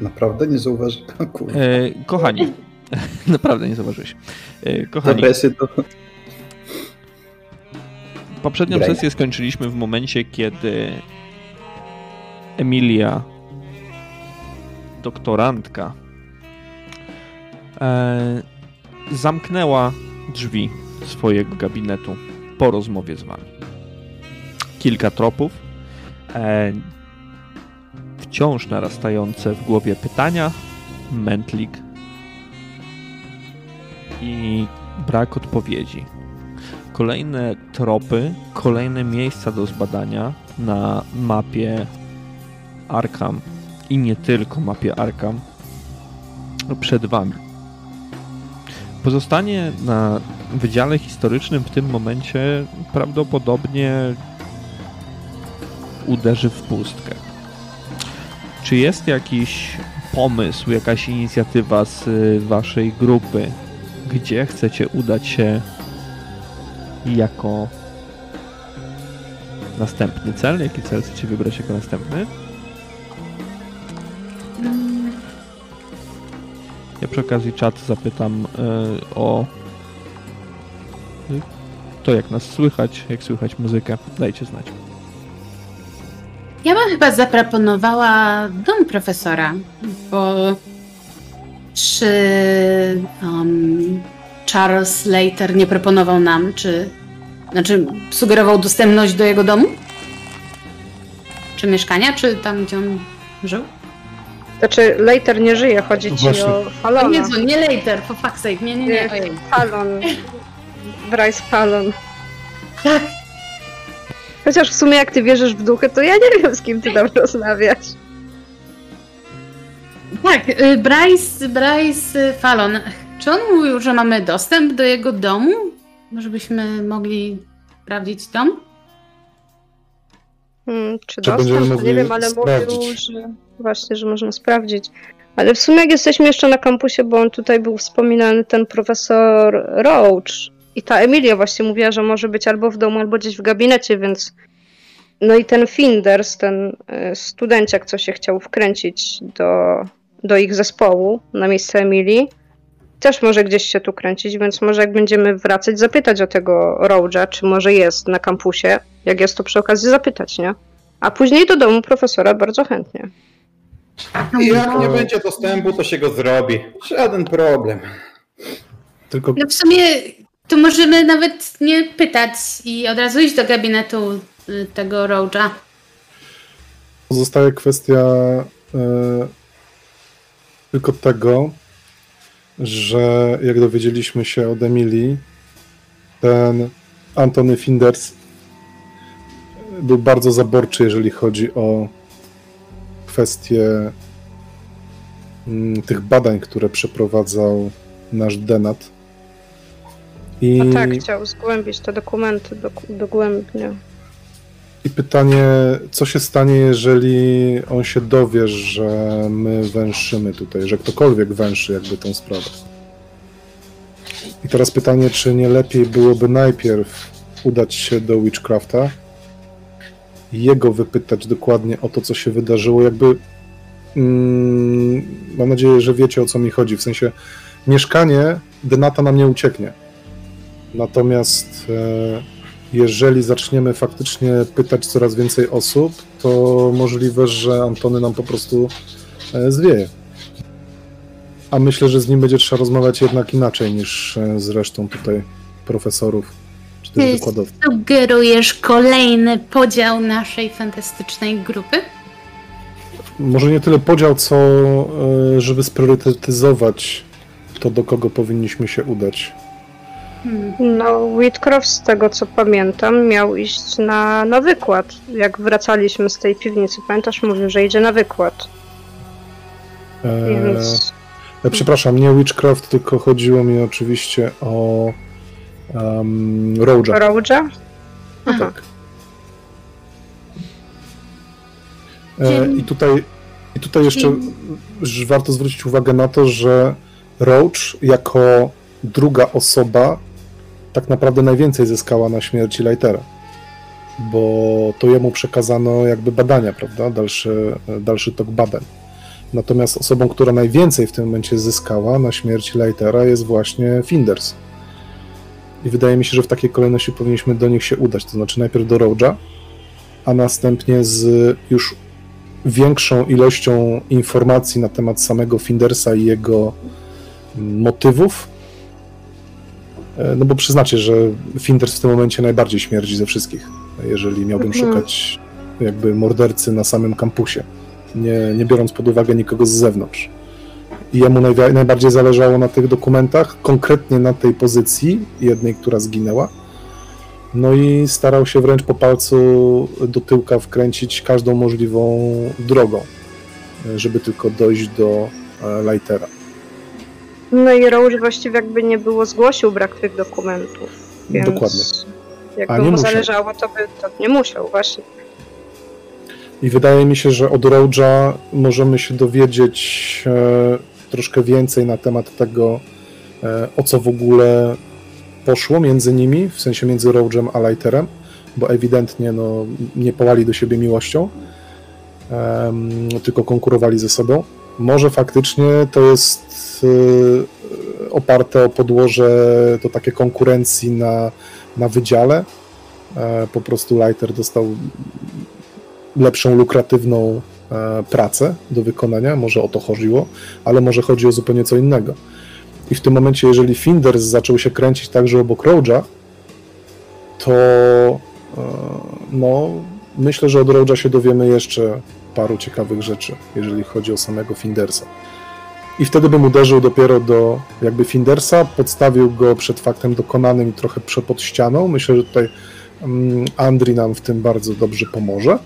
Naprawdę nie zauważyłem? E, kochani, naprawdę nie zauważyłeś. E, kochani, to... poprzednią Graj. sesję skończyliśmy w momencie, kiedy Emilia, doktorantka, e, zamknęła drzwi swojego gabinetu po rozmowie z wami. Kilka tropów, e, wciąż narastające w głowie pytania, mętlik i brak odpowiedzi. Kolejne tropy, kolejne miejsca do zbadania na mapie Arkham i nie tylko mapie Arkham przed wami. Pozostanie na Wydziale Historycznym w tym momencie prawdopodobnie uderzy w pustkę. Czy jest jakiś pomysł, jakaś inicjatywa z y, waszej grupy, gdzie chcecie udać się jako następny cel? Jaki cel chcecie wybrać jako następny? Ja przy okazji czat zapytam y, o to, jak nas słychać, jak słychać muzykę. Dajcie znać. Ja bym chyba zaproponowała dom profesora, bo czy um, Charles Later nie proponował nam, czy znaczy sugerował dostępność do jego domu? Czy mieszkania, czy tam, gdzie on żył? Znaczy, Later nie żyje, chodzi ci Właśnie. o Falona. Nie, nie Later, for fuck's sake, nie, nie, nie. Falon. Bryce Falon. Tak, Chociaż w sumie jak ty wierzysz w duchy, to ja nie wiem z kim ty tam rozmawiać. Tak, y, Bryce, Bryce Fallon. Czy on mówił, że mamy dostęp do jego domu? Może byśmy mogli sprawdzić dom? Hmm, czy, czy dostęp? Nie wiem, ale sprawdzić. mówił, że właśnie, że można sprawdzić. Ale w sumie jak jesteśmy jeszcze na kampusie, bo on tutaj był wspominany, ten profesor Roach, i ta Emilia właśnie mówiła, że może być albo w domu, albo gdzieś w gabinecie, więc. No i ten Finders, ten e, studenciak, co się chciał wkręcić do, do ich zespołu na miejsce Emilii, też może gdzieś się tu kręcić, więc może jak będziemy wracać, zapytać o tego Roja, czy może jest na kampusie. Jak jest, to przy okazji zapytać, nie? A później do domu profesora bardzo chętnie. Jak nie będzie dostępu, to się go zrobi. Żaden problem. Tylko... No w sumie tu możemy nawet nie pytać i od razu iść do gabinetu y, tego Roja. Pozostaje kwestia e, tylko tego, że jak dowiedzieliśmy się od Emilii, ten Antony Finders był bardzo zaborczy, jeżeli chodzi o kwestie mm, tych badań, które przeprowadzał nasz Denat i... No tak, chciał zgłębić te dokumenty dogłębnie. I pytanie, co się stanie, jeżeli on się dowie, że my węszymy tutaj, że ktokolwiek węszy jakby tą sprawę. I teraz pytanie, czy nie lepiej byłoby najpierw udać się do Witchcrafta, jego wypytać dokładnie o to, co się wydarzyło, jakby mm, mam nadzieję, że wiecie o co mi chodzi, w sensie mieszkanie Denata nam nie ucieknie Natomiast e, jeżeli zaczniemy faktycznie pytać coraz więcej osób, to możliwe, że Antony nam po prostu e, zwieje. A myślę, że z nim będzie trzeba rozmawiać jednak inaczej niż e, z resztą tutaj profesorów czy też wykładowców. Sugerujesz kolejny podział naszej fantastycznej grupy? Może nie tyle podział, co żeby spriorytetyzować to, do kogo powinniśmy się udać. No, Whitcroft, z tego co pamiętam, miał iść na, na wykład. Jak wracaliśmy z tej piwnicy, pamiętasz, mówił, że idzie na wykład. Eee, Więc... ja przepraszam, nie Witchcraft, tylko chodziło mi oczywiście o um, Roja. Roja? No tak. E, I tutaj, I tutaj jeszcze warto zwrócić uwagę na to, że Roach jako druga osoba tak naprawdę najwięcej zyskała na śmierci Lightera, bo to jemu przekazano jakby badania, prawda, dalszy, dalszy tok badań. Natomiast osobą, która najwięcej w tym momencie zyskała na śmierci Lightera jest właśnie Finders. I wydaje mi się, że w takiej kolejności powinniśmy do nich się udać. To znaczy najpierw do Roja, a następnie z już większą ilością informacji na temat samego Findersa i jego motywów. E, no bo przyznacie, że Finders w tym momencie najbardziej śmierdzi ze wszystkich, jeżeli miałbym mhm. szukać jakby mordercy na samym kampusie, nie, nie biorąc pod uwagę nikogo z zewnątrz. I jemu najbardziej zależało na tych dokumentach, konkretnie na tej pozycji jednej, która zginęła. No i starał się wręcz po palcu do tyłka wkręcić każdą możliwą drogą, żeby tylko dojść do e, Lightera. No i Roach właściwie jakby nie było zgłosił brak tych dokumentów. Więc Dokładnie. Jakby mu musiał. zależało, to by to nie musiał właśnie. I wydaje mi się, że od Roja możemy się dowiedzieć e, troszkę więcej na temat tego, e, o co w ogóle poszło między nimi, w sensie między Rojem a Lighterem, bo ewidentnie no, nie pałali do siebie miłością, tylko konkurowali ze sobą. Może faktycznie to jest e, oparte o podłoże to takie konkurencji na, na wydziale. E, po prostu Lighter dostał lepszą, lukratywną e, pracę do wykonania, może o to chodziło, ale może chodzi o zupełnie co innego. I w tym momencie, jeżeli Finders zaczął się kręcić także obok Roja, to e, no, myślę, że od Roja się dowiemy jeszcze paru ciekawych rzeczy, jeżeli chodzi o samego Findersa. I wtedy bym uderzył dopiero do jakby Findersa, podstawił go przed faktem dokonanym i trochę pod ścianą. Myślę, że tutaj mm, Andri nam w tym bardzo dobrze pomoże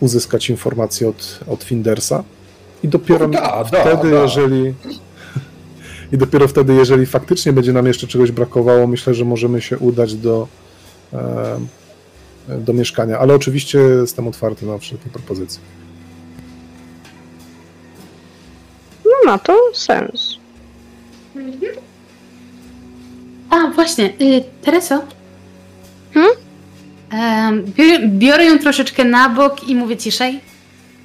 uzyskać informacje od, od Findersa. I dopiero da, wtedy, da, jeżeli. I dopiero wtedy, jeżeli faktycznie będzie nam jeszcze czegoś brakowało, myślę, że możemy się udać do, e, do mieszkania. Ale oczywiście jestem otwarty na wszelkie propozycje. No ma to sens. A, właśnie. Y, Tereso? Hmm? biorę ją troszeczkę na bok i mówię ciszej.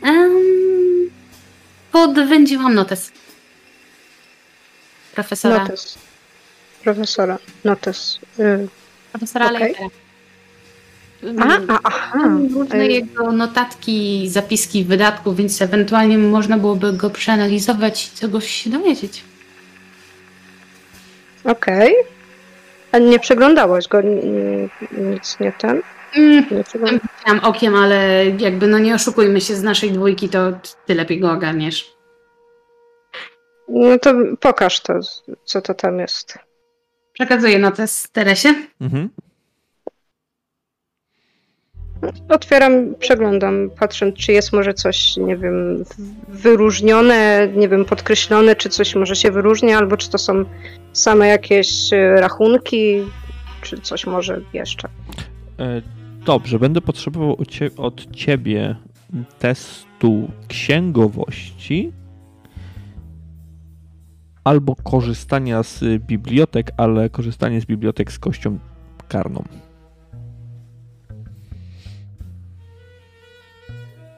Um, podwędziłam notes. Profesora. Notes. Profesora. Notes. Y Profesora okay. A, a, aha. Różne y jego notatki, zapiski wydatków, więc ewentualnie można byłoby go przeanalizować i czegoś się dowiedzieć. Okej. Okay. A nie przeglądałaś go? Nic nie ten? Mm, nie okiem, ale jakby no nie oszukujmy się z naszej dwójki, to ty lepiej go ogarniesz. No to pokaż to, co to tam jest. Przekazuję notę z Teresie. Mhm. Otwieram, przeglądam, patrzę, czy jest może coś, nie wiem, wyróżnione, nie wiem, podkreślone, czy coś może się wyróżnia, albo czy to są same jakieś e, rachunki, czy coś może jeszcze. E, dobrze, będę potrzebował od ciebie testu księgowości albo korzystania z bibliotek, ale korzystanie z bibliotek z kością karną.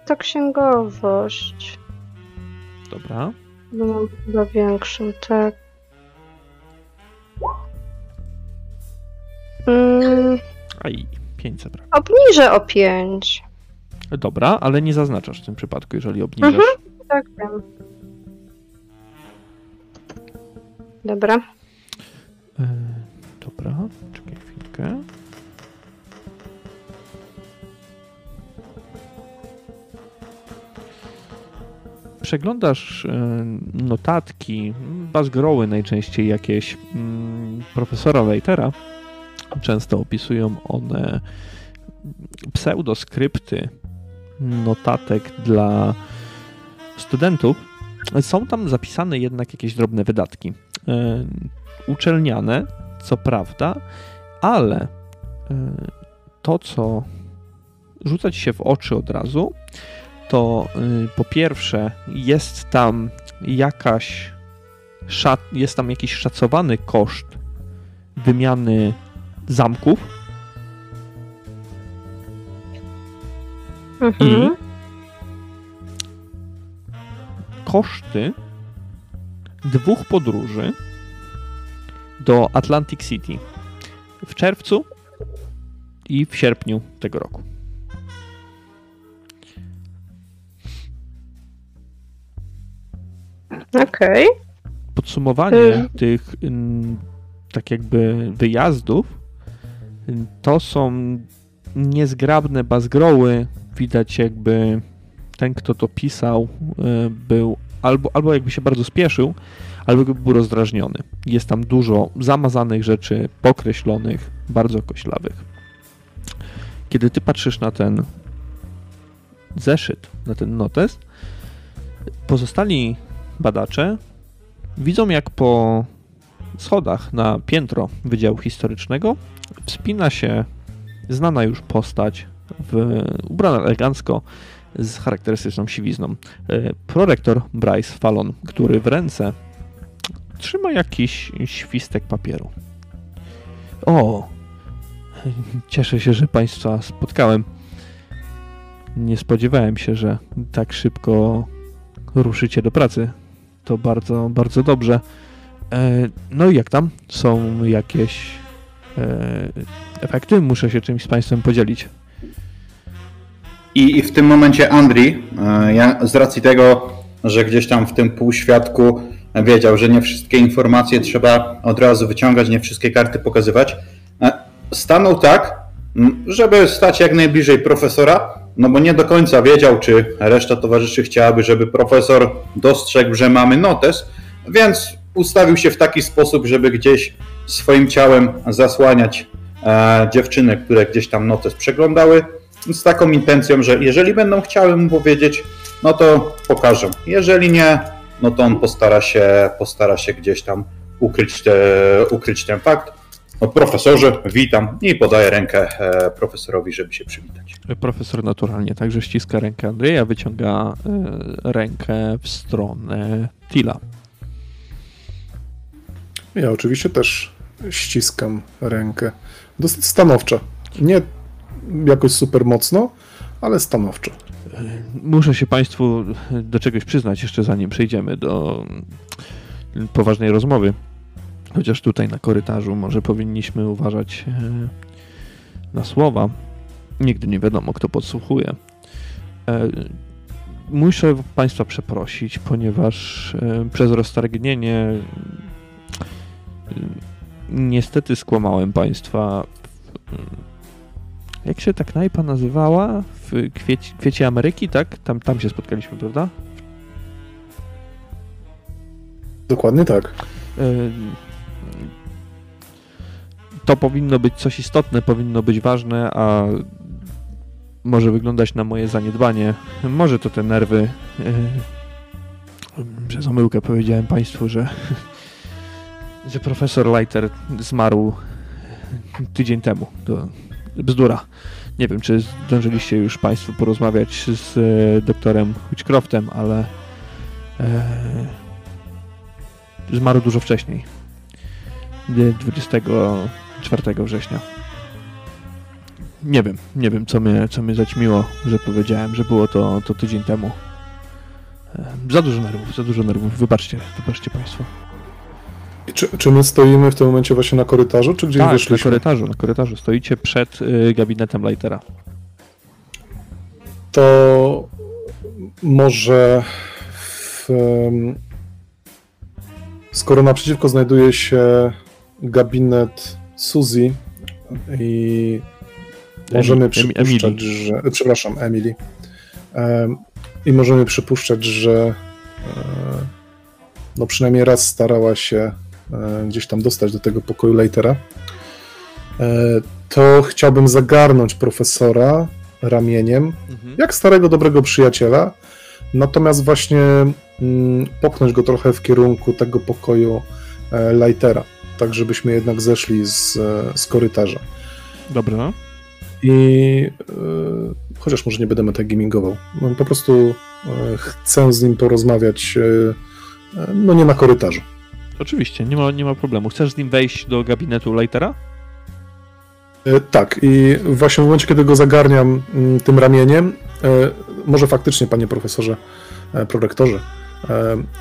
Ta księgowość. Dobra. No mam chyba większą, tak. Mm. Aj, 5 zabrak. Obniżę o 5. Dobra, ale nie zaznaczasz w tym przypadku, jeżeli obniżasz. Mhm, tak, wiem. Dobra. E, dobra, czekaj chwilkę. Przeglądasz e, notatki, bazgroły najczęściej jakieś mm, profesora Leitera, często opisują one pseudoskrypty notatek dla studentów, są tam zapisane jednak jakieś drobne wydatki. E, uczelniane, co prawda, ale e, to, co rzuca ci się w oczy od razu, to y, po pierwsze jest tam jakaś jest tam jakiś szacowany koszt wymiany zamków mhm. i koszty dwóch podróży do Atlantic City w czerwcu i w sierpniu tego roku. Okej. Okay. Podsumowanie hmm. tych tak jakby wyjazdów to są niezgrabne bazgroły. Widać jakby ten, kto to pisał, e, był albo, albo jakby się bardzo spieszył, albo był rozdrażniony. Jest tam dużo zamazanych rzeczy, pokreślonych, bardzo koślawych. Kiedy ty patrzysz na ten zeszyt, na ten notes, pozostali badacze widzą, jak po schodach na piętro Wydziału Historycznego wspina się znana już postać, w, ubrana elegancko, z charakterystyczną siwizną. E, prorektor Bryce Fallon, który w ręce trzyma jakiś świstek papieru. O, cieszę się, że Państwa spotkałem. Nie spodziewałem się, że tak szybko ruszycie do pracy. To bardzo, bardzo dobrze. E, no i jak tam? Są jakieś e, efekty? Muszę się czymś z Państwem podzielić. I, w tym momencie Andri, e, ja z racji tego, że gdzieś tam w tym półświadku wiedział, że nie wszystkie informacje trzeba od razu wyciągać, nie wszystkie karty pokazywać, stanął tak, żeby stać jak najbliżej profesora, no bo nie do końca wiedział, czy reszta towarzyszy chciałaby, żeby profesor dostrzegł, że mamy notes, więc ustawił się w taki sposób, żeby gdzieś swoim ciałem zasłaniać e, dziewczyny, które gdzieś tam notes przeglądały, z taką intencją, że jeżeli będą chciały mu powiedzieć, no to pokażę. Jeżeli nie, no to on postara się, postara się gdzieś tam ukryć, te, ukryć ten fakt. No, profesorze, witam i podaję rękę e, profesorowi, żeby się przywitać. Profesor naturalnie także ściska rękę Andrzeja, wyciąga e, rękę w stronę Tila. Ja oczywiście też ściskam rękę. Dosyć stanowczo. Nie jakoś super mocno, ale stanowczo. Muszę się Państwu do czegoś przyznać, jeszcze zanim przejdziemy do poważnej rozmowy. Chociaż tutaj na korytarzu może powinniśmy uważać e, na słowa. Nigdy nie wiadomo, kto podsłuchuje. E, muszę Państwa przeprosić, ponieważ e, przez roztargnienie niestety skłamałem Państwa. Jak się ta knajpa nazywała? W kwieci, kwiecie Ameryki, tak? Tam, tam się spotkaliśmy, prawda? Dokładnie tak. To powinno być coś istotne, powinno być ważne, a może wyglądać na moje zaniedbanie. Może to te nerwy. Przez omyłkę powiedziałem Państwu, że, że profesor Leiter zmarł tydzień temu. To bzdura. Nie wiem, czy zdążyliście już Państwo porozmawiać z e, doktorem Hitchcroftem, ale e, zmarł dużo wcześniej. 24 września. Nie wiem, nie wiem, co mnie, co mnie zaćmiło, że powiedziałem, że było to, to tydzień temu. Za dużo nerwów, za dużo nerwów. Wybaczcie, wybaczcie Państwo. Czy, czy my stoimy w tym momencie właśnie na korytarzu, czy gdzieś tak, wyszliśmy? na korytarzu, na korytarzu. Stoicie przed y, gabinetem Lightera. To może w, skoro naprzeciwko znajduje się gabinet Suzy i możemy przypuszczać, że... Przepraszam, Emily. I możemy przypuszczać, że no przynajmniej raz starała się E, gdzieś tam dostać do tego pokoju Leitera, e, to chciałbym zagarnąć profesora ramieniem, mhm. jak starego, dobrego przyjaciela, natomiast właśnie mm, popchnąć go trochę w kierunku tego pokoju e, Leitera, tak żebyśmy jednak zeszli z, z korytarza. Dobra. I chociaż może nie będę metagimingował, no, po prostu chcę z nim porozmawiać, no nie na korytarzu. Oczywiście, nie ma, nie ma problemu. Chcesz z nim wejść do gabinetu Lightera? E, tak, i właśnie w momencie, kiedy go zagarniam mm, tym ramieniem, e, może faktycznie, panie profesorze, e, prorektorze,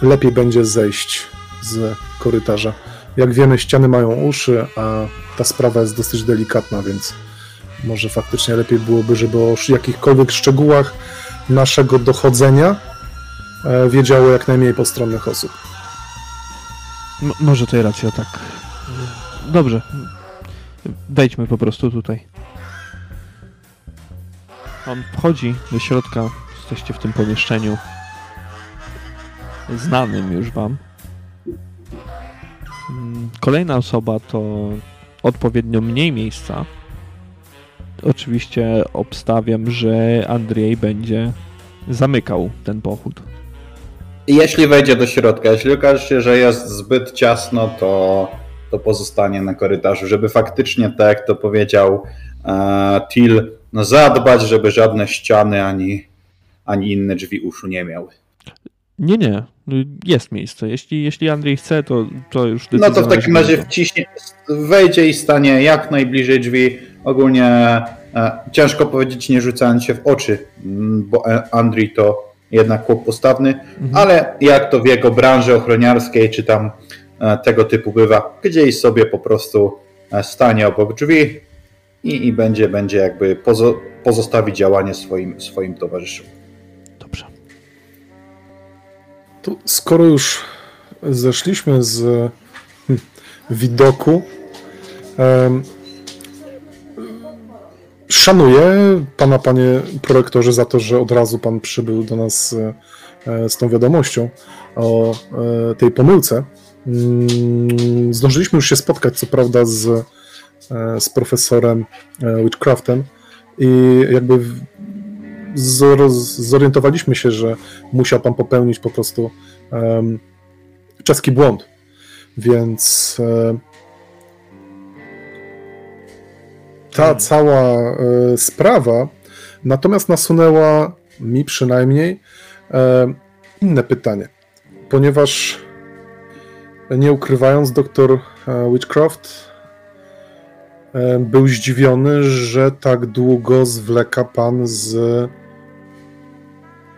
lepiej będzie zejść z korytarza. Jak wiemy, ściany mają uszy, a ta sprawa jest dosyć delikatna, więc może faktycznie lepiej byłoby, żeby o jakichkolwiek szczegółach naszego dochodzenia e, wiedziało jak najmniej postronnych osób. M może to racja, tak. Dobrze. Wejdźmy po prostu tutaj. On wchodzi do środka. Jesteście w tym pomieszczeniu znanym już wam. Mm, kolejna osoba to odpowiednio mniej miejsca. Oczywiście obstawiam, że Andrzej będzie zamykał ten pochód. Jeśli wejdzie do środka, jeśli okaże się, że jest zbyt ciasno, to, to pozostanie na korytarzu, żeby faktycznie, tak jak to powiedział e, Till, no zadbać, żeby żadne ściany ani, ani inne drzwi uszu nie miały. Nie, nie. Jest miejsce. Jeśli, jeśli Andrzej chce, to, to już No to w takim razie wciśnie, wejdzie i stanie jak najbliżej drzwi. Ogólnie e, ciężko powiedzieć, nie rzucając się w oczy, mm, bo e, Andrzej to jednak chłop postawny, mhm. ale jak to w jego branży ochroniarskiej, czy tam e, tego typu bywa, gdzieś sobie po prostu e, stanie obok drzwi i, i będzie, będzie jakby pozo, pozostawi działanie swoim, swoim towarzyszom. To skoro już zeszliśmy z hm, widoku, um, szanuję pana, panie prorektorze, za to, że od razu pan przybył do nas e, z tą wiadomością o e, tej pomyłce. Mm, zdążyliśmy już się spotkać, co prawda, z, e, z profesorem Witchcraftem i jakby zorientowaliśmy się, że musiał pan popełnić po prostu um, czeski błąd. Więc e, ta hmm. cała e, sprawa natomiast nasunęła mi przynajmniej e, inne pytanie, ponieważ nie ukrywając, doktor Witchcraft e, był zdziwiony, że tak długo zwleka pan z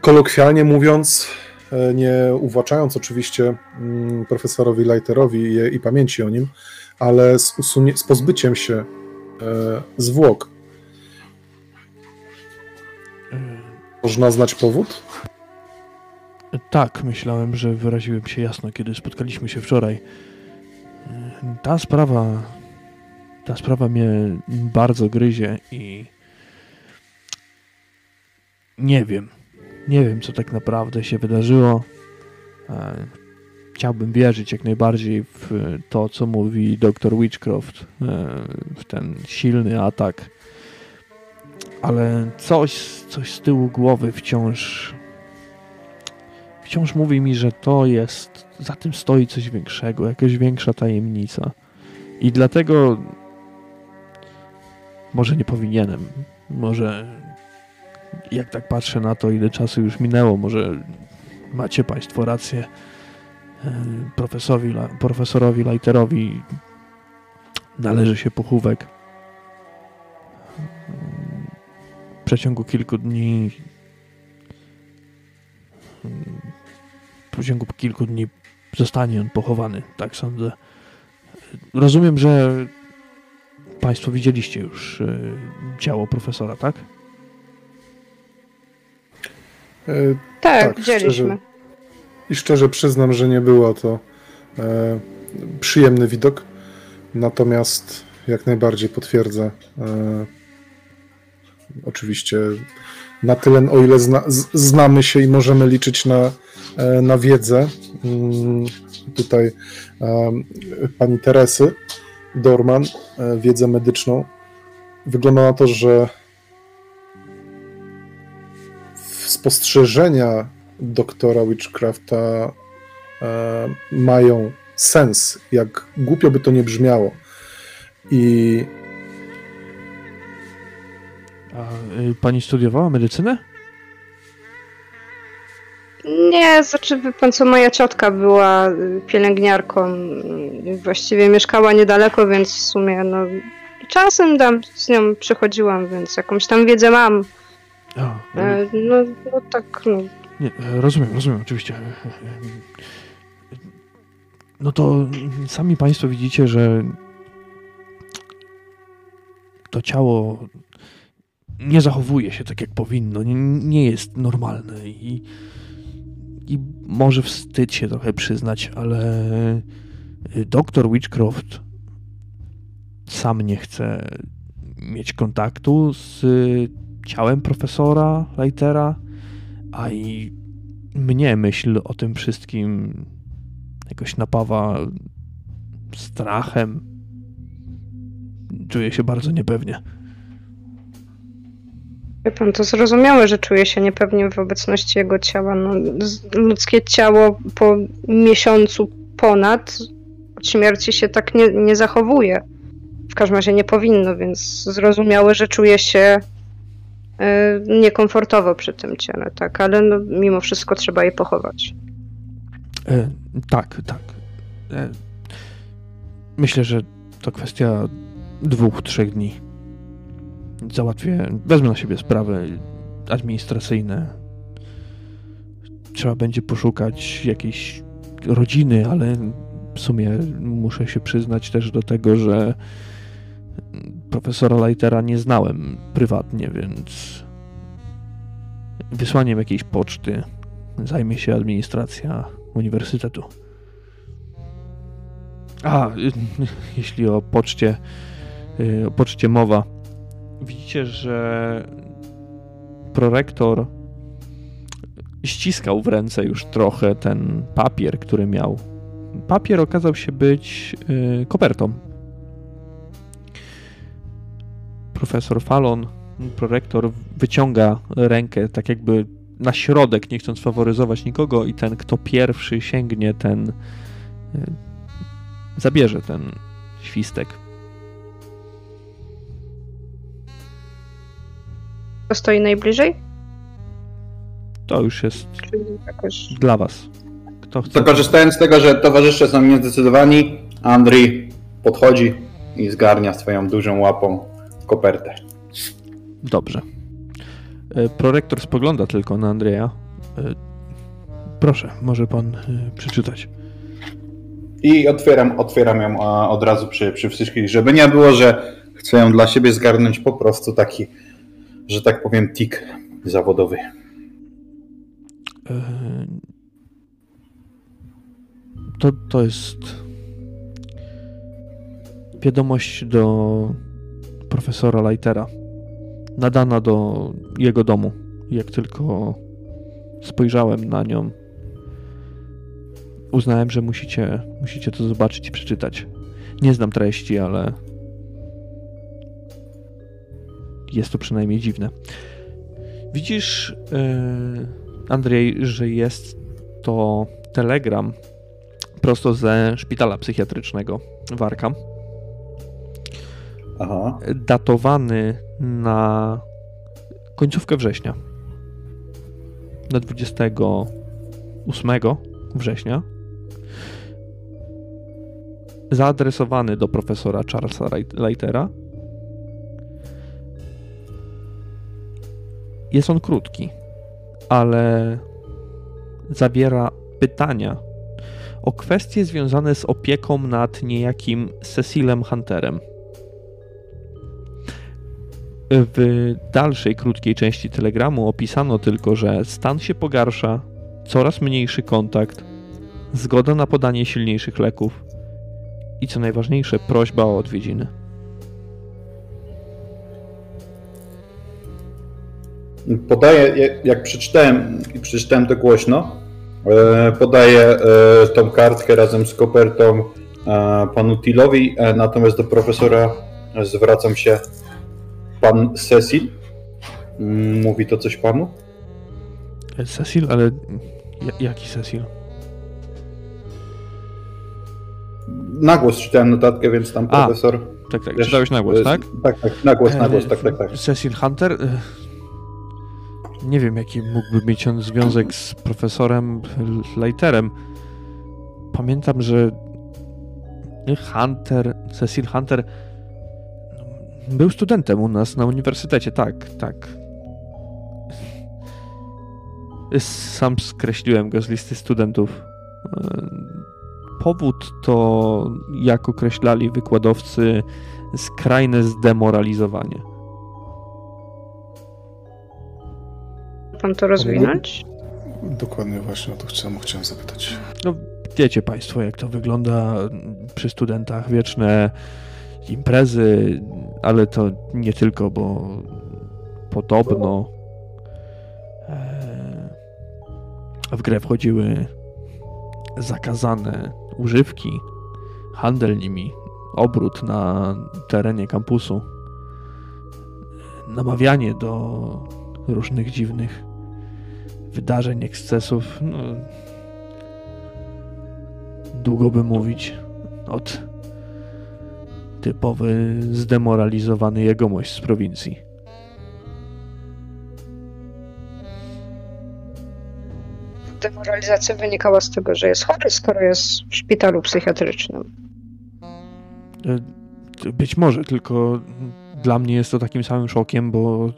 kolokwialnie mówiąc, e, nie uwłaczając oczywiście mm, profesorowi Leiterowi i, i pamięci o nim, ale z, usunie, z pozbyciem się e, zwłok. Można znać powód? Tak, myślałem, że wyraziłem się jasno, kiedy spotkaliśmy się wczoraj. Ta sprawa. Ta sprawa mnie bardzo gryzie i. Nie wiem. Nie wiem, co tak naprawdę się wydarzyło. E, chciałbym wierzyć jak najbardziej w to, co mówi dr Witchcroft, e, w ten silny atak. Ale coś, coś z tyłu głowy wciąż wciąż mówi mi, że to jest, za tym stoi coś większego, jakaś większa tajemnica. I dlatego może nie powinienem, może jak tak patrzę na to, ile czasu już minęło, może macie Państwo rację. E, profesorowi, profesorowi Leiterowi należy się pochówek. W przeciągu kilku dni w przeciągu kilku dni zostanie on pochowany, tak sądzę. Rozumiem, że Państwo widzieliście już e, ciało profesora, tak? E, tak, tak, widzieliśmy. Szczerze, I szczerze przyznam, że nie było to e, przyjemny widok. Natomiast jak najbardziej potwierdzę. E, oczywiście na tyle, o ile zna, z, znamy się i możemy liczyć na, e, na wiedzę mm, tutaj e, pani Teresy Dorman, wiedzę medyczną. Wygląda na to, że spostrzeżenia doktora Witchcrafta e, mają sens, jak głupio by to nie brzmiało. I. A y, pani studiowała medycynę? Nie, znaczy, wie pan co, moja ciotka była y, pielęgniarką, właściwie mieszkała niedaleko, więc w sumie, no, czasem tam z nią przychodziłam, więc jakąś tam wiedzę mam. O, no. no, no tak, no, Nie, rozumiem, rozumiem, oczywiście. No to sami Państwo widzicie, że to ciało nie zachowuje się tak, jak powinno, nie, nie jest normalne i, i może wstyd się trochę przyznać, ale doktor Witchcroft sam nie chce mieć kontaktu z ciałem profesora Leitera, a i mnie myśl o tym wszystkim jakoś napawa strachem. Czuję się bardzo niepewnie. Wie pan, to zrozumiałe, że czuje się niepewnie w obecności jego ciała. No, ludzkie ciało po miesiącu ponad od śmierci się tak nie, nie zachowuje. W każdym razie nie powinno, więc zrozumiałe, że czuje się niekomfortowo przy tym ciele, tak, ale no, mimo wszystko trzeba je pochować. E, tak, tak. E, myślę, że to kwestia dwóch, trzech dni. Załatwię, wezmę na siebie sprawy administracyjne. Trzeba będzie poszukać jakiejś rodziny, ale w sumie muszę się przyznać też do tego, że profesora Leitera nie znałem prywatnie, więc wysłaniem jakiejś poczty zajmie się administracja uniwersytetu. A, jeśli o poczcie, o poczcie mowa, widzicie, że prorektor ściskał w ręce już trochę ten papier, który miał. Papier okazał się być y, kopertą. Profesor Fallon, prorektor, wyciąga rękę, tak jakby na środek, nie chcąc faworyzować nikogo, i ten, kto pierwszy sięgnie, ten y, zabierze ten świstek. Kto stoi najbliżej? To już jest jakoś... dla was. Kto chce... To korzystając z tego, że towarzysze są niezdecydowani, Andrzej podchodzi i zgarnia swoją dużą łapą kopertę. Dobrze. E, prorektor spogląda tylko na Andrzeja. E, proszę, może pan e, przeczytać. I otwieram, otwieram ją od razu przy, przy wszystkich, żeby nie było, że chcę ją dla siebie zgarnąć po prostu taki, że tak powiem, tik zawodowy. To, to jest wiadomość do profesora Leitera nadana do jego domu. Jak tylko spojrzałem na nią, uznałem, że musicie, musicie to zobaczyć i przeczytać. Nie znam treści, ale jest to przynajmniej dziwne. Widzisz, yy, Andrzej, że jest to telegram prosto ze szpitala psychiatrycznego w Arkham. Aha. Datowany na końcówkę września. Na 28 września. Zaadresowany do profesora Charlesa Leitera. Jest on krótki, ale zawiera pytania o kwestie związane z opieką nad niejakim Cecilem Hunterem. W dalszej, krótkiej części telegramu opisano tylko, że stan się pogarsza, coraz mniejszy kontakt, zgoda na podanie silniejszych leków i co najważniejsze, prośba o odwiedziny. Podaję, jak przeczytałem i przeczytałem to głośno, e, podaję e, tą kartkę razem z kopertą e, panu Tillowi, natomiast do profesora zwracam się pan Cecil? Mm, mówi to coś panu? Cecil? Ale jaki Cecil? Na głos czytałem notatkę, więc tam A, profesor... Tak, tak, wiesz, czytałeś na głos, tak? Tak, tak, na głos, na głos, tak, tak, tak. Cecil Hunter? E, nie wiem, jaki mógłby mieć on związek z profesorem Leiterem. Pamiętam, że Hunter, Cecil Hunter był studentem u nas na uniwersytecie, tak, tak. Sam skreśliłem go z listy studentów. E, powód to, jak określali wykładowcy, skrajne zdemoralizowanie. Pan to rozwinąć? Dokładnie właśnie o to chciałem, chciałem zapytać. No, wiecie Państwo, jak to wygląda przy studentach. Wieczne imprezy, ale to nie tylko, bo podobno e, w grę wchodziły zakazane używki, handel nimi, obrót na terenie kampusu, namawianie do różnych dziwnych wydarzeń, ekscesów. No, długo by mówić. Od typowy zdemoralizowany jegomość z prowincji. Demoralizacja wynikała z tego, że jest chory, skoro jest w szpitalu psychiatrycznym. E, być może, tylko dla mnie jest to takim samym szokiem, bo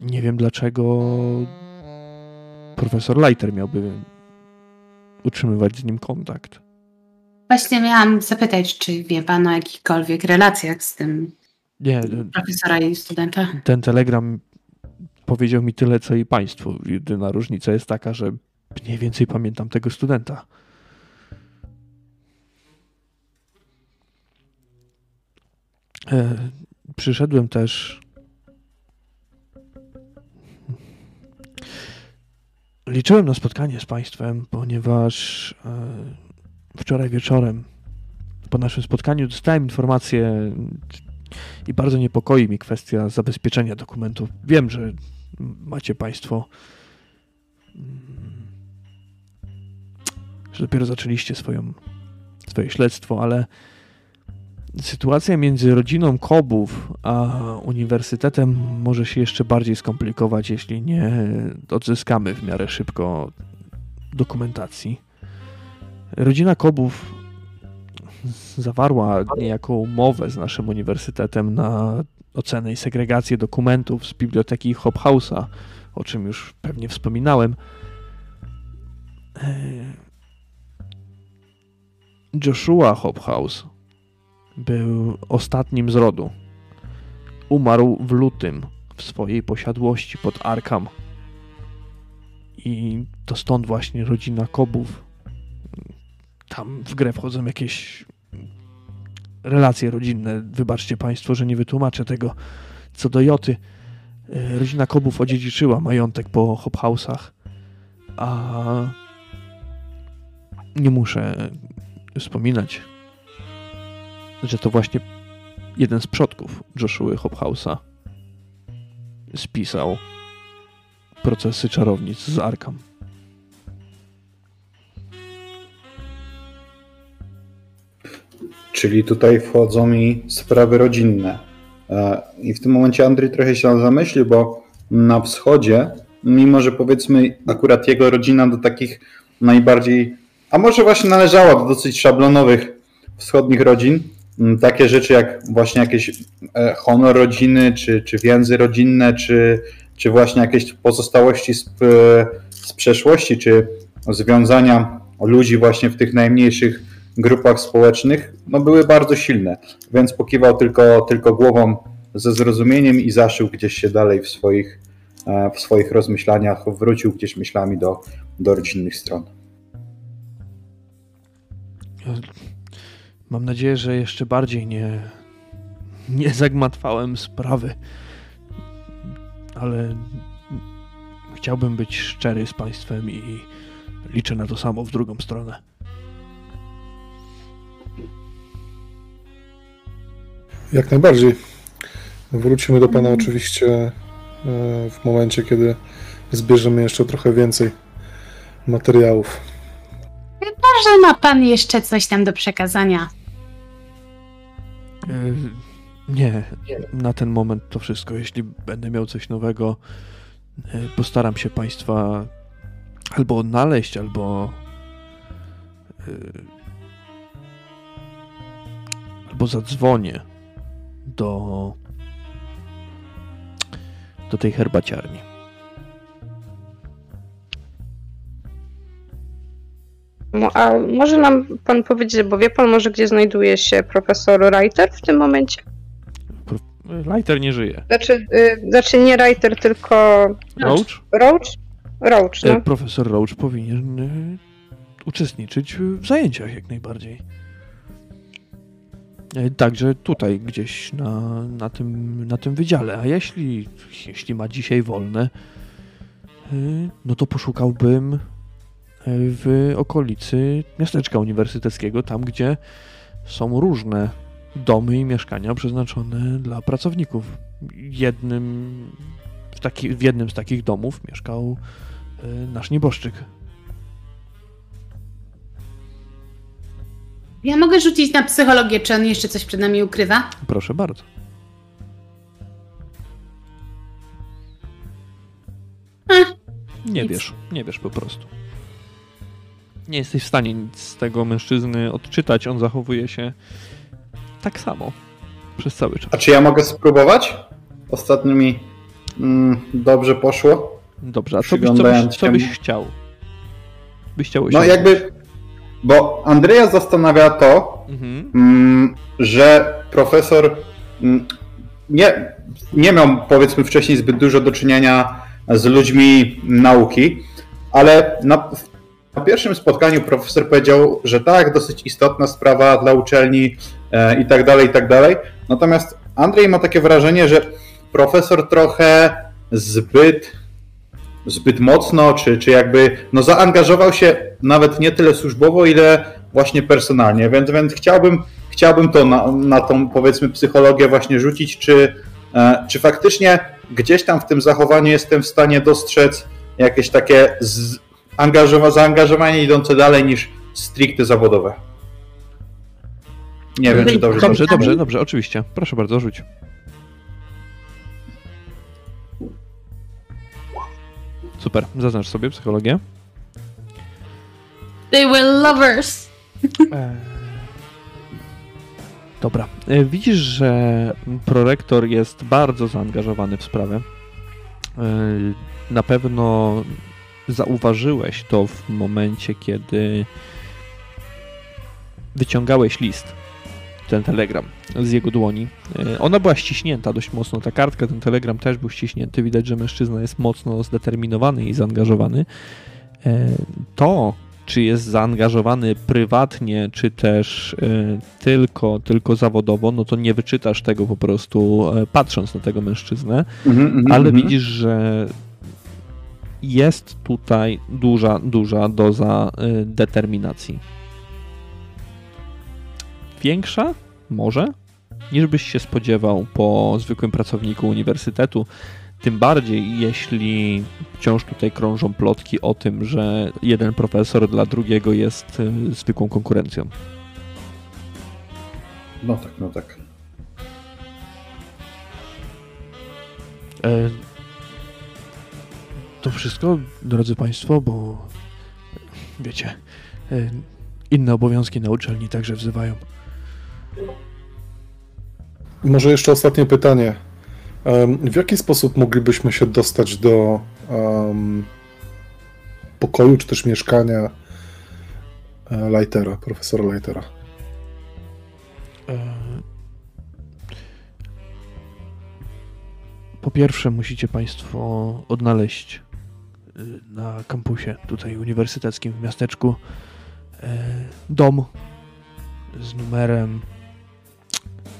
nie wiem dlaczego profesor Leiter miałby utrzymywać z nim kontakt. Właśnie miałam zapytać, czy wie pan o jakichkolwiek relacjach z tym nie, profesora i studenta? Ten telegram powiedział mi tyle, co i państwu. Jedyna różnica jest taka, że mniej więcej pamiętam tego studenta. E, przyszedłem też. Liczyłem na spotkanie z Państwem, ponieważ e, wczoraj wieczorem po naszym spotkaniu dostałem informację i bardzo niepokoi mi kwestia zabezpieczenia dokumentów. Wiem, że macie Państwo, że dopiero zaczęliście swoją, swoje śledztwo, ale sytuacja między rodziną Kobów a uniwersytetem może się jeszcze bardziej skomplikować, jeśli nie odzyskamy w miarę szybko dokumentacji. Rodzina Kobów zawarła niejako umowę z naszym uniwersytetem na ocenę i segregację dokumentów z biblioteki Hobhouse'a, o czym już pewnie wspominałem. E, Joshua Hobhouse był ostatnim z rodu. Umarł w lutym w swojej posiadłości pod Arkham. I to stąd właśnie rodzina Kobów tam w grę wchodzą jakieś relacje rodzinne. Wybaczcie Państwo, że nie wytłumaczę tego. Co do Joty, e, rodzina Kobów odziedziczyła majątek po Hophausach, a nie muszę wspominać, że to właśnie jeden z przodków Joshua Hophausa spisał procesy czarownic z Arkham. Czyli tutaj wchodzą mi sprawy rodzinne. E, I w tym momencie Andrzej trochę się zamyślił, bo na wschodzie, mimo że powiedzmy akurat jego rodzina do takich najbardziej, a może właśnie należała do dosyć szablonowych wschodnich rodzin, takie rzeczy jak właśnie jakieś e, honor rodziny, czy, czy więzy rodzinne, czy, czy właśnie jakieś pozostałości z, z przeszłości, czy związania ludzi właśnie w tych najmniejszych grupach społecznych no, były bardzo silne, więc pokiwał tylko, tylko głową ze zrozumieniem i zaszył gdzieś się dalej w swoich, e, w swoich rozmyślaniach, wrócił gdzieś myślami do, do rodzinnych stron. Mam nadzieję, że jeszcze bardziej nie, nie zagmatwałem sprawy, ale chciałbym być szczery z Państwem i liczę na to samo w drugą stronę. Jak najbardziej. Wrócimy do Pana oczywiście e, w momencie, kiedy zbierzemy jeszcze trochę więcej materiałów. Chyba, że ma Pan jeszcze coś tam do przekazania. E, nie, na ten moment to wszystko. Jeśli będę miał coś nowego, e, postaram się Państwa albo odnaleźć, albo albo zadzwonię do, do tej herbaciarni. No, a może nam pan powiedzieć, bo wie pan może, gdzie znajduje się profesor Reiter w tym momencie? Reiter nie żyje. Znaczy, y, znaczy nie Reiter, tylko... Roach? Roach? Roach, no. E, profesor Roach powinien y, uczestniczyć w zajęciach jak najbardziej. E, także tutaj gdzieś na, na, tym, na tym wydziale. A jeśli, jeśli ma dzisiaj wolne, y, no to poszukałbym e, w okolicy miasteczka uniwersyteckiego, tam gdzie są różne domy i mieszkania przeznaczone dla pracowników. Jednym, w, taki, w jednym z takich domów mieszkał e, nasz nieboszczyk. Ja mogę rzucić na psychologię, czy on jeszcze coś przed nami ukrywa? Proszę bardzo. Ech, nie nic. wiesz, nie wiesz po prostu. Nie jesteś w stanie nic z tego mężczyzny odczytać. On zachowuje się tak samo przez cały czas. A czy ja mogę spróbować? Ostatnio mi mm, dobrze poszło. Dobrze, a co byś, co byś, co byś chciał? Byś chciał No jakby, bo Andrzeja zastanawia to, Mhm. mm, że profesor mm, nie, nie miał powiedzmy wcześniej zbyt dużo do czynienia z ludźmi nauki, ale na, na pierwszym spotkaniu profesor powiedział, że tak, dosyć istotna sprawa dla uczelni e, i tak dalej, i tak dalej. Natomiast Andrzej ma takie wrażenie, że profesor trochę zbyt zbyt mocno, czy, czy jakby no zaangażował się nawet nie tyle służbowo, ile właśnie personalnie, więc, więc chciałbym, chciałbym to na, na tą powiedzmy psychologię właśnie rzucić, czy, e, czy faktycznie gdzieś tam w tym zachowaniu jestem w stanie dostrzec jakieś takie z, angażowa, zaangażowanie idące dalej niż stricte zawodowe. Nie wiem, czy dobrze. Dobrze, dobrze, dobrze, oczywiście. Proszę bardzo, rzuć. Super, zaznacz sobie psychologię. They were lovers. Dobra. E, Widzisz, że prorektor jest bardzo zaangażowany w sprawę. E, Na pewno zauważyłeś to w momencie, kiedy wyciągałeś list, ten telegram z jego dłoni. E, Ona była ściśnięta dość mocno, ta kartka, ten telegram też był ściśnięty. Widać, że mężczyzna jest mocno zdeterminowany i zaangażowany. E, To, czy jest zaangażowany prywatnie, czy też e, tylko, tylko zawodowo, no to nie wyczytasz tego po prostu patrząc na tego mężczyznę, Mhm, mhm, ale mhm. widzisz, że jest tutaj duża, duża doza determinacji. Większa? Może? Niż byś się spodziewał po zwykłym pracowniku uniwersytetu. Tym bardziej, jeśli wciąż tutaj krążą plotki o tym, że jeden profesor dla drugiego jest e, zwykłą konkurencją. No tak, no tak. E, To wszystko, drodzy Państwo, bo wiecie, e, inne obowiązki na uczelni także wzywają. Może jeszcze ostatnie pytanie. W jaki sposób moglibyśmy się dostać do em, pokoju czy też mieszkania e, Lightera, profesora Lightera? E, Po pierwsze, musicie Państwo odnaleźć y, na kampusie tutaj uniwersyteckim w miasteczku e, dom z numerem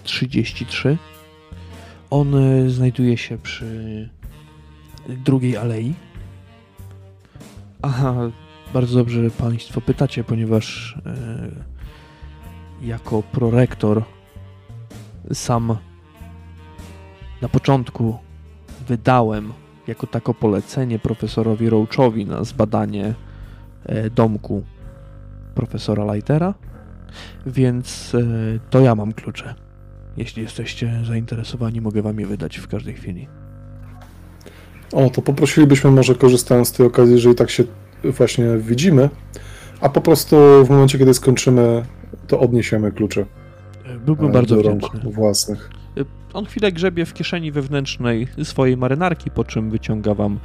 33. On e, znajduje się przy drugiej alei. Aha, bardzo dobrze że Państwo pytacie, ponieważ e, jako prorektor sam na początku wydałem jako tako polecenie profesorowi Roachowi na zbadanie e, domku profesora Lightera, więc e, to ja mam klucze. Jeśli jesteście zainteresowani, mogę wam je wydać w każdej chwili. O, to poprosilibyśmy może korzystając z tej okazji, jeżeli tak się właśnie widzimy, a po prostu w momencie, kiedy skończymy, to odniesiemy klucze E, Byłbym e, bardzo do wdzięczny. własnych. On chwilę grzebie w kieszeni wewnętrznej swojej marynarki, po czym wyciąga wam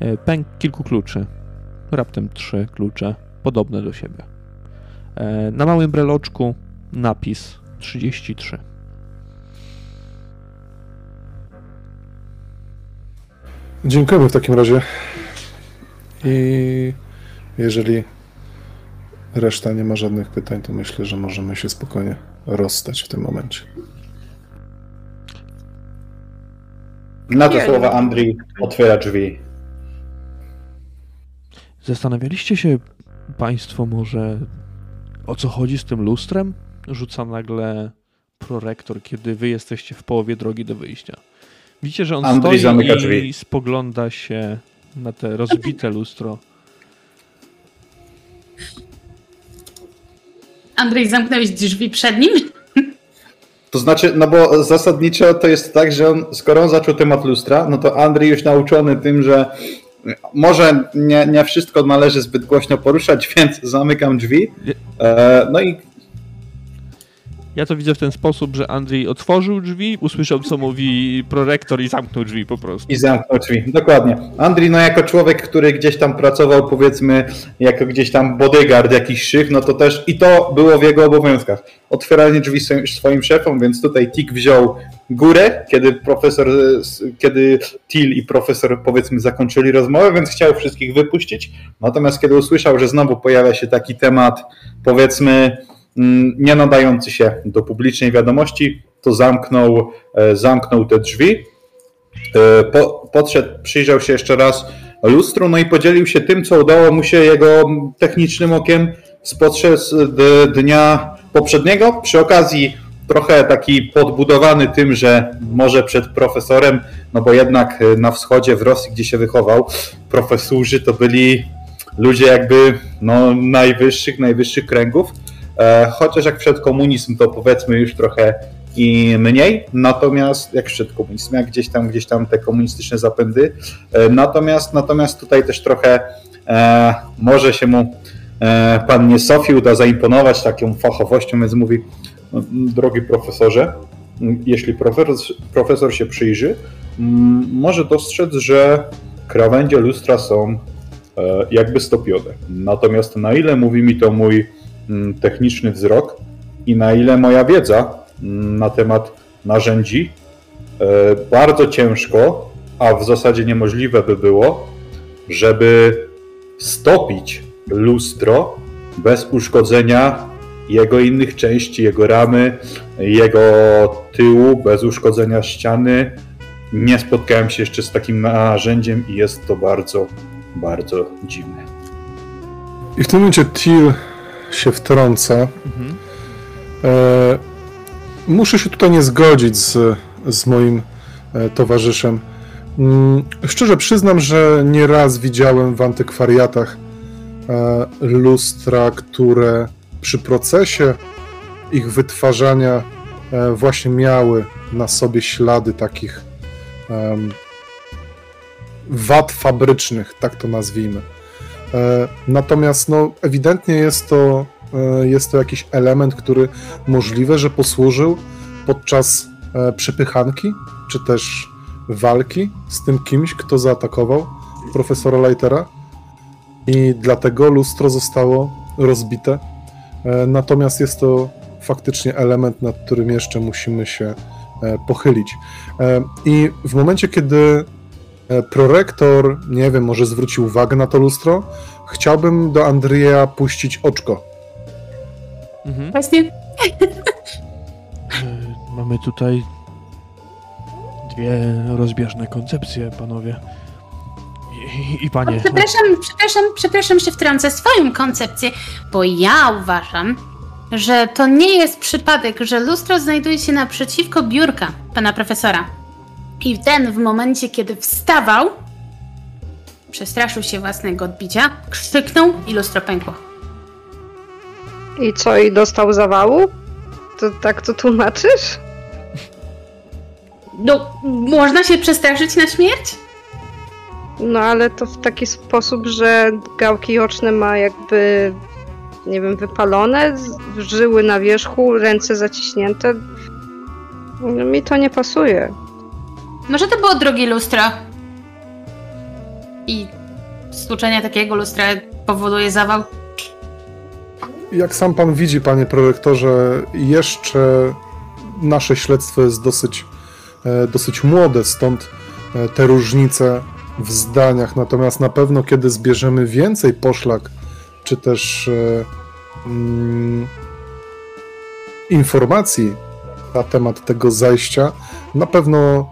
e, pęk kilku kluczy. Raptem trzy klucze, podobne do siebie. E, na małym breloczku napis 33. Dziękujemy w takim razie. I jeżeli reszta nie ma żadnych pytań, to myślę, że możemy się spokojnie rozstać w tym momencie. Na te słowa Andrzej otwiera drzwi. Zastanawialiście się Państwo może o co chodzi z tym lustrem? Rzuca nagle prorektor, kiedy Wy jesteście w połowie drogi do wyjścia. Widzicie, że on Andrzej stoi i drzwi. spogląda się na te rozbite lustro. Andrzej, zamknąłeś drzwi przed nim? To znaczy, no bo zasadniczo to jest tak, że on, skoro on zaczął temat lustra, no to Andrzej już nauczony tym, że może nie, nie wszystko należy zbyt głośno poruszać, więc zamykam drzwi. E, no i ja to widzę w ten sposób, że Andrzej otworzył drzwi, usłyszał, co mówi prorektor i zamknął drzwi po prostu. I zamknął drzwi, dokładnie. Andrzej, no jako człowiek, który gdzieś tam pracował, powiedzmy, jako gdzieś tam bodyguard jakiś szyf, no to też i to było w jego obowiązkach. Otwieranie drzwi swoim, szefom, więc tutaj Tik wziął górę, kiedy profesor, kiedy Till i profesor, powiedzmy, zakończyli rozmowę, więc chciał wszystkich wypuścić. Natomiast kiedy usłyszał, że znowu pojawia się taki temat, powiedzmy, nie nadający się do publicznej wiadomości, to zamknął, e, zamknął te drzwi. E, po, podszedł, przyjrzał się jeszcze raz lustru, no i podzielił się tym, co udało mu się jego technicznym okiem spostrzec dnia poprzedniego. Przy okazji trochę taki podbudowany tym, że może przed profesorem, no bo jednak na wschodzie w Rosji, gdzie się wychował, profesorzy to byli ludzie jakby no, najwyższych, najwyższych kręgów. E, chociaż jak wszedł komunizm, to powiedzmy już trochę i mniej, natomiast jak wszedł komunizm, jak gdzieś tam, gdzieś tam te komunistyczne zapędy, e, natomiast, natomiast tutaj też trochę e, może się mu e, pan nie uda zaimponować taką fachowością, więc mówi, no, drogi profesorze, jeśli profesor, profesor się przyjrzy, może dostrzec, że krawędzie lustra są e, jakby stopione. Natomiast na ile mówi mi to mój Mm, techniczny wzrok i na ile moja wiedza mm, na temat narzędzi e, bardzo ciężko, a w zasadzie niemożliwe by było, żeby stopić lustro bez uszkodzenia jego innych części, jego ramy, jego tyłu, bez uszkodzenia ściany. Nie spotkałem się jeszcze z takim narzędziem i jest to bardzo, bardzo dziwne. I w tym momencie Till się wtrącę. Mhm. E, muszę się tutaj nie zgodzić z, z moim e, towarzyszem. Mm, szczerze przyznam, że nieraz widziałem w antykwariatach e, lustra, które przy procesie ich wytwarzania e, właśnie miały na sobie ślady takich wad fabrycznych, tak to nazwijmy. E, natomiast no, ewidentnie jest to, e, jest to jakiś element, który możliwe, że posłużył podczas e, przepychanki, czy też walki z tym kimś, kto zaatakował profesora Lightera i dlatego lustro zostało rozbite. Natomiast jest to faktycznie element, nad którym jeszcze musimy się pochylić. I w momencie, kiedy prorektor, nie wiem, może zwróci uwagę na to lustro. Chciałbym do Andrzeja puścić oczko. Mhm. Właśnie. E, mamy tutaj dwie rozbieżne koncepcje, panowie. I, i panie. przepraszam, przepraszam, przepraszam, że wtrącę swoją koncepcję, bo ja uważam, że to nie jest przypadek, że lustro znajduje się naprzeciwko biurka pana profesora. I ten w momencie, kiedy wstawał, przestraszył się własnego odbicia, krzyknął i lustro pękło. I co, i dostał zawału? To tak to tłumaczysz? No, można się przestraszyć na śmierć? No, ale to w taki sposób, że gałki oczne ma jakby, nie wiem, wypalone, żyły na wierzchu, ręce zaciśnięte. No, mi to nie pasuje. Może to było drogie lustro. I stłuczenie takiego lustra powoduje zawał. jak sam pan widzi, panie prorektorze, jeszcze nasze śledztwo jest dosyć, e, dosyć młode, stąd e, te różnice w zdaniach. Natomiast na pewno, kiedy zbierzemy więcej poszlak, czy też e, mm, informacji na temat tego zajścia, na pewno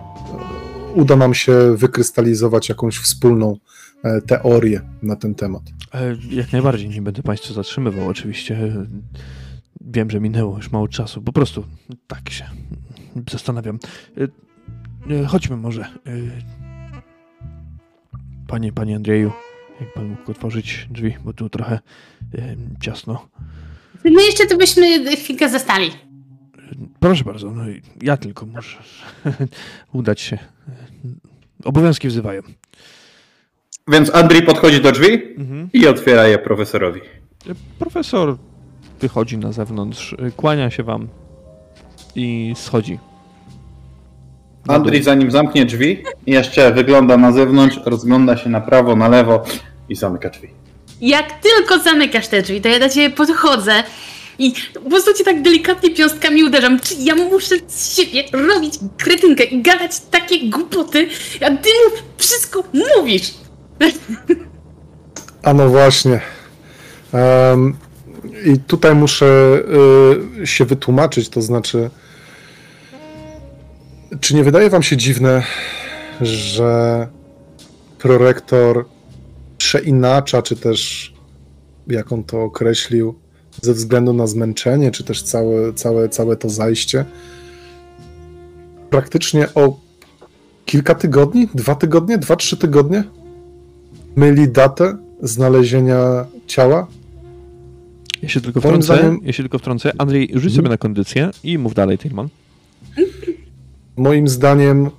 uda nam się wykrystalizować jakąś wspólną teorię na ten temat. Jak najbardziej, nie będę Państwa zatrzymywał, oczywiście. Wiem, że minęło już mało czasu. Po prostu tak się zastanawiam. E, e, chodźmy może. E, panie, panie Andrzeju, jak pan mógł otworzyć drzwi, bo tu trochę ciasno. No jeszcze to byśmy chwilkę zostali. Proszę bardzo, no ja tylko muszę udać się. Obowiązki wzywają. Więc Andrzej podchodzi do drzwi mhm. i otwiera je profesorowi. Profesor wychodzi na zewnątrz, kłania się wam i schodzi. Andrzej zanim zamknie drzwi, jeszcze wygląda na zewnątrz, rozgląda się na prawo, na lewo i zamyka drzwi. Jak tylko zamykasz te drzwi, to ja do ciebie podchodzę i po prostu cię tak delikatnie piąstkami uderzam. Czy ja muszę z siebie robić kretynkę i gadać takie głupoty, a ty mu wszystko mówisz. A no właśnie. Um, i tutaj muszę y, się wytłumaczyć, to znaczy, czy nie wydaje wam się dziwne, że prorektor przeinacza, czy też jak on to określił, ze względu na zmęczenie, czy też całe, całe, całe to zajście, praktycznie o kilka tygodni, dwa tygodnie, dwa, trzy tygodnie myli datę znalezienia ciała ja się tylko wtrącę, zdaniem... ja się tylko wtrącę. Andrzej, rzuć sobie mhm. na kondycję i mów dalej, Tilman. Moim zdaniem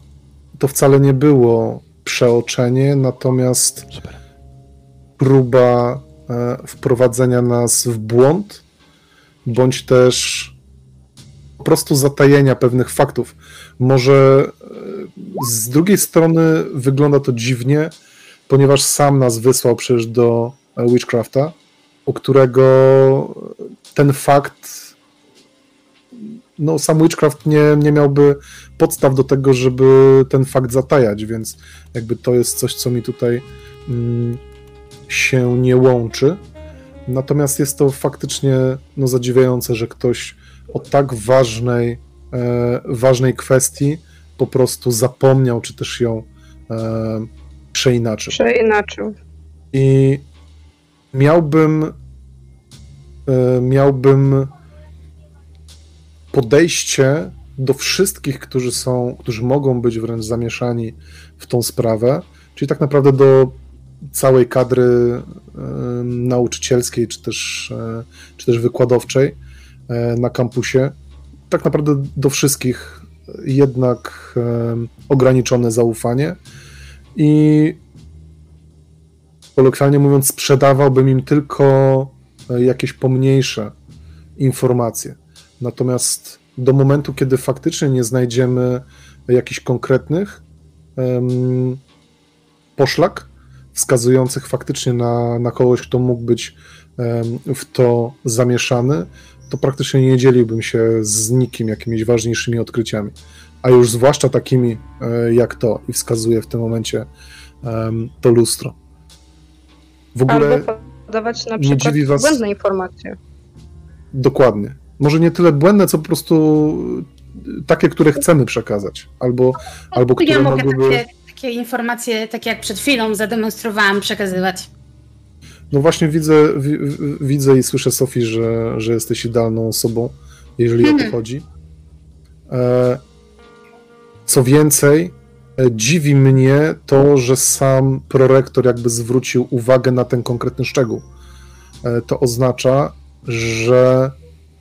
to wcale nie było przeoczenie, natomiast Super. próba wprowadzenia nas w błąd, bądź też po prostu zatajenia pewnych faktów. Może e, z drugiej strony wygląda to dziwnie, ponieważ sam nas wysłał przecież do e, Witchcrafta, u którego ten fakt no sam Witchcraft nie, nie miałby podstaw do tego, żeby ten fakt zatajać, więc jakby to jest coś, co mi tutaj mm, się nie łączy. Natomiast jest to faktycznie no, zadziwiające, że ktoś o tak ważnej, e, ważnej kwestii po prostu zapomniał, czy też ją e, przeinaczył. Przeinaczył. I miałbym e, miałbym podejście do wszystkich, którzy są, którzy mogą być wręcz zamieszani w tą sprawę, czyli tak naprawdę do całej kadry e, nauczycielskiej, czy też, e, czy też wykładowczej na kampusie. Tak naprawdę do wszystkich jednak ograniczone zaufanie i kolokwialnie mówiąc, sprzedawałbym im tylko e, jakieś pomniejsze informacje. Natomiast do momentu, kiedy faktycznie nie znajdziemy jakichś konkretnych poszlak wskazujących faktycznie na, na kogoś, kto mógł być w to zamieszany, to praktycznie nie dzieliłbym się z nikim jakimiś ważniejszymi odkryciami. A już zwłaszcza takimi e, jak to, i wskazuje w tym momencie to lustro. W ogóle Albo podawać na przykład dziwi was... błędne informacje. Dokładnie. Może nie tyle błędne, co po prostu takie, które chcemy przekazać, albo, no, albo które mogę mogłyby... takie, takie informacje, takie jak przed chwilą zademonstrowałam, przekazywać. No właśnie widzę, widzę i słyszę, Sofii, że, że jesteś idealną osobą, jeżeli o to mhm. chodzi. E, co więcej, E, dziwi mnie to, że sam prorektor jakby zwrócił uwagę na ten konkretny szczegół. E, to oznacza, że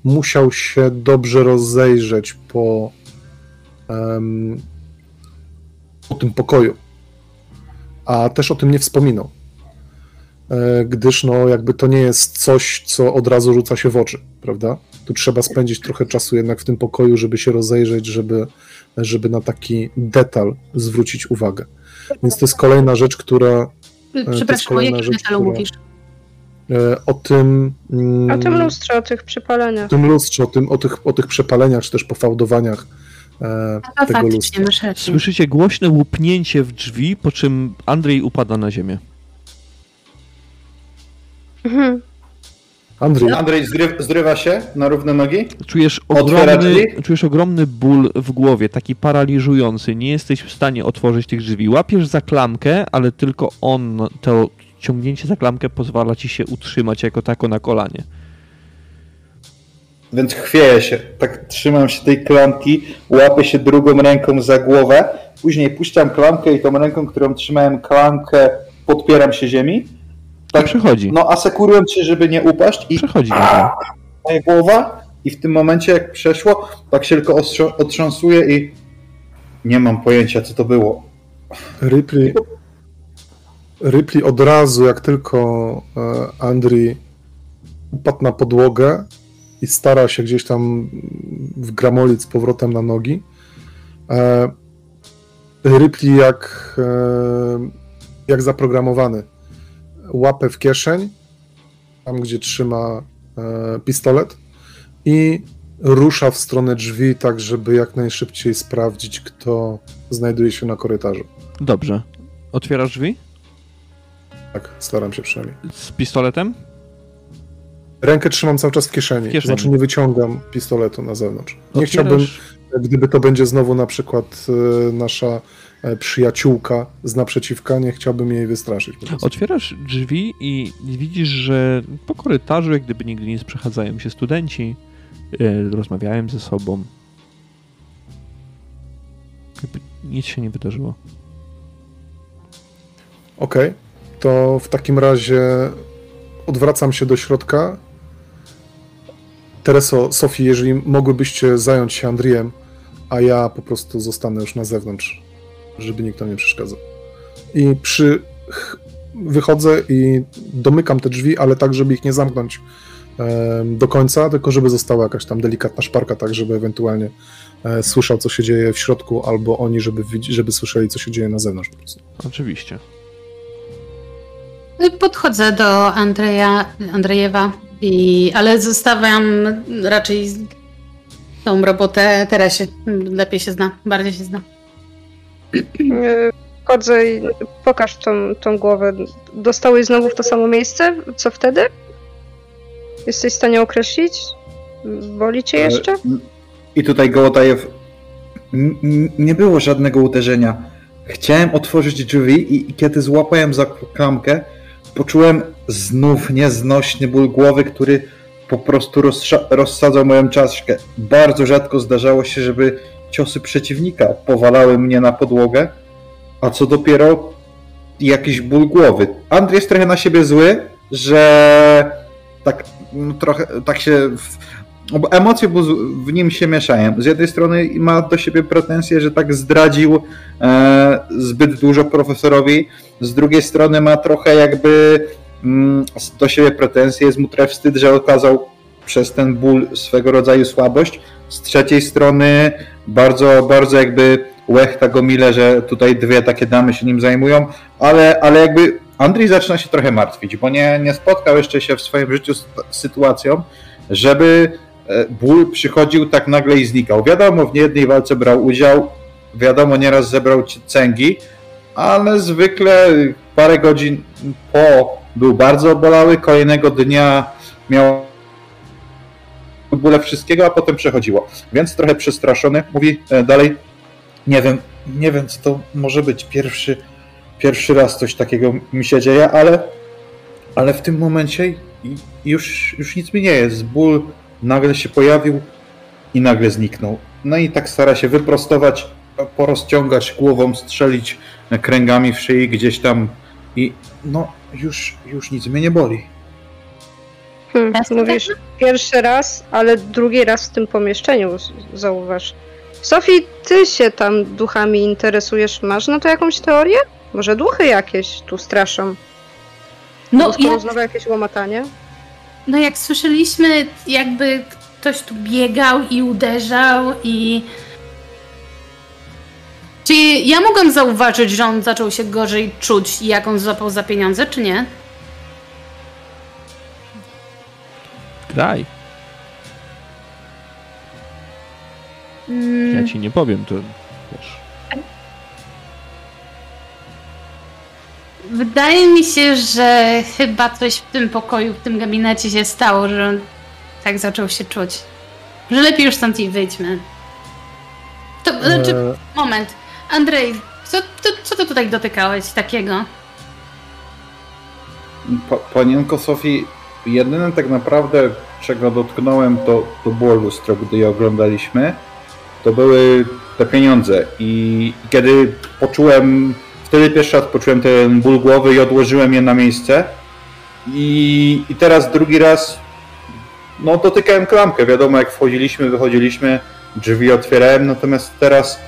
musiał się dobrze rozejrzeć po, um, po tym pokoju, a też o tym nie wspominał, e, gdyż no jakby to nie jest coś, co od razu rzuca się w oczy, prawda? Tu trzeba spędzić trochę czasu jednak w tym pokoju, żeby się rozejrzeć, żeby żeby na taki detal zwrócić uwagę. Więc to jest kolejna rzecz, która. E, Przepraszam, o jakim detalu która... mówisz? E, o tym. Mm, o tym lustrze, o tych przepaleniach. O tym lustrze, o, tym, o, tych, o tych przepaleniach, czy też pofałdowaniach e, tego lustra. Słyszycie głośne łupnięcie w drzwi, po czym Andrzej upada na ziemię. Mhm. Andrzej, Andrzej zrywa się na równe nogi? Czujesz ogromny, czujesz ogromny ból w głowie, taki paraliżujący. Nie jesteś w stanie otworzyć tych drzwi. Łapiesz za klamkę, ale tylko on, to ciągnięcie za klamkę pozwala ci się utrzymać jako tako na kolanie. Więc chwieję się. Tak trzymam się tej klamki, łapię się drugą ręką za głowę, później puszczam klamkę i tą ręką, którą trzymałem klamkę, podpieram się ziemi tak, przechodzi. No, asekurując się, żeby nie upaść i przechodzi. Moja głowa i w tym momencie, jak przeszło, tak się tylko otrząsuje i nie mam pojęcia, co to było. Ripley, Ripley od razu, jak tylko e, Andri upadł na podłogę i stara się gdzieś tam wgramolić z powrotem na nogi, e, Ripley jak, e, jak zaprogramowany łapę w kieszeń, tam gdzie trzyma e, pistolet i rusza w stronę drzwi, tak żeby jak najszybciej sprawdzić, kto znajduje się na korytarzu. Dobrze. Otwierasz drzwi? Tak, staram się przynajmniej. Z pistoletem? Rękę trzymam cały czas w kieszeni, w kieszeni. to znaczy nie wyciągam pistoletu na zewnątrz. Nie Otwierasz... chciałbym, gdyby to będzie znowu na przykład e, nasza E, przyjaciółka z naprzeciwka, nie chciałbym jej wystraszyć. Otwierasz drzwi i widzisz, że po korytarzu, jak gdyby nigdy nie przechadzają się studenci, e, rozmawiają ze sobą. Jakby nic się nie wydarzyło. Okej, okay. to w takim razie odwracam się do środka. Tereso, Sofii, jeżeli mogłybyście zająć się Andriem, a ja po prostu zostanę już na zewnątrz żeby nikt tam nie przeszkadzał. I przy... wychodzę i domykam te drzwi, ale tak, żeby ich nie zamknąć do końca, tylko żeby została jakaś tam delikatna szparka, tak żeby ewentualnie e, słyszał, co się dzieje w środku, albo oni, żeby, żeby słyszeli, co się dzieje na zewnątrz. Po prostu. Oczywiście. Podchodzę do Andrzeja, Andrzejewa, i, ale zostawiam raczej tą robotę Teresie. Lepiej się zna, bardziej się zna. Chodzę i pokaż tą, tą głowę. Dostałeś znowu w to samo miejsce? Co wtedy? Jesteś w stanie określić? Boli cię e, jeszcze? I tutaj Gołotajew. Nie było żadnego uderzenia. Chciałem otworzyć drzwi i kiedy złapałem za klamkę, poczułem znów nieznośny ból głowy, który po prostu rozsadzał moją czaszkę. Bardzo rzadko zdarzało się, żeby ciosy przeciwnika powalały mnie na podłogę, a co dopiero jakiś ból głowy. Andrzej jest trochę na siebie zły, że tak no, trochę tak się. Emocje w nim się mieszają. Z jednej strony ma do siebie pretensje, że tak zdradził e, zbyt dużo profesorowi, z drugiej strony ma trochę jakby do siebie pretensje, jest mu trochę wstyd, że okazał przez ten ból swego rodzaju słabość. Z trzeciej strony bardzo, bardzo jakby łechta go mile, że tutaj dwie takie damy się nim zajmują, ale, ale jakby Andrzej zaczyna się trochę martwić, bo nie, nie spotkał jeszcze się w swoim życiu z sytuacją, żeby e, ból przychodził tak nagle i znikał. Wiadomo, w niejednej walce brał udział, wiadomo, nieraz zebrał cęgi, ale zwykle parę godzin po był bardzo obolały, kolejnego dnia miał bóle wszystkiego, a potem przechodziło. Więc trochę przestraszony, mówi e, dalej, nie wiem, nie wiem co to może być, pierwszy, pierwszy raz coś takiego mi się dzieje, ale, ale w tym momencie już, już nic mi nie jest. Ból nagle się pojawił i nagle zniknął. No i tak stara się wyprostować, porozciągać głową, strzelić kręgami w szyi gdzieś tam i no już, już nic mnie nie boli. Hmm, mówisz pierwszy raz, ale drugi raz w tym pomieszczeniu, zauważ. Sofii, ty się tam duchami interesujesz. Masz na to jakąś teorię? Może duchy jakieś tu straszą? No, ja... znowu jakieś łamatanie? No jak słyszeliśmy, jakby ktoś tu biegał i uderzał i... Czy ja mogłam zauważyć, że on zaczął się gorzej czuć i jak on złapał za pieniądze, czy nie? Graj. Mm. Ja ci nie powiem, to wiesz. Wydaje mi się, że chyba coś w tym pokoju, w tym gabinecie się stało, że on tak zaczął się czuć. Że lepiej już stąd i wyjdźmy. To, znaczy, e. moment. Andrzej, co, to, co ty tutaj dotykałeś takiego? Pa, panienko Sofii, jedyne tak naprawdę, czego dotknąłem, to, to było lustro, gdy je oglądaliśmy. To były te pieniądze. I kiedy poczułem, wtedy pierwszy raz poczułem ten ból głowy i odłożyłem je na miejsce. I, i teraz drugi raz, no dotykałem klamkę. Wiadomo, jak wchodziliśmy, wychodziliśmy, drzwi otwierałem, natomiast teraz,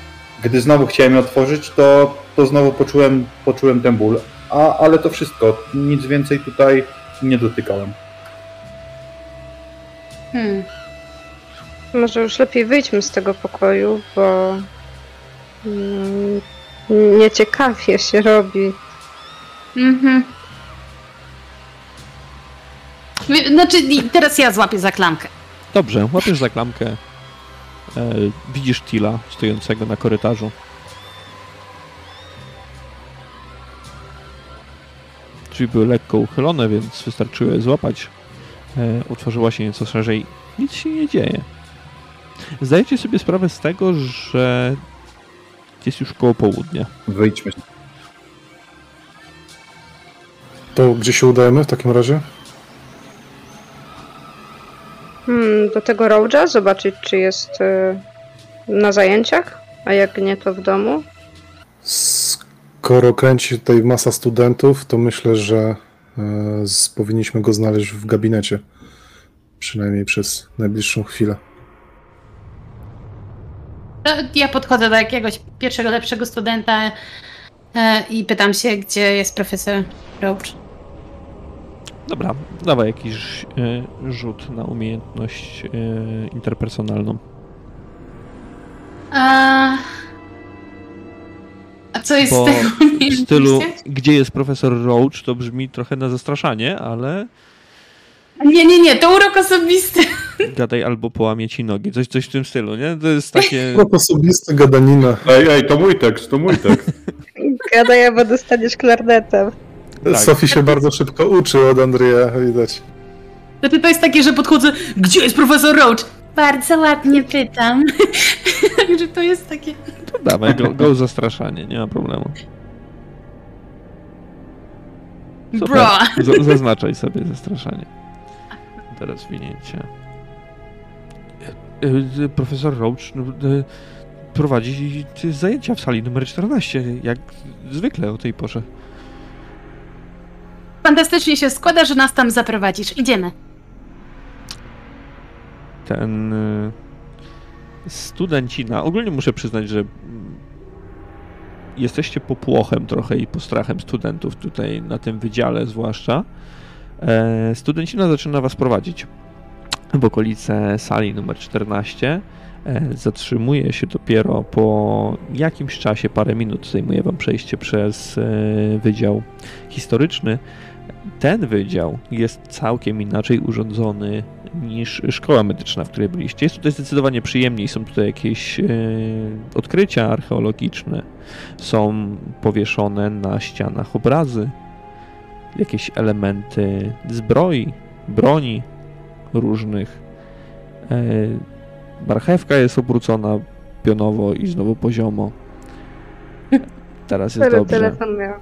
gdy znowu chciałem je otworzyć, to, to znowu poczułem, poczułem ten ból. A, ale to wszystko, nic więcej tutaj nie dotykałem. Hmm. Może już lepiej wyjdźmy z tego pokoju, bo mm, nieciekawie się robi. Mhm. Znaczy, teraz ja złapię za klamkę. Dobrze, łapiesz za klamkę. E, widzisz Tila stojącego na korytarzu. Drzwi były lekko uchylone, więc wystarczyło je złapać. E, utworzyła się nieco szerzej. Nic się nie dzieje. Zdajecie sobie sprawę z tego, że jest już koło południa. Wyjdźmy. To gdzie się udajemy w takim razie? Hmm, do tego Roja zobaczyć, czy jest y, na zajęciach, a jak nie, to w domu. Skoro kręci tutaj masa studentów, to myślę, że e, powinniśmy go znaleźć w gabinecie. Przynajmniej przez najbliższą chwilę. Ja podchodzę do jakiegoś pierwszego lepszego studenta e, i pytam się, gdzie jest profesor Roach. Dobra, dawaj jakiś y, rzut na umiejętność y, interpersonalną. A... A co jest Bo z tego w stylu, gdzie jest profesor Roach, to brzmi trochę na zastraszanie, ale... Nie, nie, nie, to urok osobisty. Gadaj albo połamie ci nogi, coś, coś w tym stylu, nie? To jest takie... Urok osobisty, gadanina. Ej, ej, to mój tekst, to mój tekst. Gadaj, albo dostaniesz klarnetem. Tak. Sofii się bardzo szybko uczy od Andrzeja, widać. Znaczy to jest takie, że podchodzę, gdzie jest profesor Roach? Bardzo ładnie pytam. Także to jest takie... To dawaj, go, go zastraszanie, nie ma problemu. Bro. Z, zaznaczaj sobie zastraszanie. Teraz winięcie. E, e, profesor Roach no, e, prowadzi zajęcia w sali numer 14, jak zwykle o tej porze. Fantastycznie się składa, że nas tam zaprowadzisz. Idziemy. Ten y, studencina, ogólnie muszę przyznać, że jesteście popłochem trochę i postrachem studentów tutaj na tym wydziale zwłaszcza. E, studencina zaczyna was prowadzić w okolice sali numer 14. E, zatrzymuje się dopiero po jakimś czasie, parę minut zajmuje wam przejście przez e, wydział historyczny ten wydział jest całkiem inaczej urządzony niż szkoła medyczna, w której byliście. Jest tutaj zdecydowanie przyjemniej, są tutaj jakieś e, odkrycia archeologiczne, są powieszone na ścianach obrazy, jakieś elementy zbroi, broni różnych. E, marchewka jest obrócona pionowo i znowu poziomo. Teraz jest dobrze. Telefon miał.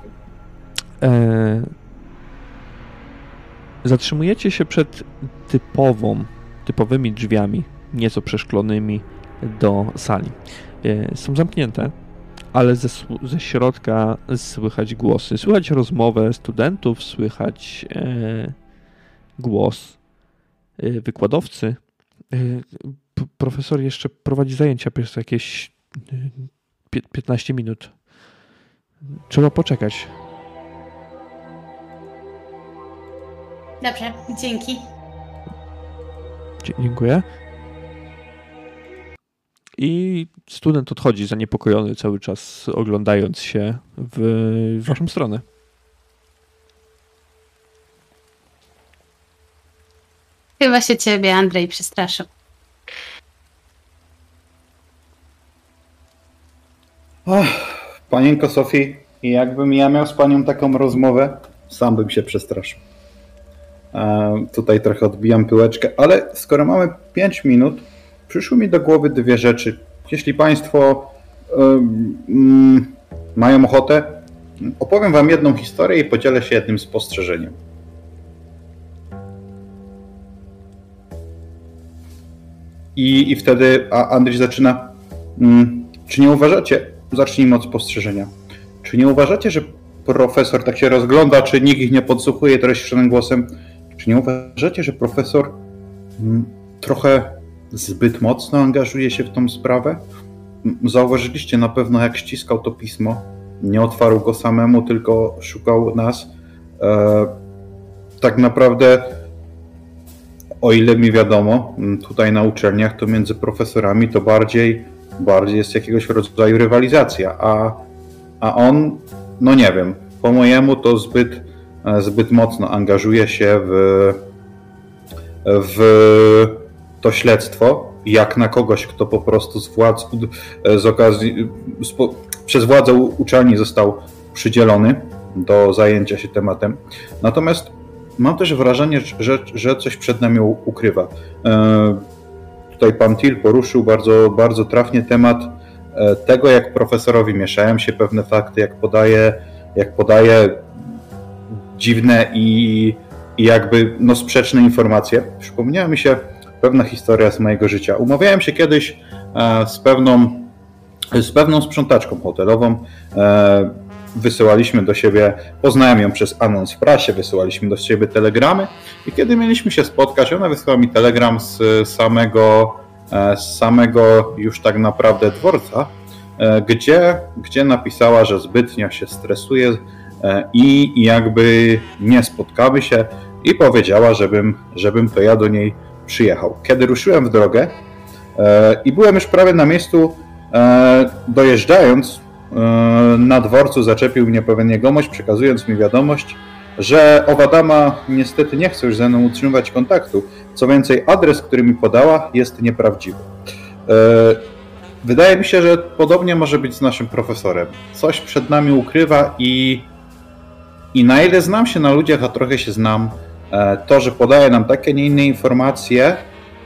E, Zatrzymujecie się przed typową, typowymi drzwiami, nieco przeszklonymi do sali. E, są zamknięte, ale ze, ze środka słychać głosy. Słychać rozmowę studentów, słychać e, głos e, wykładowcy. E, profesor jeszcze prowadzi zajęcia przez jakieś 15 e, minut. Trzeba poczekać. Dobrze, dzięki. Dziękuję. I student odchodzi zaniepokojony cały czas, oglądając się w waszą stronę. Chyba się ciebie Andrzej przestraszył. Ach, panienko Sofii, jakbym ja miał z panią taką rozmowę, sam bym się przestraszył. Tutaj trochę odbijam pyłeczkę, ale skoro mamy 5 minut, przyszły mi do głowy dwie rzeczy. Jeśli państwo y, mają ochotę, opowiem wam jedną historię i podzielę się jednym spostrzeżeniem. I, i wtedy a Andrzej zaczyna. Mm, czy nie uważacie, zacznijmy od spostrzeżenia. Czy nie uważacie, że profesor tak się rozgląda, czy nikt ich nie podsłuchuje treściwym głosem? Czy nie uważacie, że profesor mm, trochę zbyt mocno angażuje się w tą sprawę? Zauważyliście na pewno, jak ściskał to pismo. Nie otwarł go samemu, tylko szukał nas. E, tak naprawdę, o ile mi wiadomo, tutaj na uczelniach to między profesorami to bardziej, bardziej jest jakiegoś rodzaju rywalizacja, a, a on, no nie wiem, po mojemu to zbyt, zbyt mocno angażuje się w, w to śledztwo, jak na kogoś, kto po prostu z władz, z okazji, przez władzę uczelni został przydzielony do zajęcia się tematem. Natomiast mam też wrażenie, że, że coś przed nami ukrywa. E, tutaj pan Til poruszył bardzo, bardzo trafnie temat e, tego, jak profesorowi mieszają się pewne fakty, jak podaje, jak podaje dziwne i, i jakby no, sprzeczne informacje. Przypomniała mi się pewna historia z mojego życia. Umawiałem się kiedyś e, z pewną, z pewną sprzątaczką hotelową. E, wysyłaliśmy do siebie, poznałem ją przez anons w prasie, wysyłaliśmy do siebie telegramy i kiedy mieliśmy się spotkać, ona wysłała mi telegram z samego, e, z samego już tak naprawdę dworca, gdzie, gdzie napisała, że zbytnio się stresuje i jakby nie spotkamy się i powiedziała, żebym, żebym to ja do niej przyjechał. Kiedy ruszyłem w drogę e, i byłem już prawie na miejscu, e, dojeżdżając e, na dworcu zaczepił mnie pewien jegomość, przekazując mi wiadomość, że owa dama niestety nie chce już ze mną utrzymywać kontaktu. Co więcej, adres, który mi podała, jest nieprawdziwy. Wydaje mi się, że podobnie może być z naszym profesorem. Coś przed nami ukrywa i, i na ile znam się na ludziach, a trochę się znam, E, to, że podaje nam takie, nie inne informacje,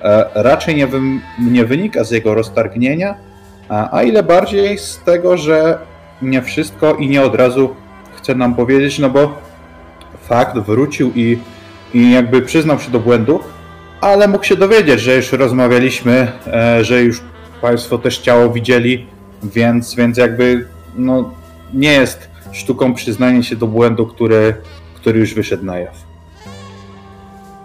e, raczej nie, wy, nie wynika z jego roztargnienia, a ile bardziej z tego, że nie wszystko i nie od razu chce nam powiedzieć, no bo fakt wrócił i, i jakby przyznał się do błędu, ale mógł się dowiedzieć, że już rozmawialiśmy, e, że już Państwo też ciało widzieli, więc, więc jakby no, nie jest sztuką przyznanie się do błędu, który, który już wyszedł na jaw.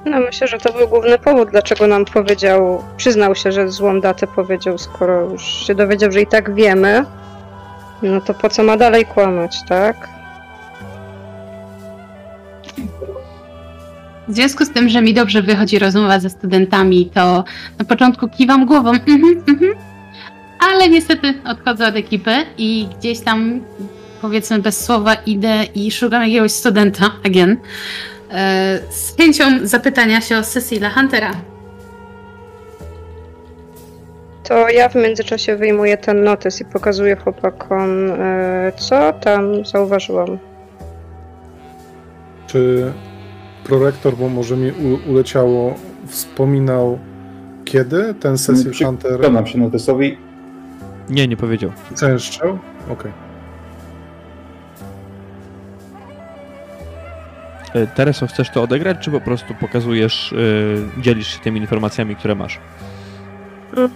No myślę, że to był główny powód, dlaczego nam powiedział, przyznał się, że złą datę powiedział, skoro już się dowiedział, że i tak wiemy, no to po co ma dalej kłamać, tak? W związku z tym, że mi dobrze wychodzi rozmowa ze studentami, to na początku kiwam głową, mhm, mhm, ale niestety odchodzę od ekipy i gdzieś tam, powiedzmy bez słowa, idę i szukam jakiegoś studenta, again, E, z chęcią zapytania się o Cecilia Huntera. To ja w międzyczasie wyjmuję ten notes i pokazuję chłopakom, e, co tam zauważyłam. Czy prorektor, bo może mi uleciało, wspominał kiedy ten Cecil Hunter... Przyglądam się notesowi. Nie, nie powiedział. Zęszczał? Okej. Okay. Tereso, chcesz to odegrać, czy po prostu pokazujesz, yy, dzielisz się tymi informacjami, które masz? No,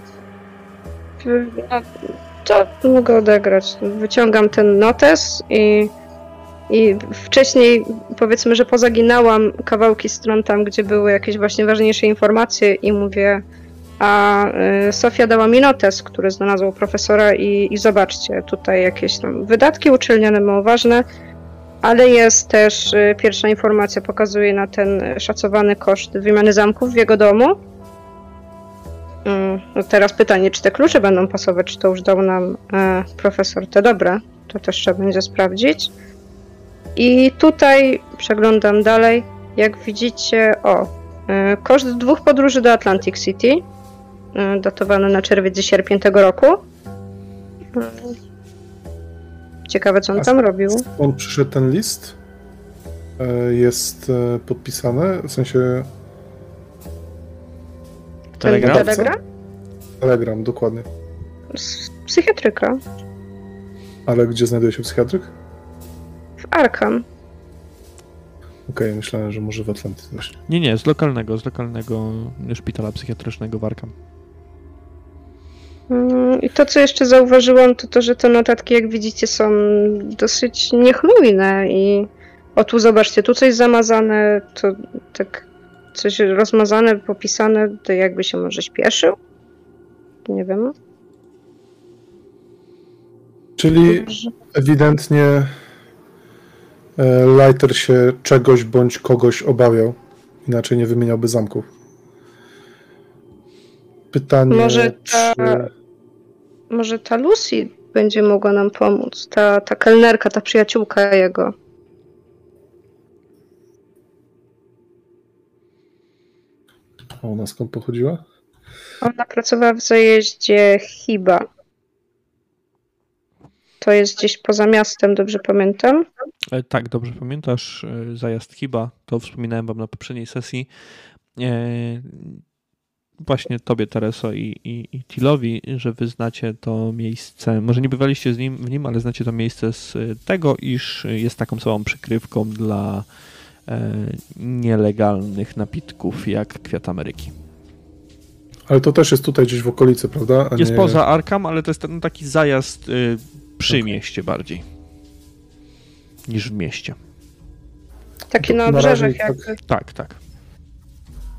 to mogę odegrać. Wyciągam ten notes i, i wcześniej powiedzmy, że pozaginałam kawałki stron tam, gdzie były jakieś właśnie ważniejsze informacje i mówię, a y, Sofia dała mi notes, który znalazł profesora i, i zobaczcie, tutaj jakieś tam wydatki uczelniane mało ważne, ale jest też y, pierwsza informacja, pokazuje na ten szacowany koszt wymiany zamków w jego domu. Mm, no teraz pytanie, czy te klucze będą pasować, czy to już dał nam e, profesor te dobre, to też trzeba będzie sprawdzić. I tutaj przeglądam dalej, jak widzicie, o, E, koszt dwóch podróży do Atlantic City, e, datowany na czerwiec i sierpień tego roku. E, ciekawe, co on tam robił. On przyszedł ten list? Jest podpisany? W sensie. Telegram? Telegram? Telegram, dokładnie. Z psychiatryka. Ale gdzie znajduje się psychiatryk? W Arkham. Okej, okay, myślałem, że może w Atlantyce właśnie. Nie, nie, z lokalnego, z lokalnego szpitala psychiatrycznego w Arkham. Mm, I to, co jeszcze zauważyłam, to to, że te notatki, jak widzicie, są dosyć niechlujne i o tu zobaczcie, tu coś zamazane, to tak coś rozmazane, popisane, to jakby się może śpieszył. Nie wiem. Czyli ewidentnie E, Lighter się czegoś bądź kogoś obawiał, inaczej nie wymieniałby zamków. Pytanie, może ta, czy... może ta Lucy będzie mogła nam pomóc, ta, ta kelnerka, ta przyjaciółka jego. A ona skąd pochodziła? Ona pracowała w zajeździe Hiba. To jest gdzieś poza miastem, dobrze pamiętam? E, tak, dobrze pamiętasz. E, zajazd Hiba, to wspominałem wam na poprzedniej sesji. E, właśnie tobie, Tereso i, i, i Tilowi, że wy znacie to miejsce. Może nie bywaliście z nim, w nim, ale znacie to miejsce z tego, iż jest taką samą przykrywką dla nielegalnych napitków jak Kwiat Ameryki. Ale to też jest tutaj gdzieś w okolicy, prawda? A jest nie... poza Arkham, ale to jest ten taki zajazd przy okay. mieście bardziej niż w mieście. Takie na obrzeżach na jakby. Tak, tak, tak.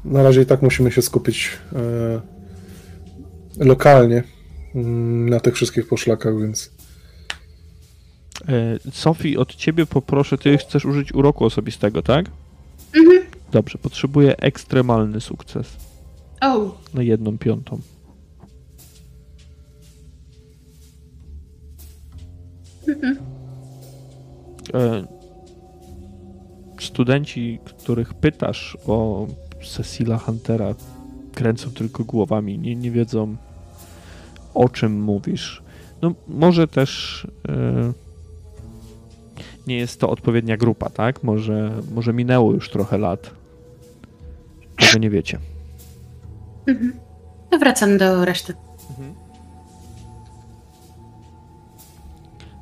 Na razie i tak musimy się skupić e, lokalnie mm, na tych wszystkich poszlakach, więc. E, Sofii, od ciebie poproszę, ty chcesz użyć uroku osobistego, tak? Mhm. Dobrze, potrzebuję ekstremalny sukces. Oh. Na jedną piątą. Mhm. E, studenci, których pytasz o Cecila Huntera, kręcą tylko głowami, nie, nie wiedzą o czym mówisz. No, może też e, nie jest to odpowiednia grupa, tak? Może, może minęło już trochę lat. Tego nie wiecie. Mhm. No wracam do reszty. Mhm.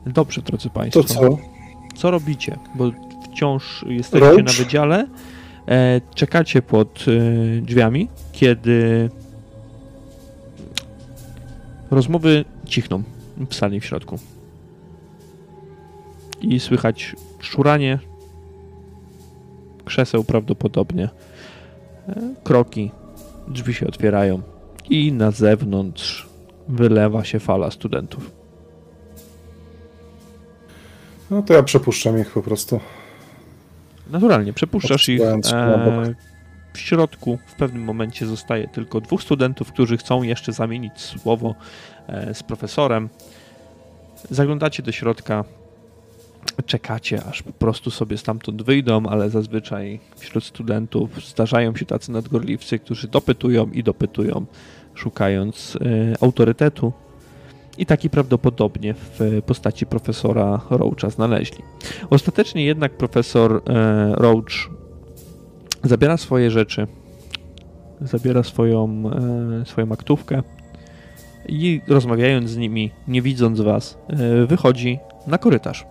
Dobrze, drodzy Państwo. To co? Co robicie? Bo wciąż jesteście na wydziale, czekacie pod e, drzwiami, kiedy rozmowy cichną w sali w środku. I słychać szuranie krzeseł prawdopodobnie. E, kroki, drzwi się otwierają i na zewnątrz wylewa się fala studentów. No to ja przepuszczam ich po prostu. Naturalnie, przepuszczasz ich. E, w środku w pewnym momencie zostaje tylko dwóch studentów, którzy chcą jeszcze zamienić słowo e, z profesorem. Zaglądacie do środka, czekacie, aż po prostu sobie stamtąd wyjdą, ale zazwyczaj wśród studentów zdarzają się tacy nadgorliwcy, którzy dopytują i dopytują, szukając e, autorytetu i taki prawdopodobnie w postaci profesora Roacha znaleźli. Ostatecznie jednak profesor e, Roach zabiera swoje rzeczy, zabiera swoją, e, swoją aktówkę i rozmawiając z nimi, nie widząc was, e, wychodzi na korytarz.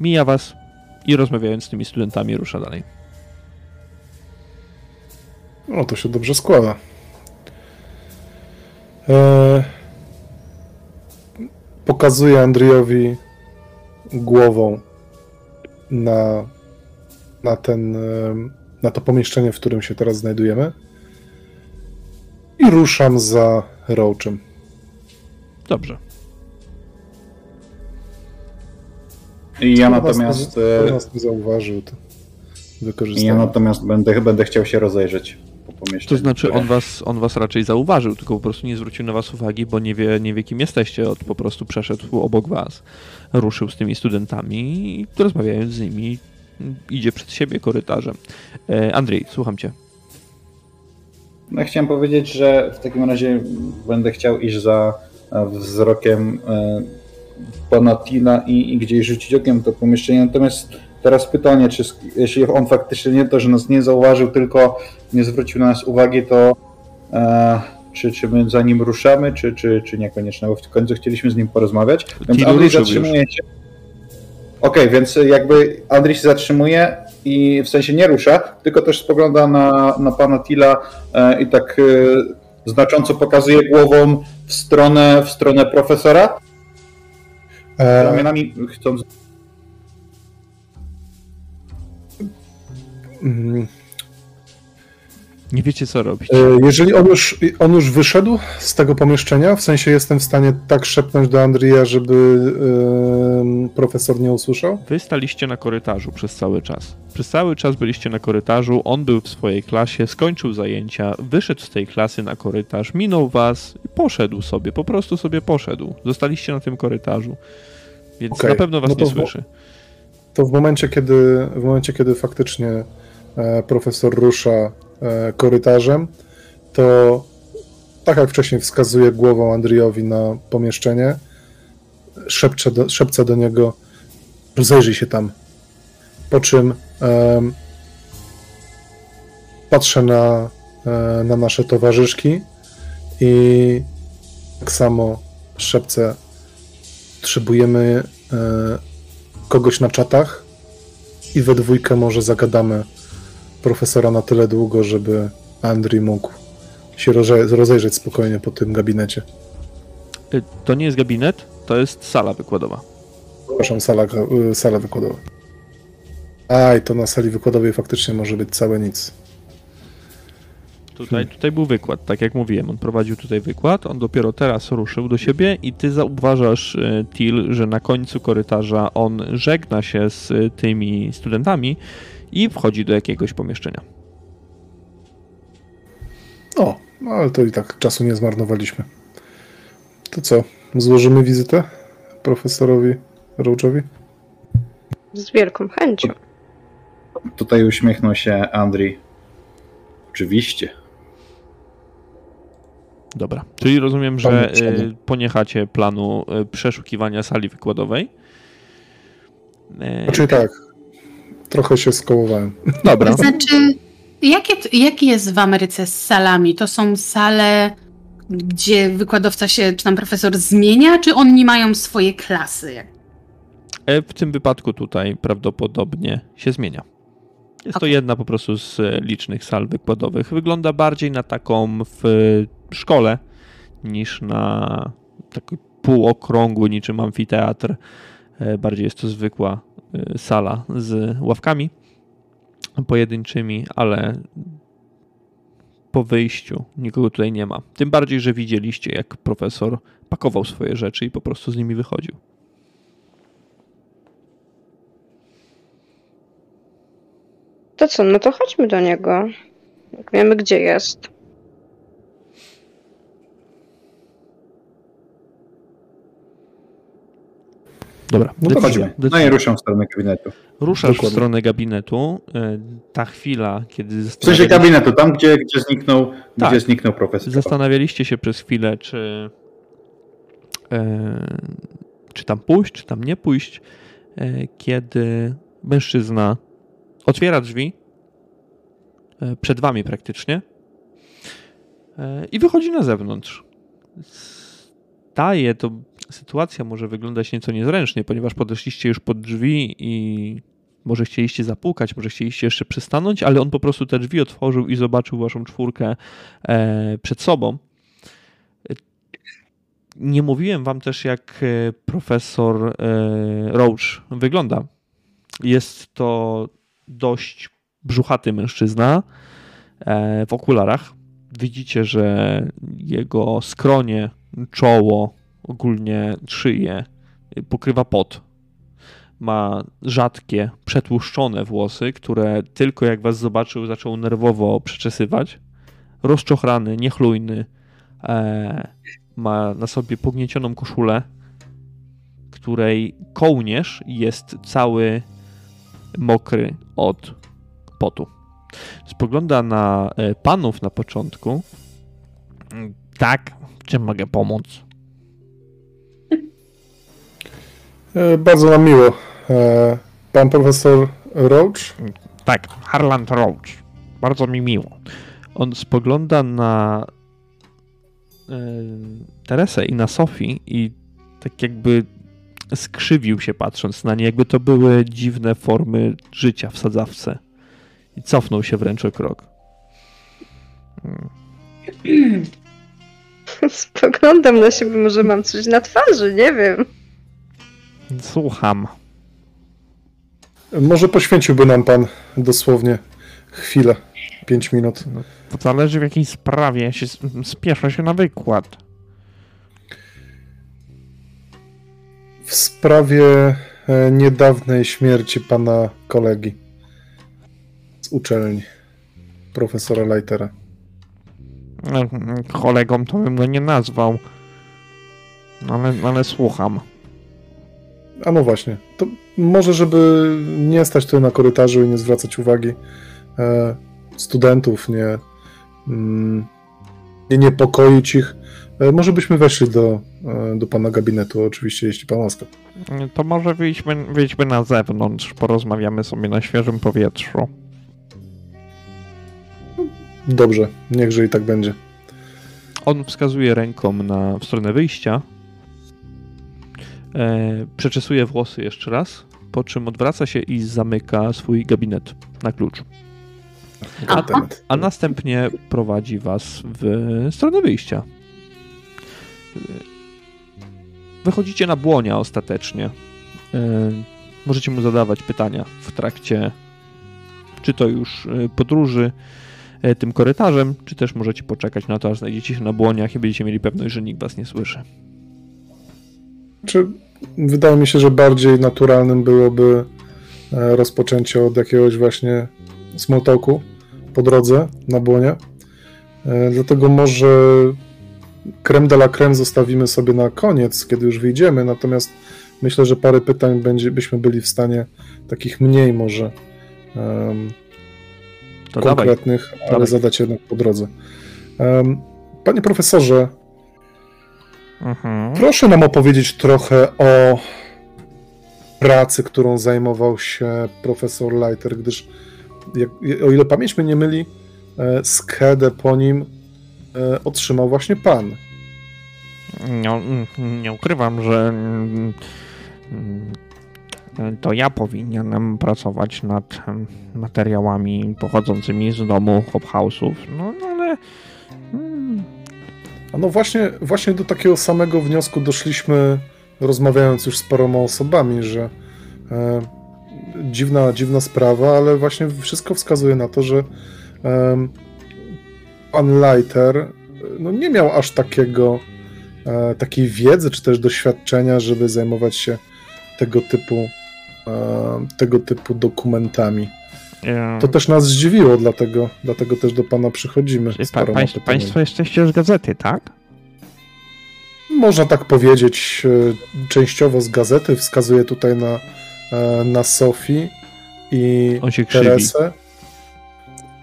Mija was i rozmawiając z tymi studentami rusza dalej. No to się dobrze składa. Eee, pokazuję Andrzejowi głową na, na, ten, na to pomieszczenie, w którym się teraz znajdujemy i ruszam za Roachem. Dobrze. Ja natomiast. Nas nie zauważył, to. Ja natomiast będę, będę chciał się rozejrzeć. Po pomieszczeniu. To znaczy on was, on was raczej zauważył, tylko po prostu nie zwrócił na was uwagi, bo nie wie, nie wie kim jesteście, od po prostu przeszedł obok was, ruszył z tymi studentami i rozmawiając z nimi idzie przed siebie korytarzem. E, Andrzej, słucham cię. No, chciałem powiedzieć, że w takim razie będę chciał iść za e, wzrokiem e, pana Tina i, i gdzieś rzucić okiem to pomieszczenie. Natomiast teraz pytanie, czy jeśli on faktycznie nie to, że nas nie zauważył, tylko nie zwrócił na nas uwagi, to e, czy, czy my za nim ruszamy, czy, czy, czy niekoniecznie, bo w końcu chcieliśmy z nim porozmawiać. Więc Andrzej zatrzymuje się. Okej, okay, więc jakby Andrzej się zatrzymuje i w sensie nie rusza, tylko też spogląda na, na pana Tila e, i tak e, znacząco pokazuje głową w stronę, w stronę profesora. E... Ramionami chcąc. Nie wiecie, co robić. E, jeżeli on już, on już wyszedł z tego pomieszczenia, w sensie jestem w stanie tak szepnąć do Andrija, żeby yy, profesor nie usłyszał? Wy staliście na korytarzu przez cały czas. Przez cały czas byliście na korytarzu, on był w swojej klasie, skończył zajęcia, wyszedł z tej klasy na korytarz, minął was i poszedł sobie, po prostu sobie poszedł. Zostaliście na tym korytarzu, więc okay. na pewno was no nie słyszy. To w momencie, kiedy, w momencie, kiedy faktycznie profesor rusza E, korytarzem, to tak jak wcześniej wskazuje głową Andriowi na pomieszczenie, szepcze do, do niego, rozejrzyj się tam. Po czym um, patrzę na, e, na nasze towarzyszki i tak samo szepce potrzebujemy e, kogoś na czatach i we dwójkę może zagadamy profesora na tyle długo, żeby Andrew mógł się rozejrzeć spokojnie po tym gabinecie. Y, to nie jest gabinet, to jest sala wykładowa. Przepraszam, sala, y, sala wykładowa. Aj, to na sali wykładowej faktycznie może być całe nic. Tutaj, hmm. tutaj był wykład, tak jak mówiłem, on prowadził tutaj wykład, on dopiero teraz ruszył do siebie i ty zauważasz, y, Til, że na końcu korytarza on żegna się z tymi studentami i wchodzi do jakiegoś pomieszczenia. O, no ale to i tak czasu nie zmarnowaliśmy. To co, złożymy wizytę profesorowi Roachowi? Z wielką chęcią. Tutaj uśmiechnął się Andrii. Oczywiście. Dobra, czyli rozumiem, że y, poniechacie planu y, przeszukiwania sali wykładowej. Znaczy tak, trochę się skołowałem. Dobra. Znaczy, jakie, jaki jest w Ameryce z salami? To są sale, gdzie wykładowca się, czy tam profesor zmienia, czy oni mają swoje klasy? E, w tym wypadku tutaj prawdopodobnie się zmienia. Jest okay. to jedna po prostu z licznych sal wykładowych. Wygląda bardziej na taką w szkole niż na taki półokrągły niczym amfiteatr. E, bardziej jest to zwykła sala z ławkami pojedynczymi, ale po wyjściu nikogo tutaj nie ma. Tym bardziej, że widzieliście, jak profesor pakował swoje rzeczy i po prostu z nimi wychodził. To co, no to chodźmy do niego. Jak wiemy, gdzie jest. Dobra, no to chodźmy. No i ruszam w stronę gabinetu. Ruszasz Dokładnie. w stronę gabinetu. E, ta chwila, kiedy... W sensie gabinetu, tam gdzie, gdzie, zniknął, tak. gdzie zniknął profesor. Zastanawialiście się przez chwilę, czy, e, czy tam pójść, czy tam nie pójść, e, kiedy mężczyzna otwiera drzwi e, przed wami praktycznie e, i wychodzi na zewnątrz. Staje to sytuacja może wyglądać nieco niezręcznie, ponieważ podeszliście już pod drzwi i może chcieliście zapukać, może chcieliście jeszcze przystanąć, ale on po prostu te drzwi otworzył i zobaczył waszą czwórkę e, przed sobą. Nie mówiłem wam też, jak e, profesor e, Roach wygląda. Jest to dość brzuchaty mężczyzna w okularach. Widzicie, że jego skronie, czoło, ogólnie szyję, pokrywa pot. Ma rzadkie, przetłuszczone włosy, które tylko jak was zobaczył, zaczął nerwowo przeczesywać. rozczochrany, niechlujny. E, ma na sobie pogniecioną koszulę, której kołnierz jest cały mokry od potu. Spogląda na e, panów na początku. Tak, czym mogę pomóc? Bardzo nam miło. E, pan profesor Roach? Tak, Harland Roach. Bardzo mi miło. On spogląda na Teresę i na Sofii i tak jakby skrzywił się patrząc na nie, jakby to były dziwne formy życia w sadzawce. I cofnął się wręcz o krok. Hmm. Spoglądam na siebie, może mam coś na twarzy, nie wiem. Słucham. Może poświęciłby nam pan dosłownie chwilę, pięć minut. No, to zależy w jakiej sprawie. Ja się spieszę się na wykład. W sprawie e, niedawnej śmierci pana kolegi z uczelni, profesora Leitera. No, kolegą to bym go nie nazwał. Ale, ale słucham. A no właśnie. To może, żeby nie stać tu na korytarzu i nie zwracać uwagi e, studentów, nie, mm, nie niepokoić ich, e, może byśmy weszli do, e, do pana gabinetu, oczywiście, jeśli pan łaska. To może wyjdźmy, wyjdźmy na zewnątrz, porozmawiamy sobie na świeżym powietrzu. Dobrze, niechże i tak będzie. On wskazuje ręką na w stronę wyjścia. E, przeczesuje włosy jeszcze raz, po czym odwraca się i zamyka swój gabinet na klucz. A, a następnie prowadzi was w stronę wyjścia. Wychodzicie na błonia ostatecznie. E, możecie mu zadawać pytania w trakcie czy to już e, podróży, E, tym korytarzem, czy też możecie poczekać na to, aż znajdziecie się na błoniach i będziecie mieli pewność, że nikt was nie słyszy. Czy wydaje mi się, że bardziej naturalnym byłoby e, rozpoczęcie od jakiegoś właśnie small talku po drodze na błonie. E, dlatego może creme de la creme zostawimy sobie na koniec, kiedy już wyjdziemy, natomiast myślę, że parę pytań będzie, byśmy byli w stanie takich mniej może um, konkretnych, dawaj. ale dawaj. zadać jednak po drodze. Um, panie profesorze, proszę nam opowiedzieć trochę o pracy, którą zajmował się profesor Leiter, gdyż jak, o ile pamięć mnie nie myli, e, skedę po nim e, otrzymał właśnie pan. Nie, nie ukrywam, że to ja powinienem pracować nad materiałami pochodzącymi z domu hobhouse'ów. No, no ale... A no właśnie, właśnie do takiego samego wniosku doszliśmy, rozmawiając już z paroma osobami, że e, dziwna, dziwna sprawa, ale właśnie wszystko wskazuje na to, że e, pan Leiter no nie miał aż takiego e, takiej wiedzy, czy też doświadczenia, żeby zajmować się tego typu E, tego typu dokumentami. To też nas zdziwiło, dlatego, dlatego też do pana przychodzimy. Pa, państw, państwo jesteście z gazety, tak? Można tak powiedzieć, e, częściowo z gazety. Wskazuje tutaj na, e, na Sofii i Teresę.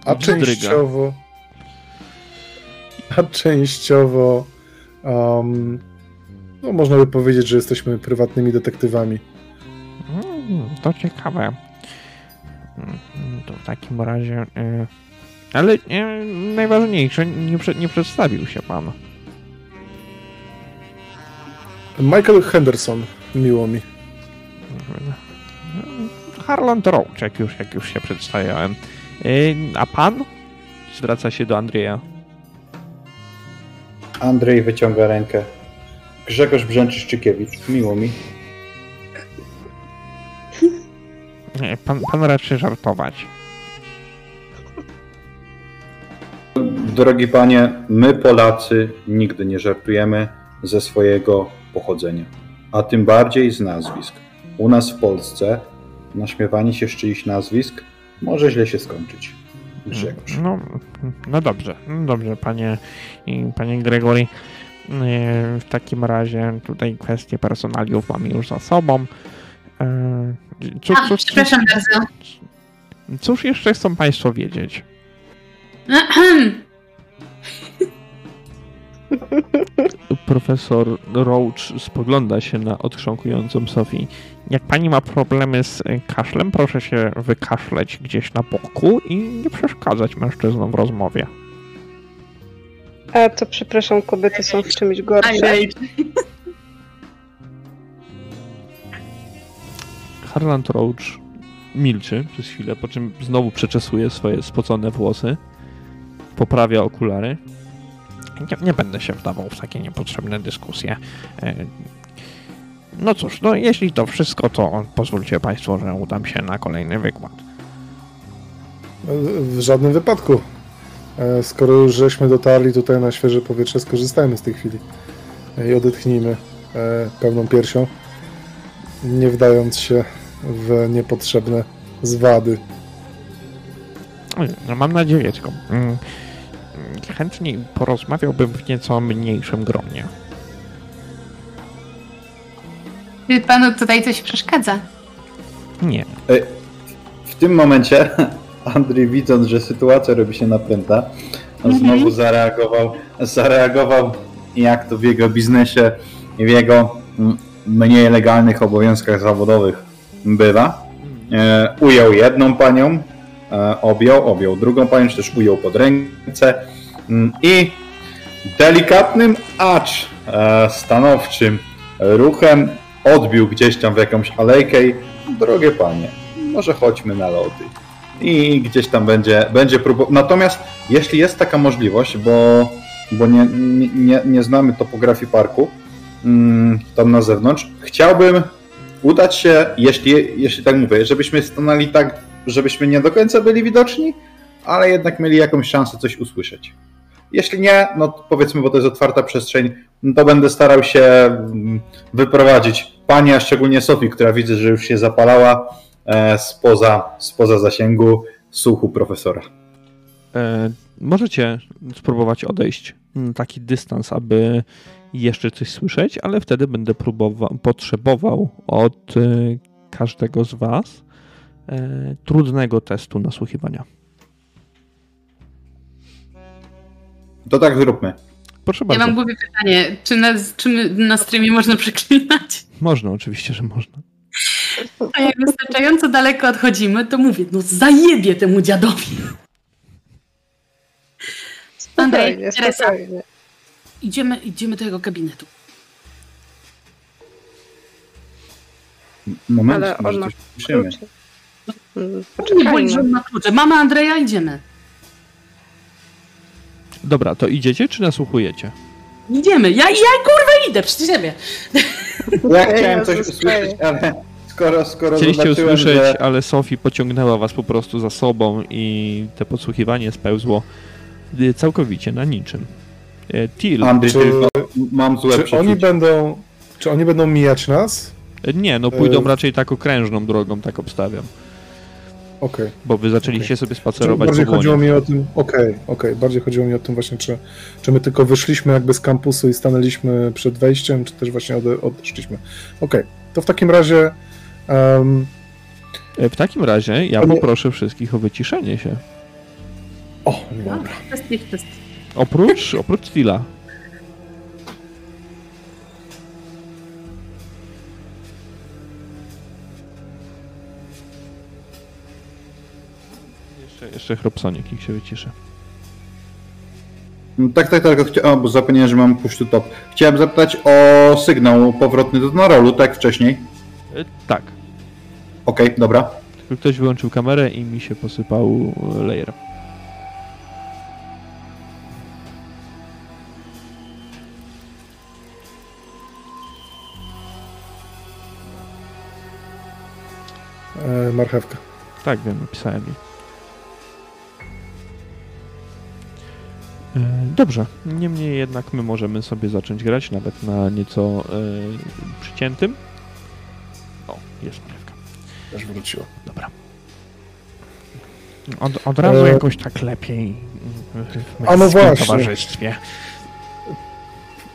A częściowo. A częściowo. Um, no można by powiedzieć, że jesteśmy prywatnymi detektywami. Hmm, to ciekawe. Hmm, to w takim razie. Y, ale najważniejsze, nie, nie przedstawił się pan. Michael Henderson, miło mi. Harlan Roach, jak już, jak już się przedstawiałem. Y, a pan? Zwraca się do Andrzeja. Andrzej wyciąga rękę. Grzegorz Brzęczyszczykiewicz, miło mi. Pan, pan raczy żartować. Drogi panie, my Polacy nigdy nie żartujemy ze swojego pochodzenia, a tym bardziej z nazwisk. U nas w Polsce naśmiewanie się z czyichś nazwisk może źle się skończyć. Grzegorz. No, No dobrze, no dobrze, panie, panie Gregory. E, w takim razie tutaj kwestie personaliów mamy już za sobą. E, cóż, przepraszam bardzo. Cóż jeszcze chcą Państwo wiedzieć? Profesor Roach spogląda się na odchrząkującą Sophie. Jak pani ma problemy z kaszlem, proszę się wykaszleć gdzieś na boku i nie przeszkadzać mężczyznom w rozmowie. A to przepraszam, kobiety są w czymś gorsze. Harland Roach milczy przez chwilę, po czym znowu przeczesuje swoje spocone włosy, poprawia okulary. Nie, nie będę się wdawał w takie niepotrzebne dyskusje. E, no cóż, no jeśli to wszystko, to pozwólcie Państwo, że udam się na kolejny wykład. W żadnym wypadku. E, skoro już żeśmy dotarli tutaj na świeże powietrze, skorzystajmy z tej chwili i odetchnijmy e, pełną piersią, nie wdając się w niepotrzebne zwady. No mam nadzieję, tylko mm, chętniej porozmawiałbym w nieco mniejszym gronie. Czy panu tutaj coś przeszkadza? Nie. E, w tym momencie Andrzej widząc, że sytuacja robi się napięta, mhm. znowu zareagował, zareagował jak to w jego biznesie i w jego mm, mniej legalnych obowiązkach zawodowych bywa. E, ujął jedną panią, e, objął, objął drugą panią, czy też ujął pod ręce mm, i delikatnym, acz e, stanowczym ruchem odbił gdzieś tam w jakąś alejkę i drogie panie, może chodźmy na lody. I gdzieś tam będzie, będzie próbował. Natomiast jeśli jest taka możliwość, bo, bo nie, nie, nie znamy topografii parku mm, tam na zewnątrz, chciałbym udać się, jeśli, jeśli tak mówię, żebyśmy stanęli tak, żebyśmy nie do końca byli widoczni, ale jednak mieli jakąś szansę coś usłyszeć. Jeśli nie, no powiedzmy, bo to jest otwarta przestrzeń, no to będę starał się mm, wyprowadzić pani, a szczególnie Sofii, która widzę, że już się zapalała e, spoza, spoza zasięgu słuchu profesora. E, możecie spróbować odejść na taki dystans, aby jeszcze coś słyszeć, ale wtedy będę próbował, potrzebował od y, każdego z Was y, trudnego testu nasłuchiwania. To tak zróbmy. Proszę bardzo. Ja mam głupie pytanie. Czy na, czy na streamie można przeklinać? Można, oczywiście, że można. A jak wystarczająco daleko odchodzimy, to mówię, no zajebie temu dziadowi. Andrzej, Teresa, idziemy, idziemy do jego gabinetu. Moment, Ale on ma klucze. Nie bądź, że on ma klucze. Mama Andrzeja, idziemy. Dobra, to idziecie czy nasłuchujecie? Idziemy. Ja, ja kurwa idę, przecież ciebie. Ja chciałem coś usłyszeć, ale skoro, skoro Chcieliście usłyszeć, że... ale Sophie pociągnęła was po prostu za sobą i te podsłuchiwanie spełzło y, całkowicie na niczym. E, Til. Andrzej, czy, mam złe czy oni będą Czy oni będą mijać nas? E, nie, no pójdą e... raczej tak okrężną drogą, tak obstawiam. Okej. Okay. Bo wy zaczęliście okay. sobie spacerować Bardziej chodziło mi o tym, okej, okay, okej, okay. bardziej chodziło mi o tym właśnie, czy, czy my tylko wyszliśmy jakby z kampusu i stanęliśmy przed wejściem, czy też właśnie ode, odeszliśmy. Okej, to w takim razie... Um... W takim razie ja poproszę wszystkich o wyciszenie się. O, dobra. Oprócz, oprócz Stila. Jeszcze, jeszcze Hropsonik, ich się wyciszę. No, tak, tak, tak. Chcia... O, bo zapomniałem, że mam push to top. Chciałem zapytać o sygnał powrotny do Narolu, tak wcześniej? E, tak. Okej, okay, dobra. Tylko ktoś wyłączył kamerę i mi się posypał layer. E, marchewka. Tak, wiem, napisałem jej. E, dobrze, niemniej jednak my możemy sobie zacząć grać nawet na nieco e, przyciętym. O, jest marchewka. Też wróciło. Dobra. Od, od razu e... jakoś tak lepiej w A no właśnie. towarzystwie.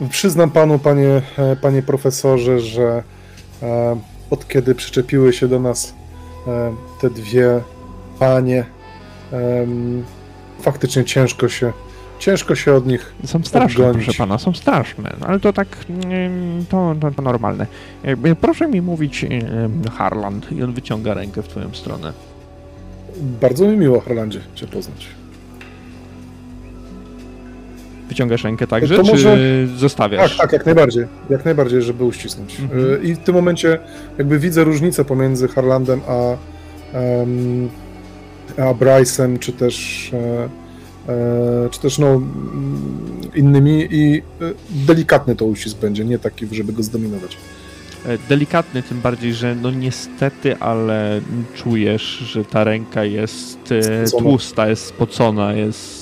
Przyznam panu, panie, panie profesorze, że e, od kiedy przyczepiły się do nas te dwie panie, e, faktycznie ciężko się ciężko się od nich Są straszne, odgonić. proszę pana, są straszne, ale to tak, to, to, to normalne. Proszę mi mówić Harland i on wyciąga rękę w twoją stronę. Bardzo mi miło, Harlandzie, cię poznać. Wyciągasz rękę także, to może... czy zostawiasz? Tak, tak, jak najbardziej. Jak najbardziej, żeby uścisnąć. Mhm. I w tym momencie jakby widzę różnicę pomiędzy Harlandem a, a Bryce'em, czy też e, e, czy też no, innymi i e, delikatny to uścisk będzie, nie taki, żeby go zdominować. Delikatny, tym bardziej, że no niestety, ale czujesz, że ta ręka jest spocona. tłusta, jest spocona, jest.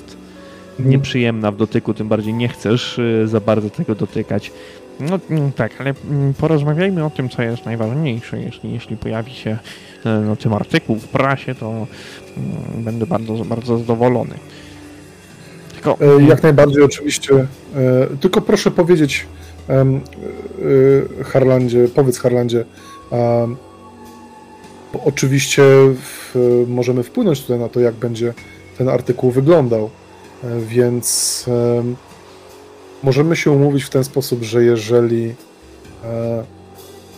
Nieprzyjemna w dotyku, tym bardziej nie chcesz y, za bardzo tego dotykać. No mm, tak, ale mm, porozmawiajmy o tym, co jest najważniejsze. Jeśli, jeśli pojawi się y, no, tym artykuł w prasie, to mm, będę bardzo, bardzo zadowolony. Tylko... E, jak najbardziej oczywiście. E, tylko proszę powiedzieć e, Harlandzie, powiedz Harlandzie, oczywiście w, możemy wpłynąć tutaj na to, jak będzie ten artykuł wyglądał. Więc możemy się umówić w ten sposób, że jeżeli, e,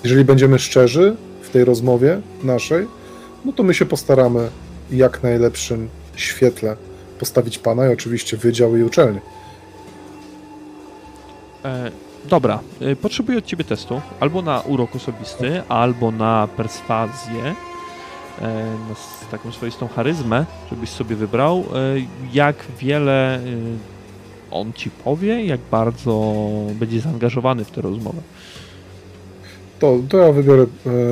jeżeli będziemy szczerzy w tej rozmowie naszej, no to my się postaramy jak najlepszym świetle postawić pana i oczywiście wydział i uczelnię. E, dobra, e, potrzebuję od ciebie testu albo na urok osobisty, albo na perswazję E, na taką swoistą charyzmę, żebyś sobie wybrał, e, jak wiele e, on ci powie, jak bardzo będzie zaangażowany w tę rozmowę. To, to ja wybiorę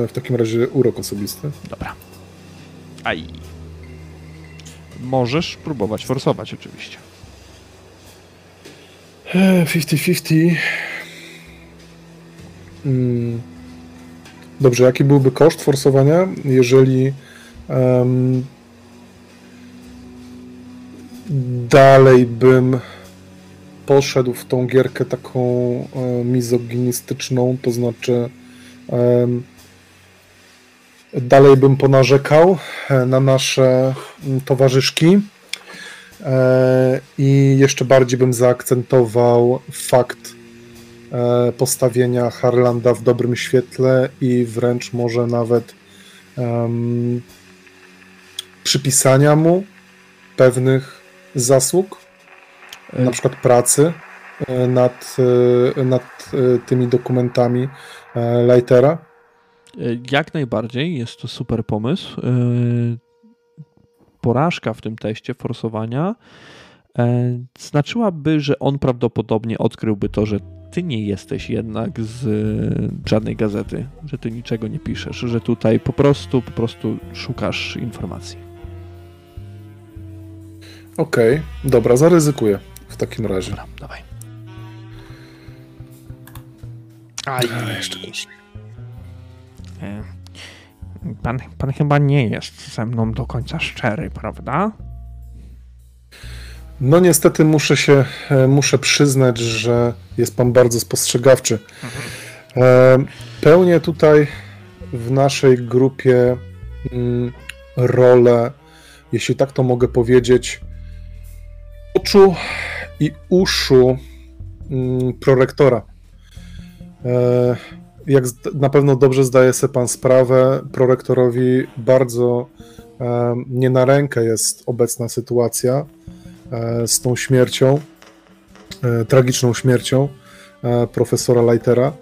w takim razie urok osobisty. Dobra. Aj. Możesz próbować forsować oczywiście. 50-50. Hmm. Dobrze, jaki byłby koszt forsowania, jeżeli um, dalej bym poszedł w tą gierkę taką um, mizoginistyczną, to znaczy dalej bym ponarzekał e, na nasze towarzyszki e, i jeszcze bardziej bym zaakcentował fakt E, postawienia Harlanda w dobrym świetle i wręcz może nawet um, przypisania mu pewnych zasług, e, na przykład pracy e, nad, nad tymi dokumentami Lightera. Jak najbardziej, jest to super pomysł. Porażka w tym teście forsowania znaczyłaby, że on prawdopodobnie odkryłby to, że ty nie jesteś jednak z żadnej gazety, że ty niczego nie piszesz, że tutaj po prostu, po prostu szukasz informacji. Okej, okay, dobra, zaryzykuję w takim razie. Dobra, dawaj. Aj, Ale jeszcze. E, pan, pan chyba nie jest ze mną do końca szczery, prawda? No niestety muszę się, e, muszę przyznać, że jest pan bardzo spostrzegawczy. E, pełnię tutaj w naszej grupie mm, rolę, jeśli tak to mogę powiedzieć, oczu i uszu mm, prorektora. E, jak na pewno dobrze zdaje sobie pan sprawę, prorektorowi bardzo nie na rękę jest obecna sytuacja z tą śmiercią, e, tragiczną śmiercią e, profesora Lightera.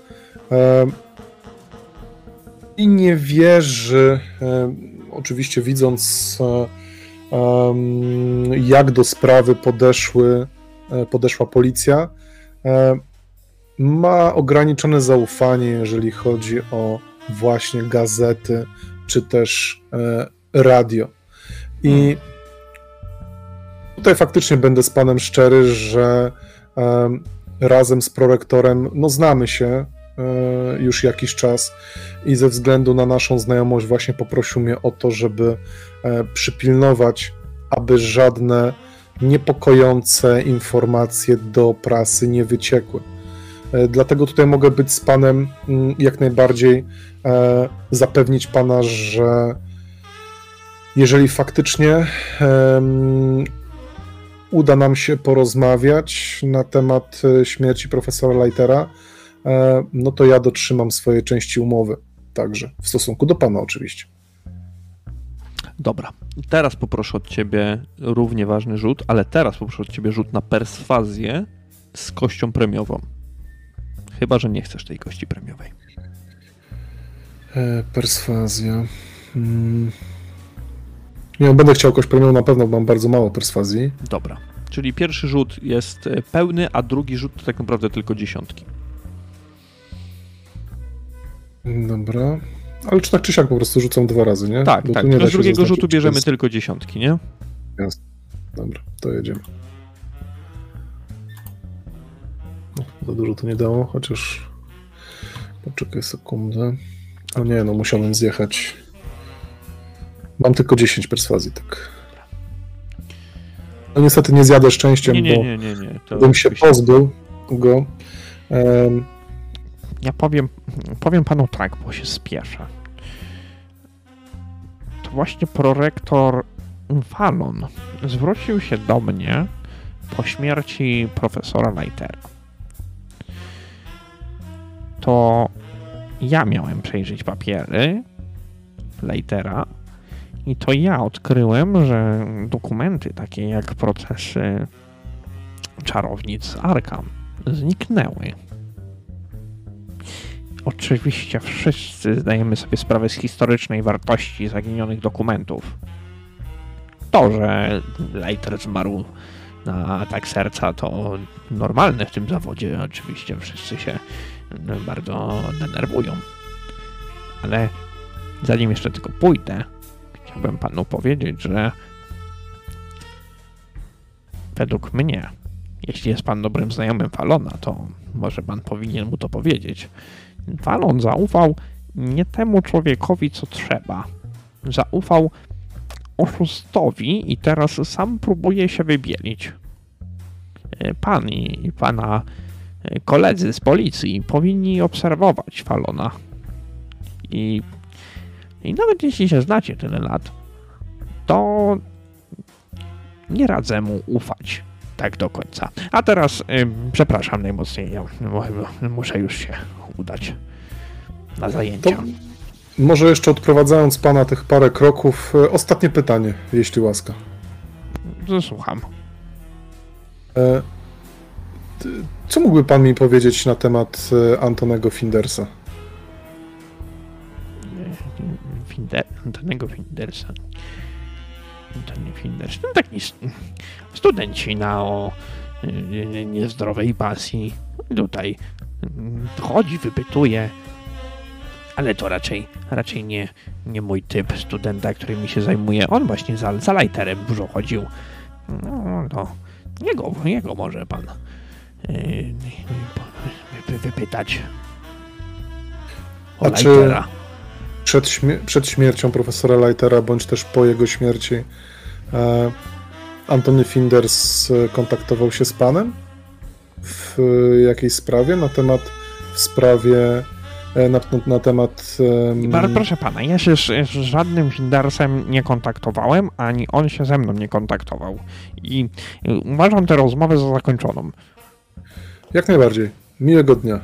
I nie wierzy, oczywiście widząc, jak do sprawy podeszły, podeszła policja, ma ograniczone zaufanie, jeżeli chodzi o właśnie gazety czy też radio. I Tutaj faktycznie będę z panem szczery, że um, razem z prorektorem, no znamy się e, już jakiś czas i ze względu na naszą znajomość właśnie poprosił mnie o to, żeby e, przypilnować, aby żadne niepokojące informacje do prasy nie wyciekły. E, dlatego tutaj mogę być z Panem mm, jak najbardziej, e, zapewnić Pana, że jeżeli faktycznie uda nam się porozmawiać na temat e, śmierci profesora Lightera, no to ja dotrzymam swojej części umowy. Także w stosunku do Pana oczywiście. Dobra, teraz poproszę od ciebie równie ważny rzut, ale teraz poproszę od ciebie rzut na perswazję z kością premiową. Chyba, że nie chcesz tej kości premiowej. E, perswazja. Hmm. Nie, będę chciał kość premiową na pewno, bo mam bardzo mało perswazji. Dobra, czyli pierwszy rzut jest e, pełny, a drugi rzut to tak naprawdę tylko dziesiątki. Dobra. Ale czy tak czy siak po prostu rzucam dwa razy, nie? Tak, Bo tak. Z drugiego rzutu bierzemy jest... tylko dziesiątki, nie? Jasne. Dobra, to jedziemy. No, za dużo to nie dało, chociaż... Poczekaj sekundę. No nie, no musiałem zjechać. Mam tylko 10 perswazji, tak. No niestety nie zjadę szczęściem, nie, nie, nie, nie, nie. To bym się pozbył go. Um, ja powiem, powiem panu tak, bo się spieszę. To właśnie prorektor Fallon zwrócił się do mnie po śmierci profesora Lightera. To ja miałem przejrzeć papiery Lightera i to ja odkryłem, że dokumenty takie jak procesy czarownic Arkham zniknęły. Oczywiście wszyscy zdajemy sobie sprawę z historycznej wartości zaginionych dokumentów. To, że Leiter zmarł na atak serca, to normalne w tym zawodzie. Oczywiście wszyscy się bardzo denerwują. Ale zanim jeszcze tylko pójdę, chciałbym panu powiedzieć, że według mnie, jeśli jest pan dobrym znajomym Falona, to może pan powinien mu to powiedzieć. Walon zaufał nie temu człowiekowi, co trzeba. Zaufał oszustowi i teraz sam próbuje się wybielić. E, pan i pana koledzy z policji powinni obserwować Falona. I, I nawet jeśli się znacie tyle lat, to nie radzę mu ufać tak do końca. A teraz, przepraszam najmocniej, ja muszę już się udać na zajęcia. To może jeszcze odprowadzając pana tych parę kroków, e, ostatnie pytanie, jeśli łaska. Słucham. E, co mógłby pan mi powiedzieć na temat e, Antonego Findersa? Finder, Antonego Findersa. Antony Finders. No taki studencina o niezdrowej pasji. Tutaj chodzi, wypytuje, ale to raczej, raczej nie, nie mój typ studenta, który mi się zajmuje. On właśnie za, za lighterem dużo chodził. No, to jego, jego może pan yy, wypytać o A lightera. Czy przed, śmier przed śmiercią profesora Lightera, bądź też po jego śmierci, e, Antony Finders kontaktował się z panem? w jakiejś sprawie na temat w sprawie e, na, na temat. Um... Proszę pana, ja się z, z żadnym Hindersem nie kontaktowałem, ani on się ze mną nie kontaktował. I uważam tę rozmowę za zakończoną. Jak najbardziej. Miłego dnia.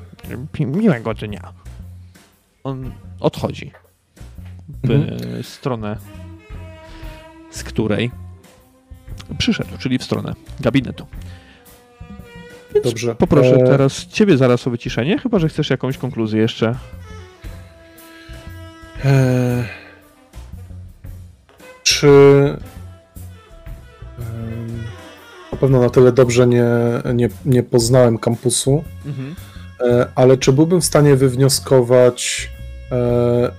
Miłego dnia. On odchodzi mhm. stronę, z której przyszedł, czyli w stronę gabinetu. Więc Dobrze. Poproszę e... teraz ciebie zaraz o wyciszenie, chyba że chcesz jakąś konkluzję jeszcze. E... Czy na pewno na tyle dobrze nie, nie, nie poznałem kampusu, mhm. E, ale czy byłbym w stanie wywnioskować,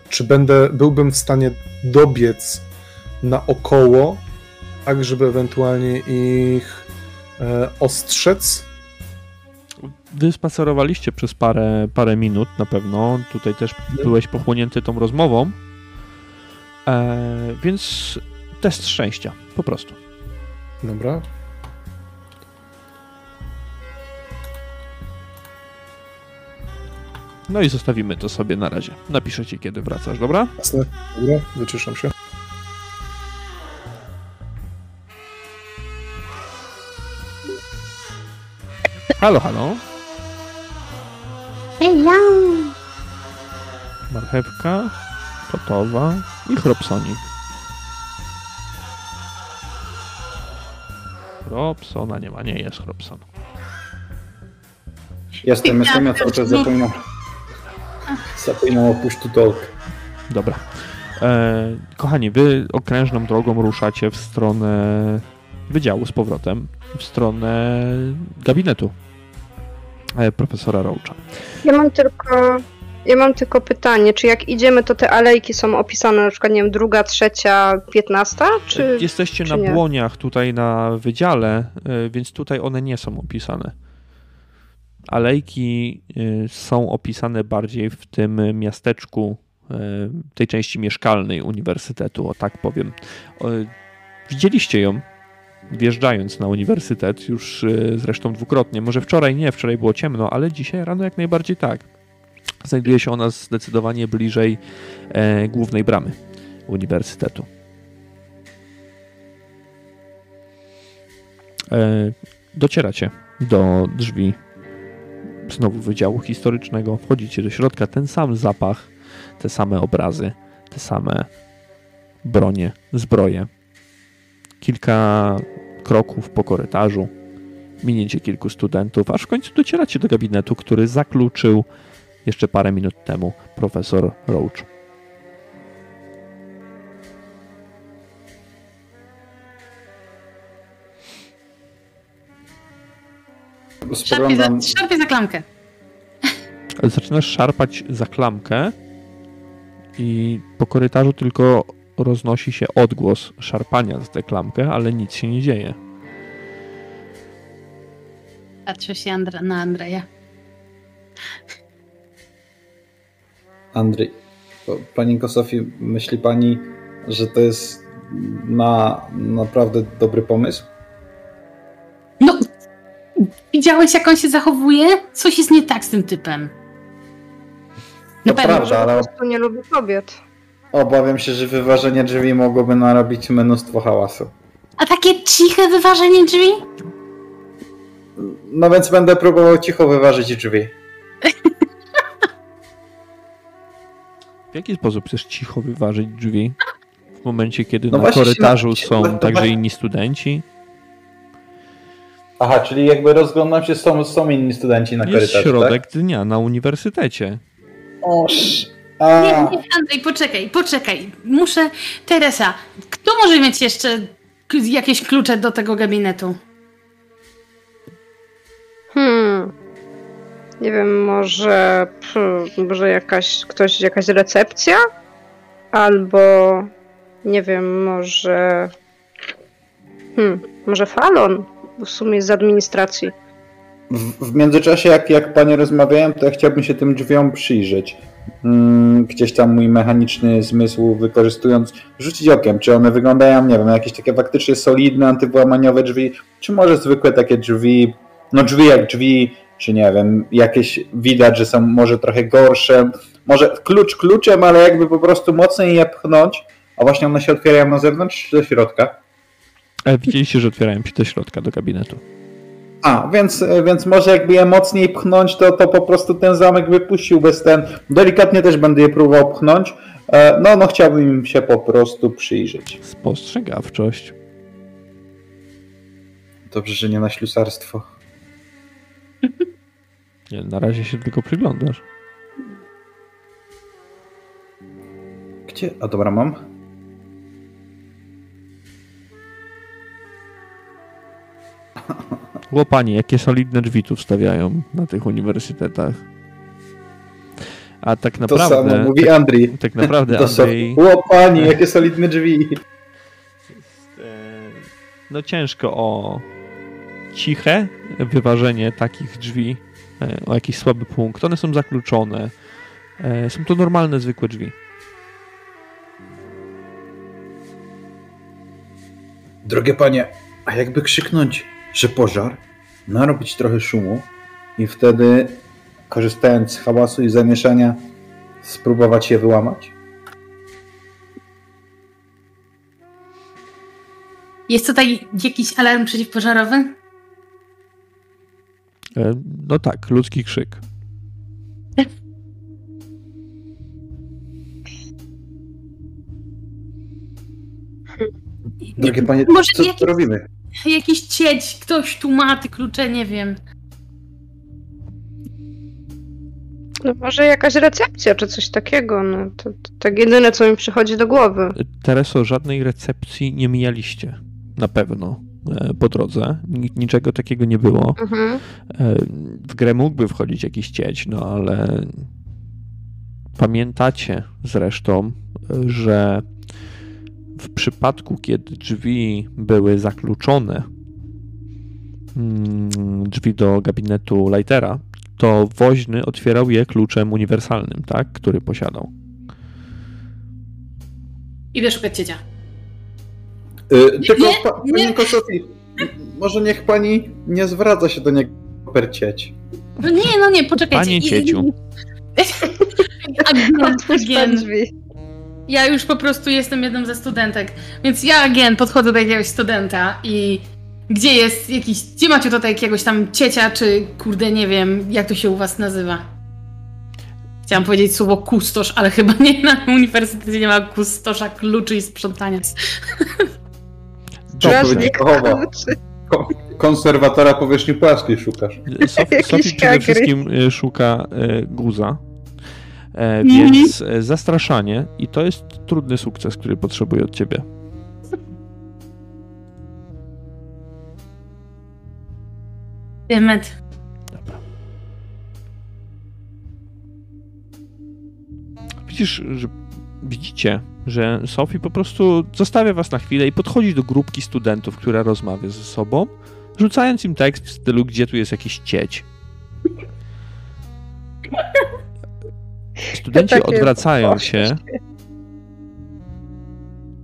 czy będę, byłbym w stanie dobiec naokoło, tak żeby ewentualnie ich e, ostrzec Wy spacerowaliście przez parę, parę minut na pewno. Tutaj też byłeś pochłonięty tą rozmową. E, więc test szczęścia, po prostu. Dobra. No i zostawimy to sobie na razie. Napiszę ci, kiedy wracasz, dobra? Jasne, dobra, wyciszam się. Halo, halo. Ja. Marchewka, gotowa i chropsonik. Chropsona nie ma, nie jest chropson. Jestem, jestem, ja cały czas zapominam. Zapominam o push to talk. Dobra. E, kochani, wy okrężną drogą ruszacie w stronę wydziału z powrotem, w stronę gabinetu e, profesora Roacha. Ja mam tylko. Ja mam tylko pytanie, czy jak idziemy, to te alejki są opisane na przykład, nie wiem, druga, trzecia, piętnasta, czy... Jesteście czy na nie? błoniach tutaj na wydziale, e, więc tutaj one nie są opisane. Alejki e, są opisane bardziej w tym miasteczku, e, tej części mieszkalnej uniwersytetu, o tak powiem. Widzieliście ją wjeżdżając na uniwersytet, już e, zresztą dwukrotnie. Może wczoraj nie, wczoraj było ciemno, ale dzisiaj rano jak najbardziej tak. Znajduje się ona zdecydowanie bliżej e, głównej bramy uniwersytetu. E, docieracie do drzwi znowu Wydziału Historycznego, wchodzicie do środka, ten sam zapach, te same obrazy, te same bronie, zbroje. Kilka kroków po korytarzu, minięcie kilku studentów, aż w końcu docieracie do gabinetu, który zakluczył jeszcze parę minut temu profesor Roach. Szarpie Spoglądam, za, szarpie za klamkę. Ale zaczynasz szarpać za klamkę i po korytarzu tylko roznosi się odgłos szarpania za tę klamkę, ale nic się nie dzieje. Patrzę się Andra, na Andrzeja. Andrzej. Pani Kosofii, myśli pani, że to jest na naprawdę dobry pomysł? No, widziałeś jak on się zachowuje? Coś jest nie tak z tym typem. Na To pewno. prawda, ale Po prostu nie lubię kobiet. obawiam się, że wyważenie drzwi mogłoby narobić mnóstwo hałasu. A takie ciche wyważenie drzwi? No więc będę próbował cicho wyważyć drzwi. W jaki sposób chcesz cicho wyważyć drzwi? W momencie, kiedy No na się korytarzu na- są to także inni studenci. Aha, czyli jakby rozglądam się, są, są inni studenci na Jest korytarzu, środek dnia na uniwersytecie. tak? Oż. A, Nie, nie, Andrzej, poczekaj, poczekaj. Muszę. Teresa, kto może mieć jeszcze jakieś klucze do tego gabinetu? Hmm. Nie wiem, może. Może jakaś. Ktoś, jakaś recepcja? Albo. Nie wiem, może. Hmm, może falon? W sumie z administracji. w, w międzyczasie, jak, jak panie rozmawiałem, to ja chciałbym się tym drzwiom przyjrzeć. Mm, gdzieś tam mój mechaniczny zmysł wykorzystując, rzucić okiem, czy one wyglądają, nie wiem, jakieś takie faktycznie solidne, antywłamaniowe drzwi, czy może zwykłe takie drzwi, no drzwi jak drzwi, czy nie wiem, jakieś widać, że są może trochę gorsze, może klucz kluczem, ale jakby po prostu mocniej je pchnąć, a właśnie one się otwierają na zewnątrz czy do środka. Ale widzieliście, że otwierają się do środka, do gabinetu. A, więc, więc może jakby je mocniej pchnąć, to, to po prostu ten zamek wypuścił bez ten. Delikatnie też będę je próbował pchnąć. E, No, no chciałbym im się po prostu przyjrzeć. Spostrzegawczość. Dobrze, że nie na ślusarstwo. Nie, na razie się tylko przyglądasz. Gdzie? A dobra, mam. Łopanie, jakie solidne drzwi tu wstawiają na tych uniwersytetach. A tak To naprawdę, samo mówi Andrzej. tak naprawdę To są Andrzej, łopani, jakie solidne drzwi. e, no ciężko o ciche wyważenie takich drzwi, e, o jakiś słaby punkt. One są zakluczone. E, Są to normalne, zwykłe drzwi. Drogie panie, a jakby krzyknąć, że pożar, narobić trochę szumu i wtedy korzystając z hałasu i zamieszania, spróbować je wyłamać? Jest tutaj jakiś alarm przeciwpożarowy? E, no tak, ludzki krzyk. Drogie panie, Może co jakiś, robimy? Jakiś cieć, ktoś tu ma te klucze, nie wiem. No może jakaś recepcja, czy coś takiego. No, to, to tak jedyne, co mi przychodzi do głowy. Tereso, żadnej recepcji nie mijaliście. Na pewno. E, po drodze. Niczego takiego nie było. Mhm. E, w grę mógłby wchodzić jakiś cieć, no ale pamiętacie zresztą, że w przypadku, kiedy drzwi były zakluczone, mm, drzwi do gabinetu Lightera, to woźny otwierał je kluczem uniwersalnym, tak, który posiadał. Idę szukać ciecia. Yy, tylko, nie, pa, nie. Pani może niech pani nie zwraca się do niego per cieć. No nie, no nie, poczekajcie. Panie cieciu. Agien, drzwi. Ja już po prostu jestem jedną ze studentek, więc ja, Agien, podchodzę do jakiegoś studenta i gdzie jest jakiś, gdzie macie tutaj jakiegoś tam ciecia, czy kurde, nie wiem, jak to się u was nazywa? Chciałam powiedzieć słowo kustosz, ale chyba nie na uniwersytecie nie ma kustosza kluczy i sprzątania. Strażnik kluczy. Konserwatora powierzchni płaskiej szukasz. Sofii przede wszystkim y, szuka y, guza. E, więc mm -hmm. zastraszanie i to jest trudny sukces, który potrzebuję od ciebie. Dymet. Dobra. Widzisz, że widzicie, że Sophie po prostu zostawia was na chwilę i podchodzi do grupki studentów, która rozmawia ze sobą, rzucając im tekst w stylu, gdzie tu jest jakiś cieć. Studenci odwracają się.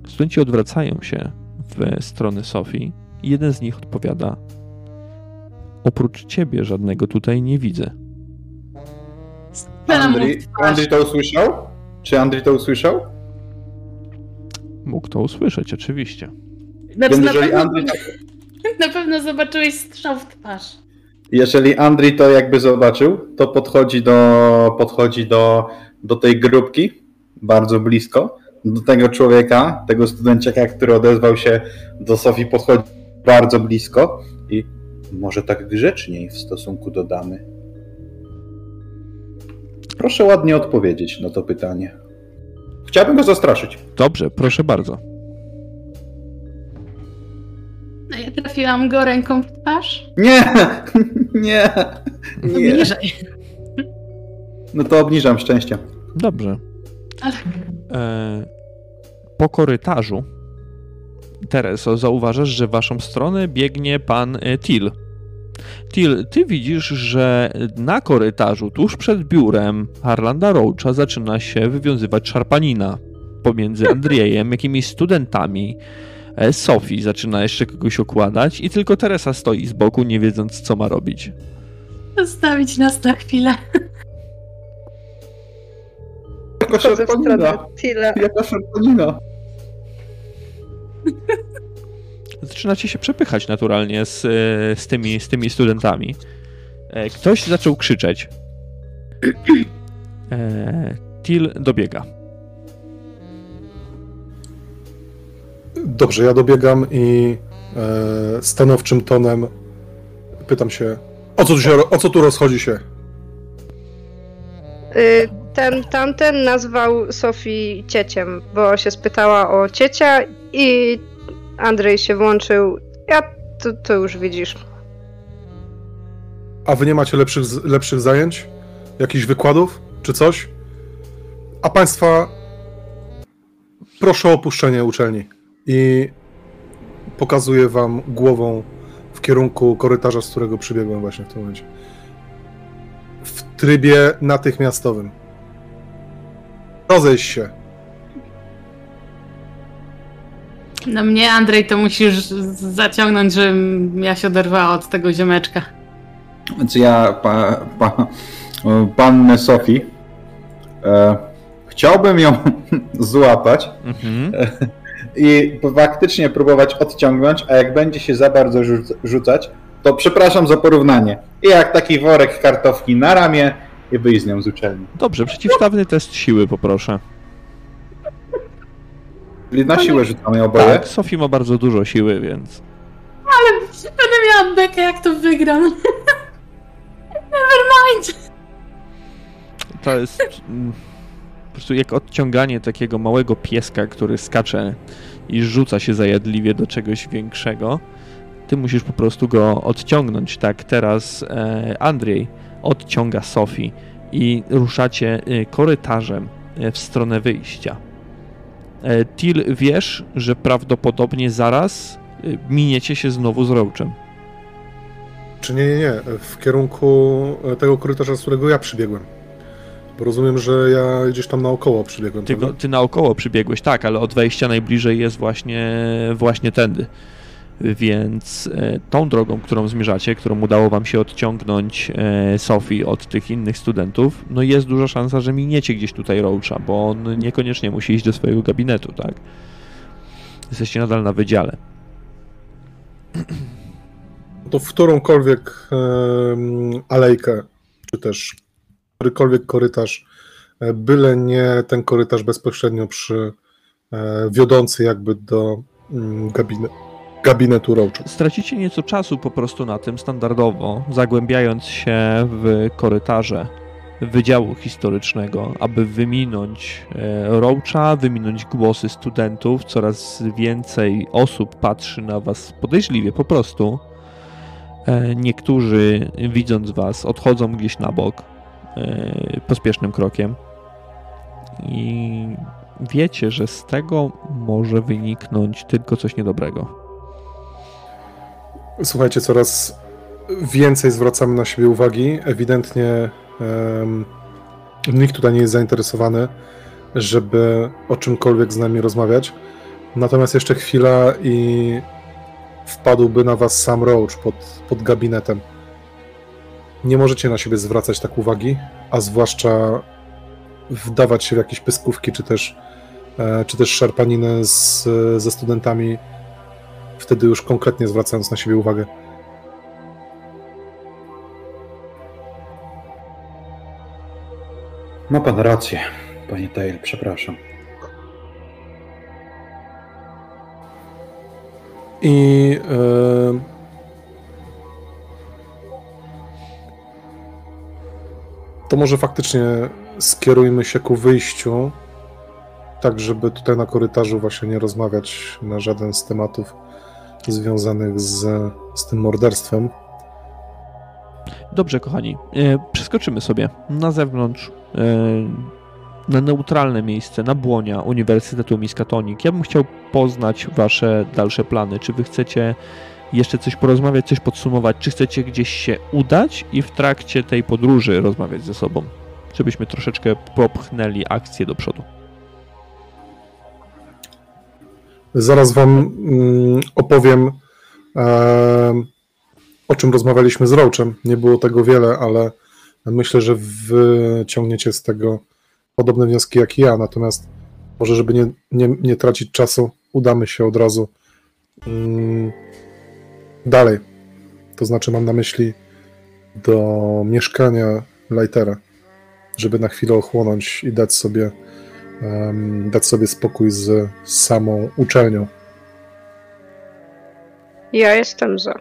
Studenci odwracają się w stronę Sofii i jeden z nich odpowiada: Oprócz ciebie żadnego tutaj nie widzę. Andrzej, Andrzej to usłyszał? Czy Andrzej to usłyszał? Mógł to usłyszeć, oczywiście. Znaczy, na, pewno, Andrzej... na pewno zobaczyłeś strzał w twarz. Jeżeli Andrzej to jakby zobaczył, to podchodzi do, podchodzi do, do tej grupki bardzo blisko, do tego człowieka, tego studenciaka, który odezwał się do Sofii, podchodzi bardzo blisko i może tak grzeczniej w stosunku do damy. Proszę ładnie odpowiedzieć na to pytanie. Chciałbym go zastraszyć. Dobrze, proszę bardzo. No ja trafiłam go ręką w twarz? Nie! Nie! nie. Obniżaj. No to obniżam szczęście. Dobrze. Ale... E, po korytarzu Tereso, zauważasz, że w waszą stronę biegnie pan e, Til. Til, ty widzisz, że na korytarzu, tuż przed biurem Harlanda Roacha zaczyna się wywiązywać szarpanina pomiędzy Andriejem, jakimiś studentami. E, Sophie zaczyna jeszcze kogoś okładać i tylko Teresa stoi z boku, nie wiedząc, co ma robić. Zostawić nas na chwilę. Jaka szarpanina. Jaka szarpanina. zaczynacie się przepychać naturalnie z, z, tymi, z tymi studentami. E, ktoś zaczął krzyczeć. E, Til dobiega. Dobrze, ja dobiegam i e, stanowczym tonem pytam się, o co tu, się, o co tu rozchodzi się? Y, ten tamten nazwał Sofii cieciem, bo się spytała o ciecia i Andrzej się włączył. Ja to, to już widzisz. A wy nie macie lepszych, lepszych zajęć? Jakichś wykładów? Czy coś? A państwa proszę o opuszczenie uczelni. I pokazuję wam głową w kierunku korytarza, z którego przybiegłem właśnie w tym momencie. W trybie natychmiastowym. Rozejść się. No mnie, Andrzej, to musisz zaciągnąć, żebym ja się oderwała od tego ziomeczka. Więc ja, pa, pa, pannę Sofii. E, chciałbym ją złapać mhm. I faktycznie próbować odciągnąć, a jak będzie się za bardzo rzucać, to przepraszam za porównanie. I jak taki worek kartofki na ramię i wyjść z nią z uczelni. Dobrze, przeciwstawny test siły poproszę. Czyli na siłę rzucamy oboje? Tak, Sofii ma bardzo dużo siły, więc... Ale będę miała bekę, jak to wygram. Never mind. To jest po prostu jak odciąganie takiego małego pieska, który skacze i rzuca się zajadliwie do czegoś większego. Ty musisz po prostu go odciągnąć. Tak, teraz e, Andrzej odciąga Sofii i ruszacie e, korytarzem e, w stronę wyjścia. E, Til, wiesz, że prawdopodobnie zaraz miniecie się znowu z Roachem. Czy nie, nie, nie. W kierunku tego korytarza, z którego ja przybiegłem. Bo rozumiem, że ja gdzieś tam naokoło przybiegłem. Ty, ty naokoło przybiegłeś, tak, ale od wejścia najbliżej jest właśnie, właśnie tędy. Więc e, tą drogą, którą zmierzacie, którą udało wam się odciągnąć e, Sofii od tych innych studentów, no jest duża szansa, że miniecie gdzieś tutaj Roacha, bo on niekoniecznie musi iść do swojego gabinetu, tak? Jesteście nadal na wydziale. To w którąkolwiek alejkę, czy też którykolwiek korytarz, e, byle nie ten korytarz bezpośrednio przy wiodący jakby do mm, gabinetu gabinetu Roacha. Stracicie nieco czasu po prostu na tym standardowo, zagłębiając się w korytarze Wydziału Historycznego, aby wyminąć e, Roacha, wyminąć głosy studentów. Coraz więcej osób patrzy na was podejrzliwie po prostu. E, niektórzy, widząc was, odchodzą gdzieś na bok e, pospiesznym krokiem. I wiecie, że z tego może wyniknąć tylko coś niedobrego. Słuchajcie, coraz więcej zwracamy na siebie uwagi. Ewidentnie nikt tutaj nie jest zainteresowany, żeby o czymkolwiek z nami rozmawiać. Natomiast jeszcze chwila i wpadłby na was sam Roach pod, pod gabinetem. Nie możecie na siebie zwracać tak uwagi, a zwłaszcza wdawać się w jakieś pyskówki, czy też, e, czy też szarpaniny z, ze studentami wtedy już konkretnie zwracając na siebie uwagę. Ma pan rację, panie Tail, przepraszam. I yy... to może faktycznie skierujmy się ku wyjściu, tak żeby tutaj na korytarzu właśnie nie rozmawiać na żaden z tematów związanych z, z tym morderstwem. Dobrze, kochani. E, przeskoczymy sobie na zewnątrz, e, na neutralne miejsce, na błonia Uniwersytetu Miskatonik. Ja bym chciał poznać Wasze dalsze plany. Czy Wy chcecie jeszcze coś porozmawiać, coś podsumować? Czy chcecie gdzieś się udać i w trakcie tej podróży rozmawiać ze sobą? Żebyśmy troszeczkę popchnęli akcję do przodu. Zaraz Wam mm, opowiem, o czym rozmawialiśmy z Roachem. Nie było tego wiele, ale myślę, że wyciągniecie z tego podobne wnioski jak ja. Natomiast może, żeby nie, nie, nie tracić czasu, udamy się od razu mm, dalej. To znaczy, mam na myśli do mieszkania Lightera, żeby na chwilę ochłonąć i dać sobie dać sobie spokój z samą uczelnią. Ja jestem za.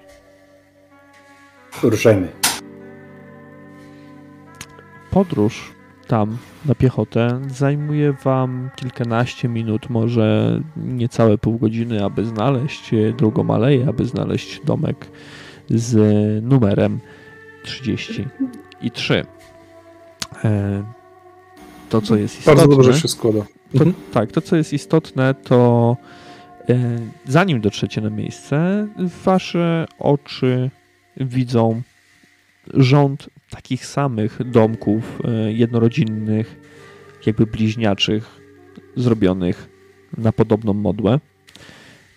Ruszajmy. Podróż tam na piechotę zajmuje wam kilkanaście minut, może niecałe pół godziny, aby znaleźć drugą aleję, aby znaleźć domek z numerem 33 to, co jest istotne. Bardzo dobrze się składa. To, mhm. Tak, to, co jest istotne, to e, zanim dotrzecie na miejsce, wasze oczy widzą rząd takich samych domków e, jednorodzinnych, jakby bliźniaczych, zrobionych na podobną modłę.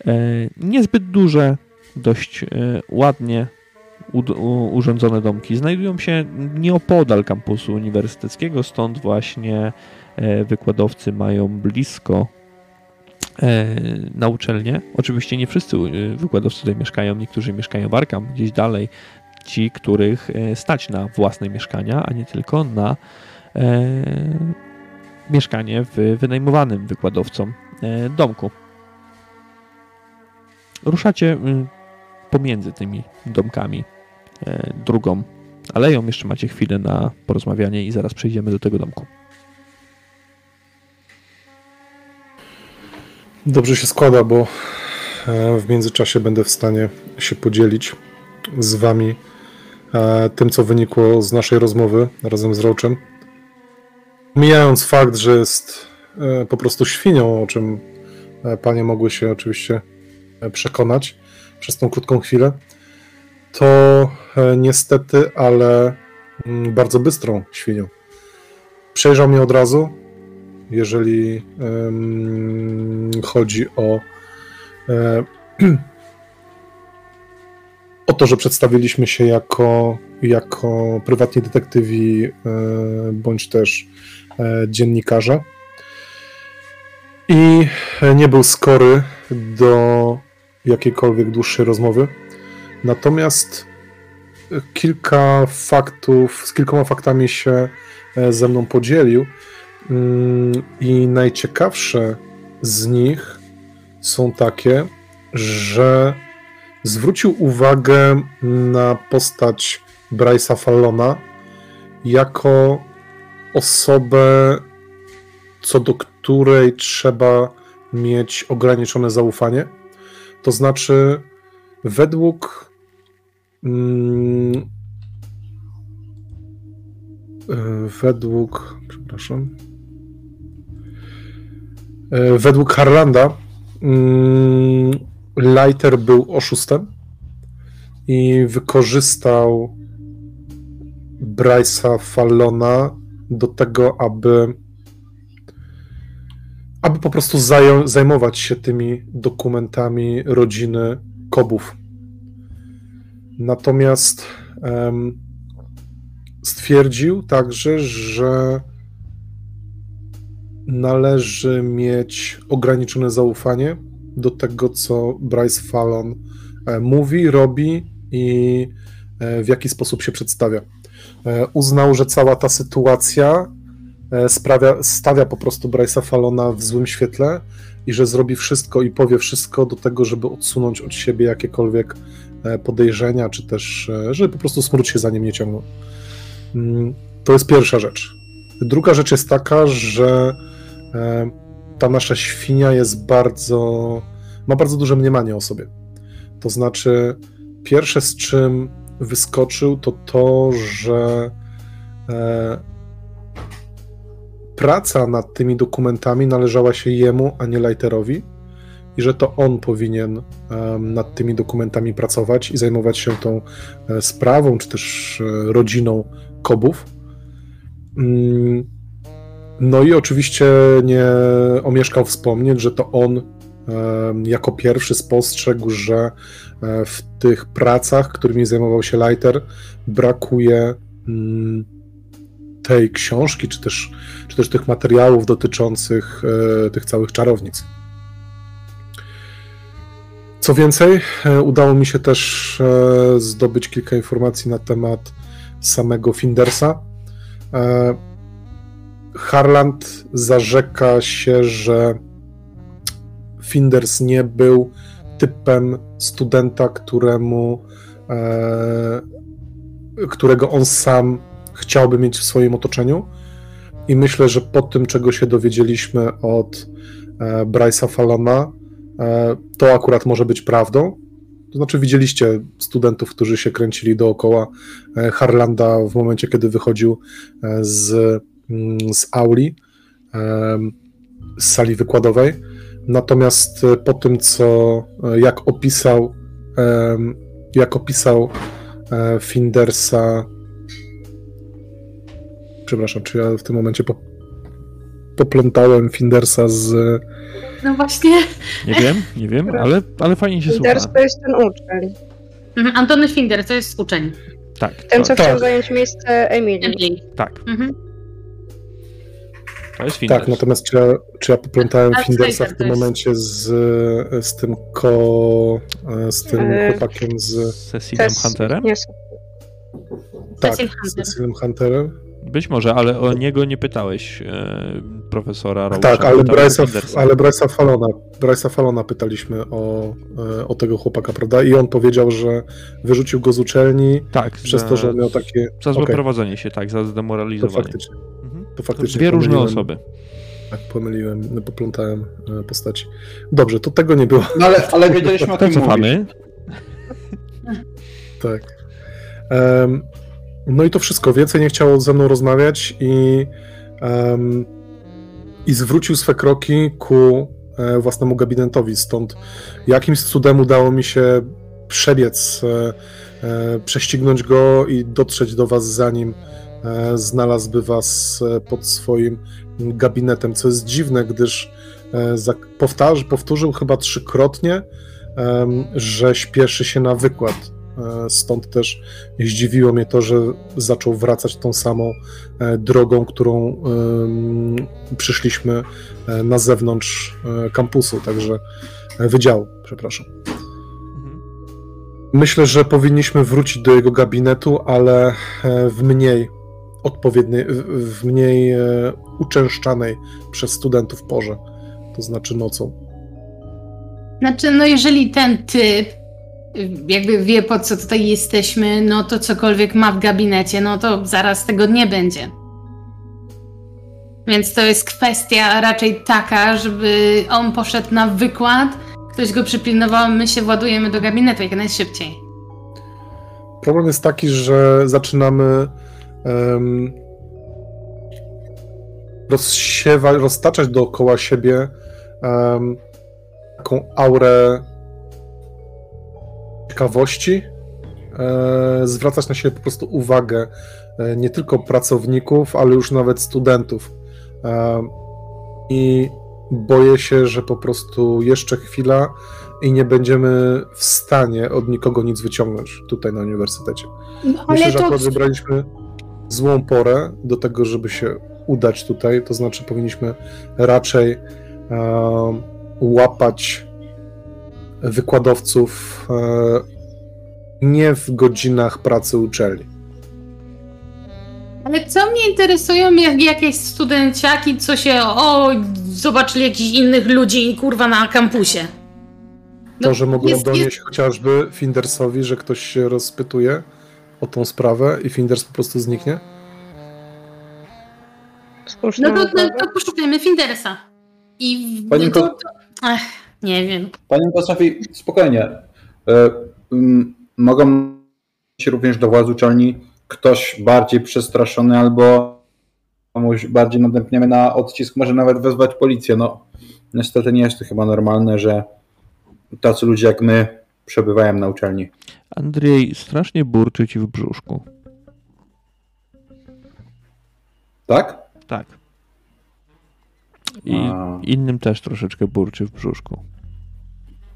E, niezbyt duże, dość ładnie urządzone domki znajdują się nieopodal kampusu uniwersyteckiego, stąd właśnie wykładowcy mają blisko na uczelnię. Oczywiście nie wszyscy wykładowcy tutaj mieszkają, niektórzy mieszkają w Arkham, gdzieś dalej, ci, których stać na własne mieszkania, a nie tylko na mieszkanie w wynajmowanym wykładowcom e, domku. Ruszacie y, pomiędzy tymi domkami e, drugą aleją. Jeszcze macie chwilę na porozmawianie i zaraz przejdziemy do tego domku. Dobrze się składa, bo e, w międzyczasie będę w stanie się podzielić z Wami tym, co wynikło z naszej rozmowy razem z Roachem. Mijając fakt, że jest e, po prostu świnią, o czym e, panie mogły się oczywiście e, przekonać przez tą krótką chwilę, to niestety, ale mm, bardzo bystrą świnią. Przejrzał mnie od razu, jeżeli chodzi o o to, że przedstawiliśmy się jako, jako prywatni detektywi bądź też E, dziennikarza. I nie był skory do jakiejkolwiek dłuższej rozmowy. Natomiast kilka faktów, z kilkoma faktami się e, ze mną podzielił. Mm, I najciekawsze z nich są takie, że zwrócił uwagę na postać Bryce'a Fallona jako osobę, co do której trzeba mieć ograniczone zaufanie. To znaczy, według mm, e, według przepraszam e, według Harlanda mm, Leiter był oszustem i wykorzystał Bryce'a Fallona do tego, aby aby po prostu zajął, zajmować się tymi dokumentami rodziny Kobów. Natomiast um, stwierdził także, że należy mieć ograniczone zaufanie do tego, co Bryce Fallon e, mówi, robi i e, w jaki sposób się przedstawia. E, uznał, że cała ta sytuacja sprawia, stawia po prostu Bryce'a Fallona w złym świetle i że zrobi wszystko i powie wszystko do tego, żeby odsunąć od siebie jakiekolwiek podejrzenia, czy też, żeby po prostu smród się za nim nie ciągnął. Mm, to jest pierwsza rzecz. Druga rzecz jest taka, że ta nasza świnia jest bardzo, ma bardzo duże mniemanie o sobie. To znaczy, pierwsze z czym wyskoczył, to to, że e, praca nad tymi dokumentami należała się jemu, a nie Leiterowi i że to on powinien nad tymi dokumentami pracować i zajmować się tą e, sprawą, czy też e, rodziną Kobów. Mm, no i oczywiście nie omieszkał wspomnieć, że to on jako pierwszy spostrzegł, że e, w tych pracach, którymi zajmował się Leiter, brakuje mm, tej książki, czy też, czy też tych materiałów dotyczących e, tych całych czarownic. Co więcej, e, udało mi się też zdobyć kilka informacji na temat samego Findersa. Harland zarzeka się, że Finders nie był typem studenta, któremu, e, którego on sam chciałby mieć w swoim otoczeniu. I myślę, że po tym, czego się dowiedzieliśmy od e, Bryce'a Fallona, e, to akurat może być prawdą. To znaczy, widzieliście studentów, którzy się kręcili dookoła e, Harlanda w momencie, kiedy wychodził z, z auli, z sali wykładowej Natomiast e, po tym, co e, jak opisał, jak opisał e, Findersa, przepraszam, czy ja w tym momencie po, poplątałem Findersa z. No właśnie. Nie wiem, nie wiem, ale, ale fajnie się Finders słucha. Finders to jest ten uczeń. Mhm, Antony Finder, to jest uczeń. Tak. Ten, co to, chciał zająć miejsce Emilii. Emily. tak, Mhm. To jest Finders. Tak, natomiast czy ja, czy ja poplątałem Findersa w to tym momencie z, z tym ko... z tym E, chłopakiem z... Cecilem Hunterem? Tak, Cecil z Hunter. Cecilem Hunterem. Być może, ale o niego nie pytałeś e, profesora Roacha. Tak, ale Bryce'a, ale Bryce'a Fallona, Bryce'a Fallona pytaliśmy o, e, o tego chłopaka, prawda? I on powiedział, że wyrzucił go z uczelni Tak, przez za, to, że miał takie... za złe Okej, prowadzenie się, tak, za to zdemoralizowanie. faktycznie, Mhm. To faktycznie Dwie różne osoby. Tak, pomyliłem, poplątałem e, postaci. Dobrze, to tego nie było. No ale, ale wiedzieliśmy o tym cofamy. Tak. Em, no i to wszystko. Więcej nie chciał ze mną rozmawiać i, em, i zwrócił swe kroki ku e, własnemu gabinetowi. Stąd jakimś cudem udało mi się przebiec, e, e, prześcignąć go i dotrzeć do was, zanim znalazłby was e, pod swoim gabinetem, co jest dziwne, gdyż e, powtarz, powtórzył chyba trzykrotnie, że śpieszy się na wykład. E, Stąd też zdziwiło mnie to, że zaczął wracać tą samą e, drogą, którą przyszliśmy e, na zewnątrz e, kampusu, także e, wydziału, przepraszam. Mhm. Myślę, że powinniśmy wrócić do jego gabinetu, ale e, w mniej odpowiedniej, w- mniej e, uczęszczanej przez studentów porze, to znaczy nocą. Znaczy, no jeżeli ten typ jakby wie po co tutaj jesteśmy, no to cokolwiek ma w gabinecie, no to zaraz tego nie będzie. Więc to jest kwestia raczej taka, żeby on poszedł na wykład, ktoś go przypilnował, my się władujemy do gabinetu jak najszybciej. Problem jest taki, że zaczynamy um, rozsiewać, roztaczać dookoła siebie em, taką aurę ciekawości, e, zwracać na siebie po prostu uwagę e, nie tylko pracowników, ale już nawet studentów. Em, I boję się, że po prostu jeszcze chwila i nie będziemy w stanie od nikogo nic wyciągnąć tutaj na uniwersytecie. No, Myślę, ale że to... akurat wybraliśmy złą porę do tego, żeby się udać tutaj, to znaczy powinniśmy raczej e, łapać wykładowców e, nie w godzinach pracy uczelni. Ale co mnie interesują jak jakieś studenciaki, co się o zobaczyli jakichś innych ludzi kurwa na kampusie. No, To, że mogą jest- donieść jest- chociażby Findersowi, że ktoś się rozpytuje o tą sprawę i Finders po prostu zniknie? No to, no, to poszukajmy Findersa. I Pani to, ko- to, ach, nie wiem. Panie Kosowi, spokojnie. E, Mogą się również do władz uczelni ktoś bardziej przestraszony albo komuś bardziej nadępniemy na odcisk, może nawet wezwać policję. No, niestety nie jest to chyba normalne, że tacy ludzie jak my przebywają na uczelni. Andrzej strasznie burczy ci w brzuszku. Tak? Tak. I A. innym też troszeczkę burczy w brzuszku.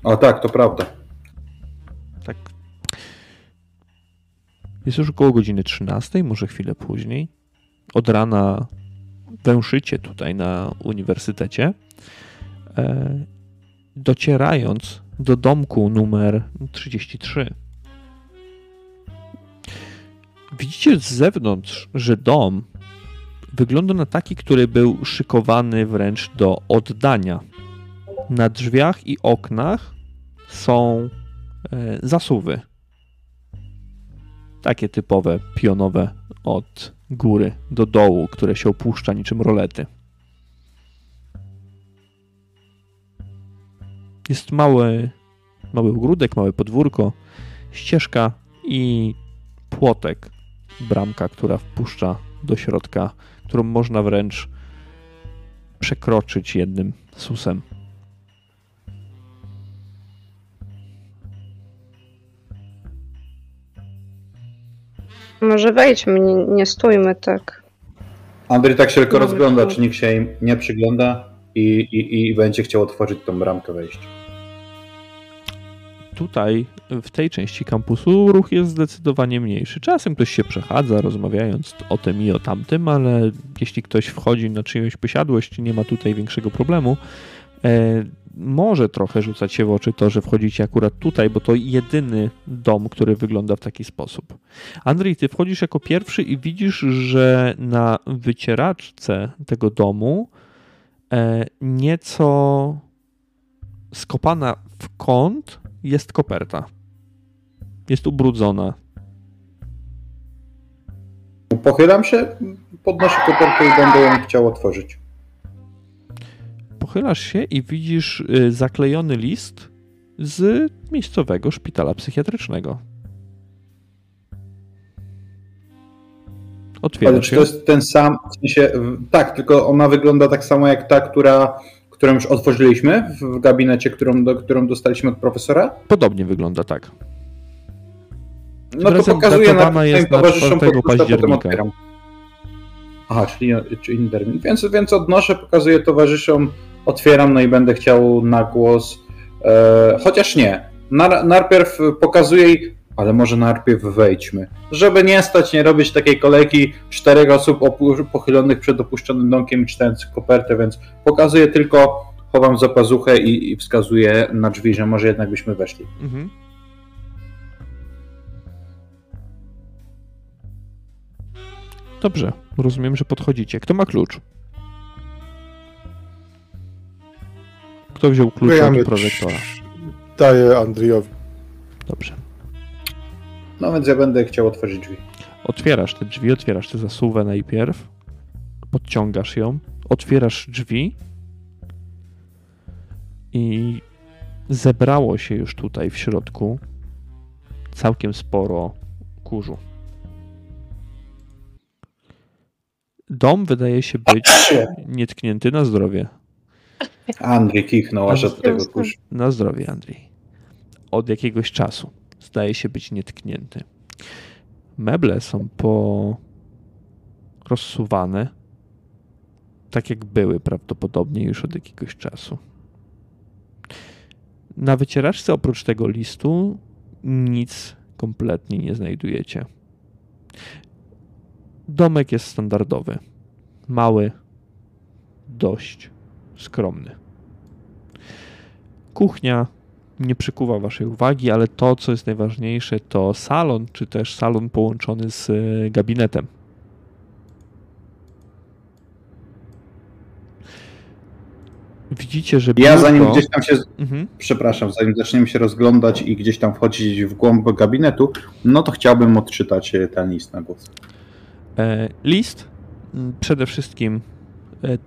O tak, to prawda. Tak. Jest już około godziny 13, może chwilę później. Od rana węszycie tutaj na uniwersytecie. E, docierając do domku numer 33. Widzicie z zewnątrz, że dom wygląda na taki, który był szykowany wręcz do oddania. Na drzwiach i oknach są e, zasuwy. Takie typowe, pionowe od góry do dołu, które się opuszcza niczym rolety. Jest mały, mały ogródek, małe podwórko, ścieżka i płotek, bramka, która wpuszcza do środka, którą można wręcz przekroczyć jednym susem. Może wejdźmy, nie, nie stójmy tak. Andrzej tak się tylko rozgląda, czy nikt się im nie przygląda i, i, i będzie chciał otworzyć tą bramkę wejść. Tutaj w tej części kampusu ruch jest zdecydowanie mniejszy. Czasem ktoś się przechadza, rozmawiając o tym i o tamtym, ale jeśli ktoś wchodzi na czyjąś posiadłość, nie ma tutaj większego problemu. E, może trochę rzucać się w oczy to, że wchodzicie akurat tutaj, bo to jedyny dom, który wygląda w taki sposób. Andrzej, ty wchodzisz jako pierwszy i widzisz, że na wycieraczce tego domu e, nieco skopana w kąt jest koperta. Jest ubrudzona. Pochylam się, podnoszę kopertę i będę ją chciał otworzyć. Pochylasz się i widzisz y, zaklejony list z miejscowego szpitala psychiatrycznego. Otwierasz Ale czy to jest ten sam, w sensie, tak, tylko ona wygląda tak samo jak ta, która którą już otworzyliśmy w gabinecie, którą, do, którą dostaliśmy od profesora? Podobnie wygląda, tak. No to pokazuje na swoim towarzyszom października. Aha, czyli, czyli termin. Więc, więc odnoszę, pokazuję towarzyszom, otwieram, no i będę chciał na głos. E, chociaż nie. Nar, najpierw pokazuję jej, ale może najpierw wejdźmy. Żeby nie stać, nie robić takiej kolejki czterech osób pochylonych przed opuszczonym domkiem i czytając kopertę, więc pokazuję tylko, chowam za pazuchę i, i wskazuję na drzwi, że może jednak byśmy weszli. Mhm. Dobrze, rozumiem, że podchodzicie. Kto ma klucz? Kto wziął klucz od prożektora? Daję Andriowi. Dobrze. No więc ja będę chciał otworzyć drzwi. Otwierasz te drzwi, otwierasz tę zasuwę najpierw, podciągasz ją, otwierasz drzwi i zebrało się już tutaj w środku całkiem sporo kurzu. Dom wydaje się być nietknięty na zdrowie. Andrzej kichnął aż od tego kurzu. Na zdrowie, Andrzej. Od jakiegoś czasu zdaje się być nietknięty. Meble są po rozsuwane, tak jak były prawdopodobnie już od jakiegoś czasu. Na wycieraczce oprócz tego listu nic kompletnie nie znajdujecie. Domek jest standardowy. Mały, dość skromny. Kuchnia nie przykuwa Waszej uwagi, ale to, co jest najważniejsze, to salon, czy też salon połączony z e, gabinetem. Widzicie, że. Ja zanim gdzieś tam się. Mhm. Przepraszam, zanim zaczniemy się rozglądać i gdzieś tam wchodzić w głąb gabinetu, no to chciałbym odczytać e, ten list na głos. E, list przede wszystkim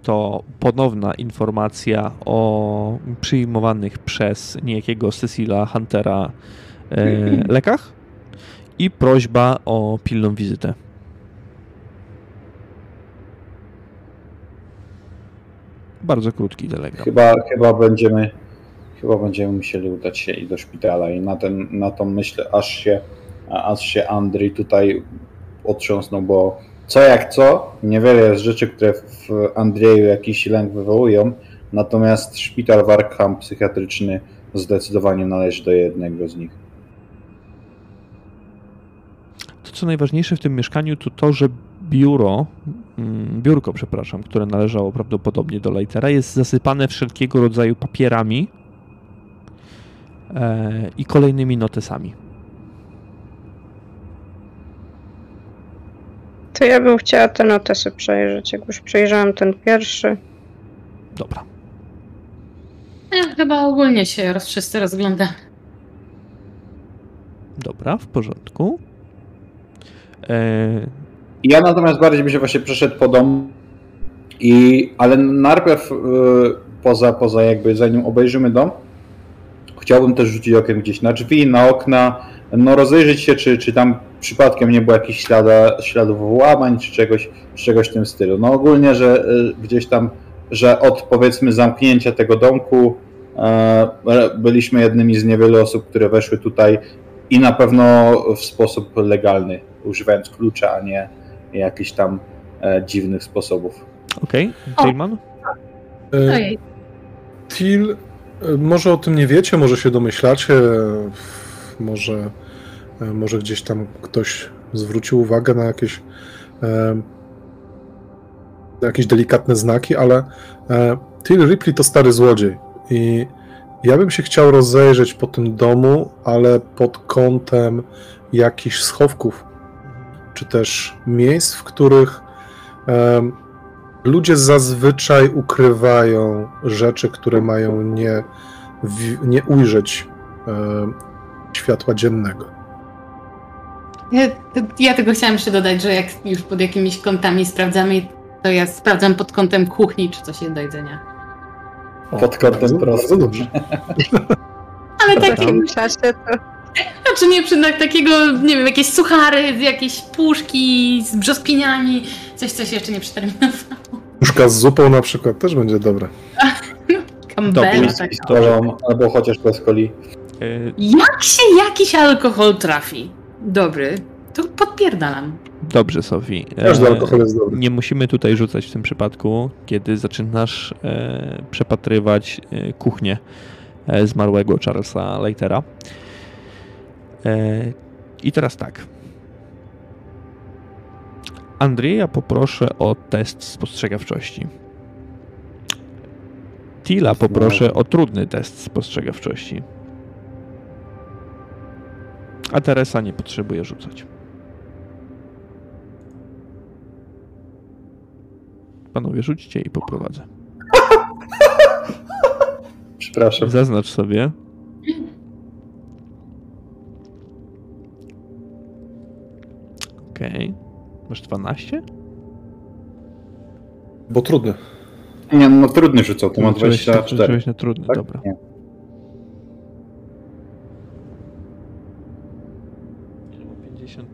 to ponowna informacja o przyjmowanych przez niejakiego Cecila Huntera e, lekach i prośba o pilną wizytę. Bardzo krótki telegram. Chyba, chyba będziemy chyba będziemy musieli udać się i do szpitala i na, ten, na tą myśl aż się, aż się Andrzej tutaj otrząsnął, bo co jak co, niewiele jest rzeczy, które w Andrzeju jakiś lęk wywołują, natomiast szpital Warkham psychiatryczny zdecydowanie należy do jednego z nich. To, co najważniejsze w tym mieszkaniu, to to, że biuro, mm, biurko, przepraszam, które należało prawdopodobnie do Lightera, jest zasypane wszelkiego rodzaju papierami e, i kolejnymi notesami. To ja bym chciała te notesy przejrzeć. Jak już przejrzałam ten pierwszy. Dobra. Ja chyba ogólnie się roz, wszyscy. Dobra, w porządku. E... Ja natomiast bardziej bym się właśnie przeszedł po domu. I, ale najpierw yy, poza, poza jakby zanim obejrzymy dom, chciałbym też rzucić okiem gdzieś na drzwi, na okna, no rozejrzeć się, czy, czy tam przypadkiem nie było jakichś ślada, śladów włamań, czy czegoś, czy czegoś w tym stylu. No ogólnie, że y, gdzieś tam, że od powiedzmy zamknięcia tego domku e, byliśmy jednymi z niewielu osób, które weszły tutaj i na pewno w sposób legalny, używając klucza, a nie jakichś tam e, dziwnych sposobów. Okej, okay. Tilman? Til, może o tym nie wiecie, może się domyślacie może, może gdzieś tam ktoś zwrócił uwagę na jakieś, na jakieś delikatne znaki, ale Till Ripley to stary złodziej. I ja bym się chciał rozejrzeć po tym domu, ale pod kątem jakichś schowków, czy też miejsc, w których ludzie zazwyczaj ukrywają rzeczy, które mają nie, nie ujrzeć światła dziennego. Ja, ja tylko chciałam jeszcze dodać, że jak już pod jakimiś kątami sprawdzamy, to ja sprawdzam pod kątem kuchni, czy coś jest do jedzenia. Pod kątem bardzo dobrze. Ale w takim czasie to... Znaczy nie jednak takiego, nie wiem, jakieś suchary, jakieś puszki z brzoskwiniami, coś, coś jeszcze nie przeterminowało. Puszka z zupą na przykład też będzie dobre. Campbella, tak. albo chociaż bez coli. Jak się jakiś alkohol trafi? Dobry, to podpierdalam. Dobrze, Sofii. Każdy alkohol jest dobry. Nie musimy tutaj rzucać w tym przypadku, kiedy zaczynasz e, przepatrywać e, kuchnię e, zmarłego Charlesa Leitera. E, I teraz tak. Andrzeja poproszę o test spostrzegawczości. Tila poproszę o trudny test spostrzegawczości. A Teresa nie potrzebuje rzucać. Panowie, rzućcie i poprowadzę. Przepraszam. Zaznacz sobie. Okej. Okay. Masz 12? Bo trudny. Nie, no trudny rzucał, to ma 24. Rzuciłeś na trudny, tak? dobra. Nie.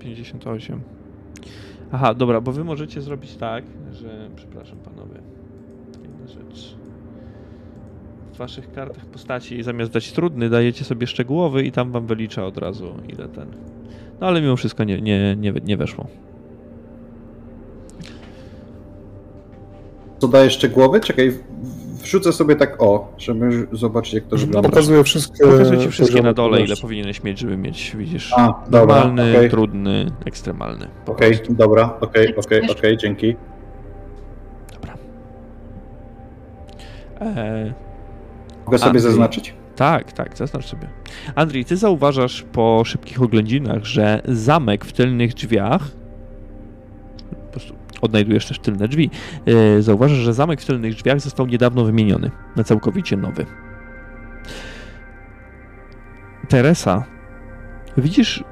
58. Aha, dobra, bo wy możecie zrobić tak, że... Przepraszam panowie. Jedna rzecz. W waszych kartach postaci zamiast dać trudny, dajecie sobie szczegółowy i tam wam wylicza od razu ile ten... No ale mimo wszystko nie, nie, nie, nie weszło. Co daje szczegółowy? Czekaj, wrzucę sobie tak o, żeby zobaczyć jak to wygląda. Pokazuję wszystkie. Pokazuję ci wszystkie na dole, ile powinieneś mieć, żeby mieć, widzisz, A, normalny, dobra, okay. trudny, ekstremalny. Okej, okay, dobra, okej, okej, okej, dzięki. Dobra. Eee, Mogę sobie Andrzej, zaznaczyć? Tak, tak, zaznacz sobie. Andrzej, ty zauważasz po szybkich oględzinach, że zamek w tylnych drzwiach po prostu odnajdujesz też tylne drzwi, e, zauważysz, że zamek w tylnych drzwiach został niedawno wymieniony na całkowicie nowy. Teresa, widzisz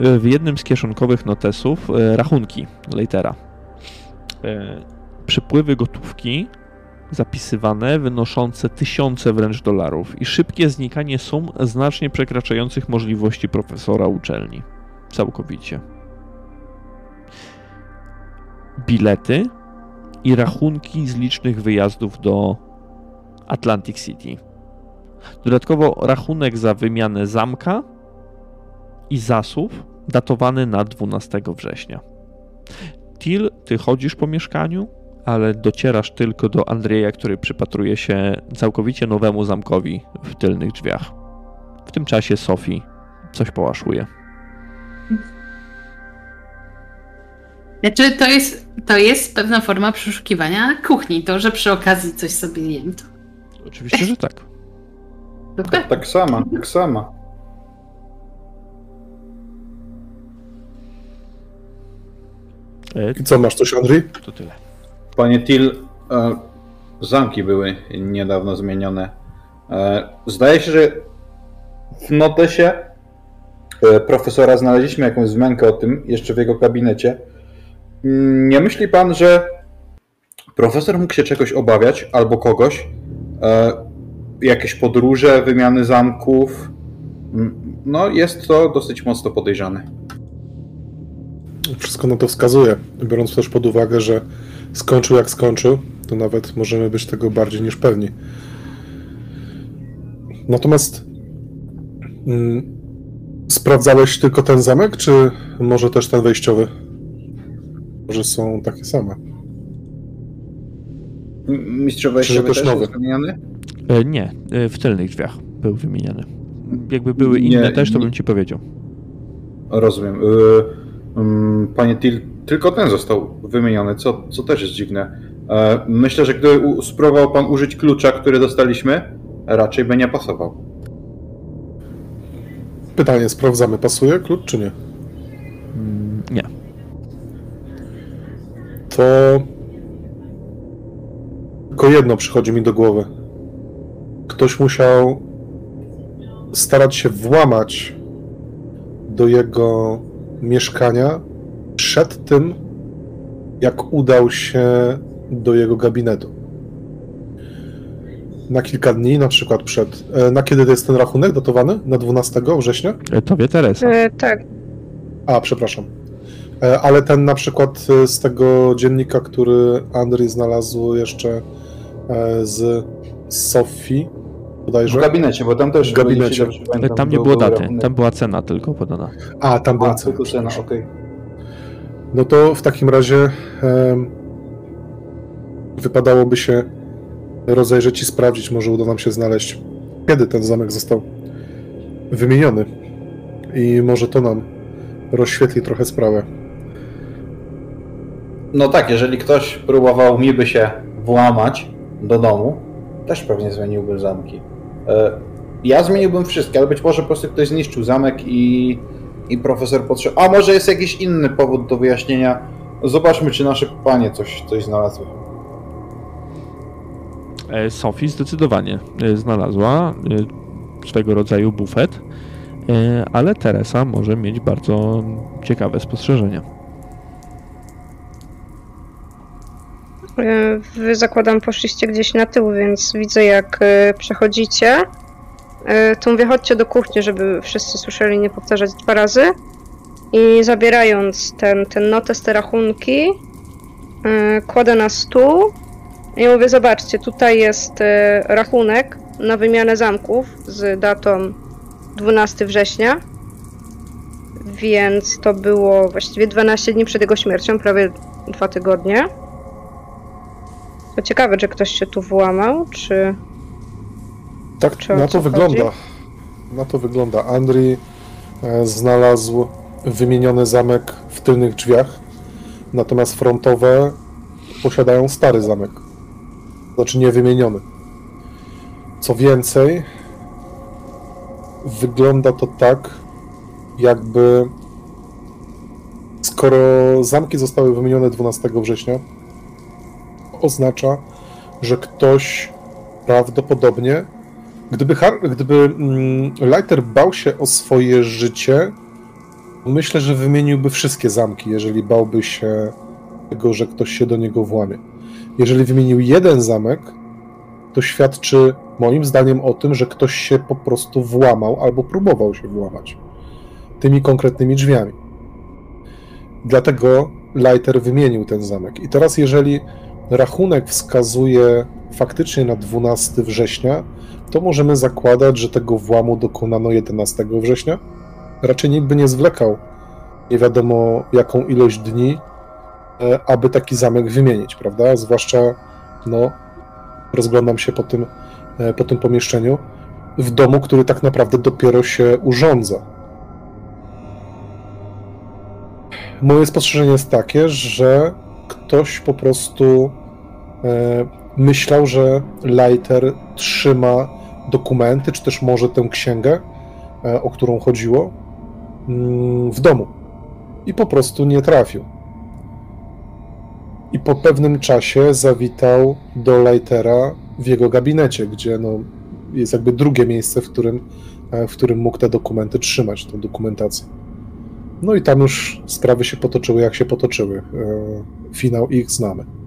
e, w jednym z kieszonkowych notesów e, rachunki Leitera. Przypływy gotówki zapisywane, wynoszące tysiące wręcz dolarów i szybkie znikanie sum znacznie przekraczających możliwości profesora uczelni. Całkowicie bilety i rachunki z licznych wyjazdów do Atlantic City. Dodatkowo rachunek za wymianę zamka i zasób datowany na 12 września. Til, ty chodzisz po mieszkaniu, ale docierasz tylko do Andrzeja, który przypatruje się całkowicie nowemu zamkowi w tylnych drzwiach. W tym czasie Sophie coś połaszuje. Znaczy, to jest, to jest pewna forma przeszukiwania kuchni. To, że przy okazji coś sobie jem, to... Oczywiście, że tak. Tak, tak sama, tak sama. E, I co, masz coś, Andrzej? To tyle. Panie Til, e, zamki były niedawno zmienione. E, zdaje się, że w notesie profesora znaleźliśmy jakąś wzmiankę o tym, jeszcze w jego gabinecie. Nie myśli pan, że profesor mógł się czegoś obawiać albo kogoś? E, jakieś podróże, wymiany zamków? No, jest to dosyć mocno podejrzane. Wszystko na to wskazuje. Biorąc też pod uwagę, że skończył jak skończył, to nawet możemy być tego bardziej niż pewni. Natomiast mm, sprawdzałeś tylko ten zamek, czy może też ten wejściowy? Może są takie same. Mistrzowe Czy też, też nowy? wymieniony? E, nie, e, w tylnych drzwiach był wymieniany. jakby były inne nie, też, to bym ci powiedział. Rozumiem. Panie Til, tylko ten został wymieniony, co, co też jest dziwne. E, myślę, że gdyby spróbował pan użyć klucza, który dostaliśmy, raczej by nie pasował. Pytanie, sprawdzamy, pasuje klucz czy nie? Mm, nie. To tylko jedno przychodzi mi do głowy. Ktoś musiał starać się włamać do jego mieszkania przed tym, jak udał się do jego gabinetu. Na kilka dni, na przykład przed. E, na kiedy to jest ten rachunek datowany? Na 12 września? E, to wie Teresa. E, tak. A, przepraszam. E, ale ten na przykład z tego dziennika, który Andrzej znalazł jeszcze z Sofii, bodajże. W gabinecie, bo tam też w gabinecie. Pamiętam, tam nie było daty, tam była cena tylko podana. A, tam była A, cena. Tylko cena, okej. Okay. No to w takim razie wypadałoby się rozejrzeć i sprawdzić, może uda nam się znaleźć, kiedy ten zamek został wymieniony. I może to nam rozświetli trochę sprawę. No tak, jeżeli ktoś próbował mi by się włamać do domu, też pewnie zmieniłbym zamki. E, ja zmieniłbym wszystkie, ale być może po prostu ktoś zniszczył zamek i, i profesor potrzebował. A może jest jakiś inny powód do wyjaśnienia. Zobaczmy, czy nasze panie coś, coś znalazły. E, Sophie zdecydowanie e, znalazła swego rodzaju bufet, ale Teresa może mieć bardzo ciekawe spostrzeżenia. Wy zakładam poszliście gdzieś na tył, więc widzę jak e, przechodzicie. E, to mówię, chodźcie do kuchni, żeby wszyscy słyszeli, nie powtarzać dwa razy. I zabierając ten, ten notes, te rachunki, e, kładę na stół i mówię, zobaczcie, tutaj jest rachunek na wymianę zamków z datą 12 września. Więc to było właściwie 12 dni przed jego śmiercią, prawie dwa tygodnie. To ciekawe, czy ktoś się tu włamał, czy. Tak, czy na to wygląda. Chodzi? Na to wygląda. Andrii e, znalazł wymieniony zamek w tylnych drzwiach, natomiast frontowe posiadają stary zamek. Znaczy niewymieniony. Co więcej, wygląda to tak, jakby skoro zamki zostały wymienione 12 września, oznacza, że ktoś prawdopodobnie, gdyby, gdyby mm, Leiter bał się o swoje życie, myślę, że wymieniłby wszystkie zamki, jeżeli bałby się tego, że ktoś się do niego włamie. Jeżeli wymienił jeden zamek, to świadczy moim zdaniem o tym, że ktoś się po prostu włamał albo próbował się włamać tymi konkretnymi drzwiami. Dlatego Leiter wymienił ten zamek. I teraz, jeżeli rachunek wskazuje faktycznie na 12 września, to możemy zakładać, że tego włamu dokonano 11 września. Raczej nikt by nie zwlekał nie wiadomo jaką ilość dni, e, aby taki zamek wymienić, prawda? Zwłaszcza, no, rozglądam się po tym, e, po tym pomieszczeniu, w domu, który tak naprawdę dopiero się urządza. Moje spostrzeżenie jest takie, że ktoś po prostu myślał, że Leiter trzyma dokumenty, czy też może tę księgę, e, o którą chodziło, mm, w domu. I po prostu nie trafił. I po pewnym czasie zawitał do Leitera w jego gabinecie, gdzie no, jest jakby drugie miejsce, w którym, e, w którym mógł te dokumenty trzymać, tę dokumentację. No i tam już sprawy się potoczyły, jak się potoczyły. Finał ich znamy.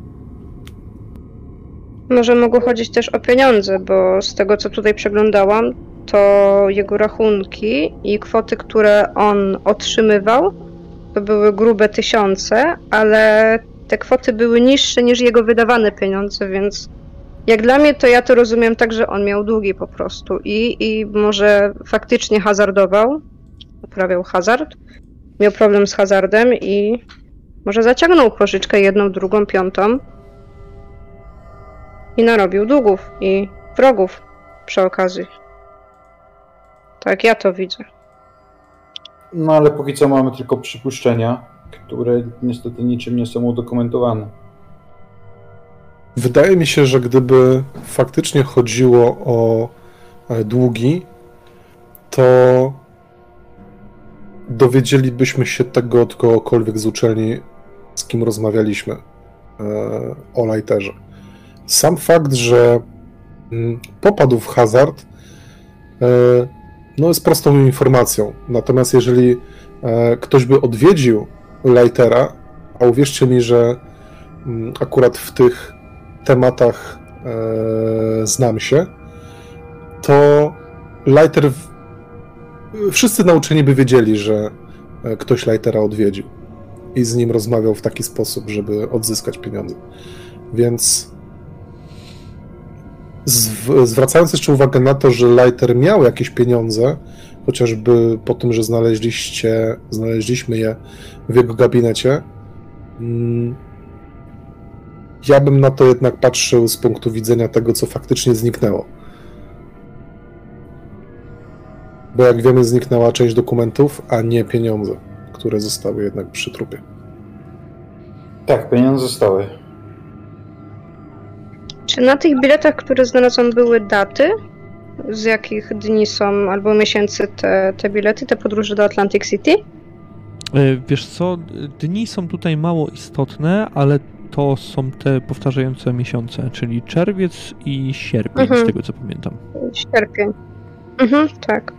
Może mogło chodzić też o pieniądze, bo z tego co tutaj przeglądałam, to jego rachunki i kwoty, które on otrzymywał, to były grube tysiące, ale te kwoty były niższe niż jego wydawane pieniądze, więc jak dla mnie to ja to rozumiem tak, że on miał długi po prostu i, i może faktycznie hazardował, uprawiał hazard, miał problem z hazardem i może zaciągnął pożyczkę jedną, drugą, piątą, i narobił długów i wrogów przy okazji. Tak, ja to widzę. No ale póki co mamy tylko przypuszczenia, które niestety niczym nie są udokumentowane. Wydaje mi się, że gdyby faktycznie chodziło o e, długi, to dowiedzielibyśmy się tego od kogokolwiek z uczelni, z kim rozmawialiśmy e, o Lighterze. Sam fakt, że mm, popadł w hazard, e, no jest prostą informacją. Natomiast jeżeli ktoś by odwiedził Lightera, a uwierzcie mi, że mm, akurat w tych tematach e, znam się, to Lighter. Wszyscy nauczeni by wiedzieli, że e, ktoś Lightera odwiedził i z nim rozmawiał w taki sposób, żeby odzyskać pieniądze. Więc zwracając jeszcze uwagę na to, że Lighter miał jakieś pieniądze, chociażby po tym, że znaleźliście, znaleźliśmy je w jego gabinecie, mm, ja bym na to jednak patrzył z punktu widzenia tego, co faktycznie zniknęło. Bo jak wiemy, zniknęła część dokumentów, a nie pieniądze, które zostały jednak przy trupie. Tak, pieniądze zostały. Czy na tych biletach, które znalazłam, były daty? Z jakich dni są albo miesięcy te, te bilety, te podróże do Atlantic City? E, wiesz co, dni są tutaj mało istotne, ale to są te powtarzające miesiące, czyli czerwiec i sierpień, mhm. z tego co pamiętam. Sierpień. Mhm, tak.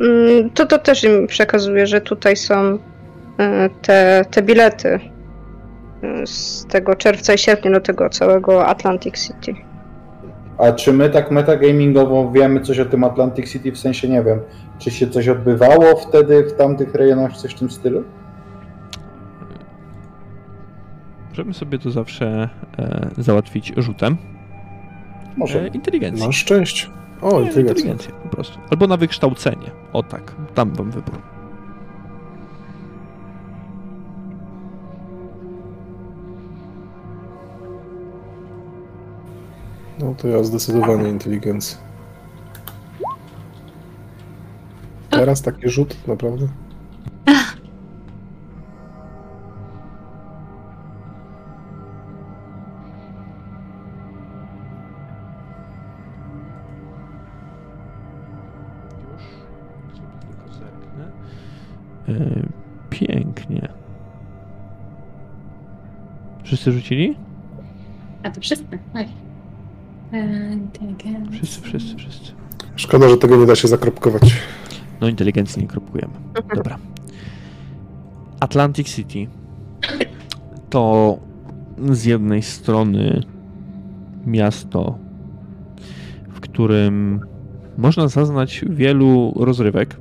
Mm, to to też im przekazuje, że tutaj są e, te, te bilety z tego czerwca i sierpnia do tego całego Atlantic City. A czy my tak metagamingowo wiemy coś o tym Atlantic City, w sensie nie wiem, czy się coś odbywało wtedy w tamtych rejonach, coś w tym stylu? Możemy sobie to zawsze e, załatwić rzutem. Może. E, inteligencji. Na szczęście. O, Nie, inteligencja po prostu. Albo na wykształcenie. O tak, tam wam wybór. No to ja zdecydowanie inteligencja. Teraz taki rzut, naprawdę? E, pięknie. Wszyscy rzucili? A to wszyscy. Oj. Wszyscy, wszyscy, wszyscy. Szkoda, że tego nie da się zakropkować. No inteligencji nie kropkujemy. Dobra. Atlantic City to z jednej strony miasto, w którym można zaznać wielu rozrywek,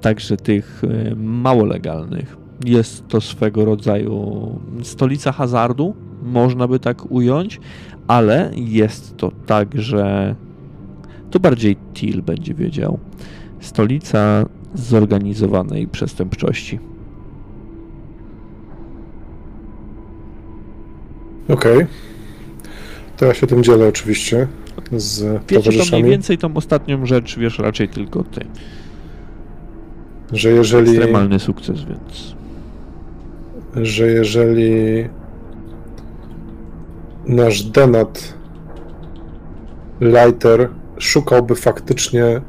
także tych e, mało legalnych. Jest to swego rodzaju stolica hazardu, można by tak ująć, ale jest to także, to bardziej Til będzie wiedział, stolica zorganizowanej przestępczości. Okej. Okay. To ja się tym dzielę oczywiście z Wiecie towarzyszami. to mniej więcej tą ostatnią rzecz wiesz raczej tylko ty że jeżeli... Ekstremalny sukces, więc... Że jeżeli nasz Denat Lighter szukałby faktycznie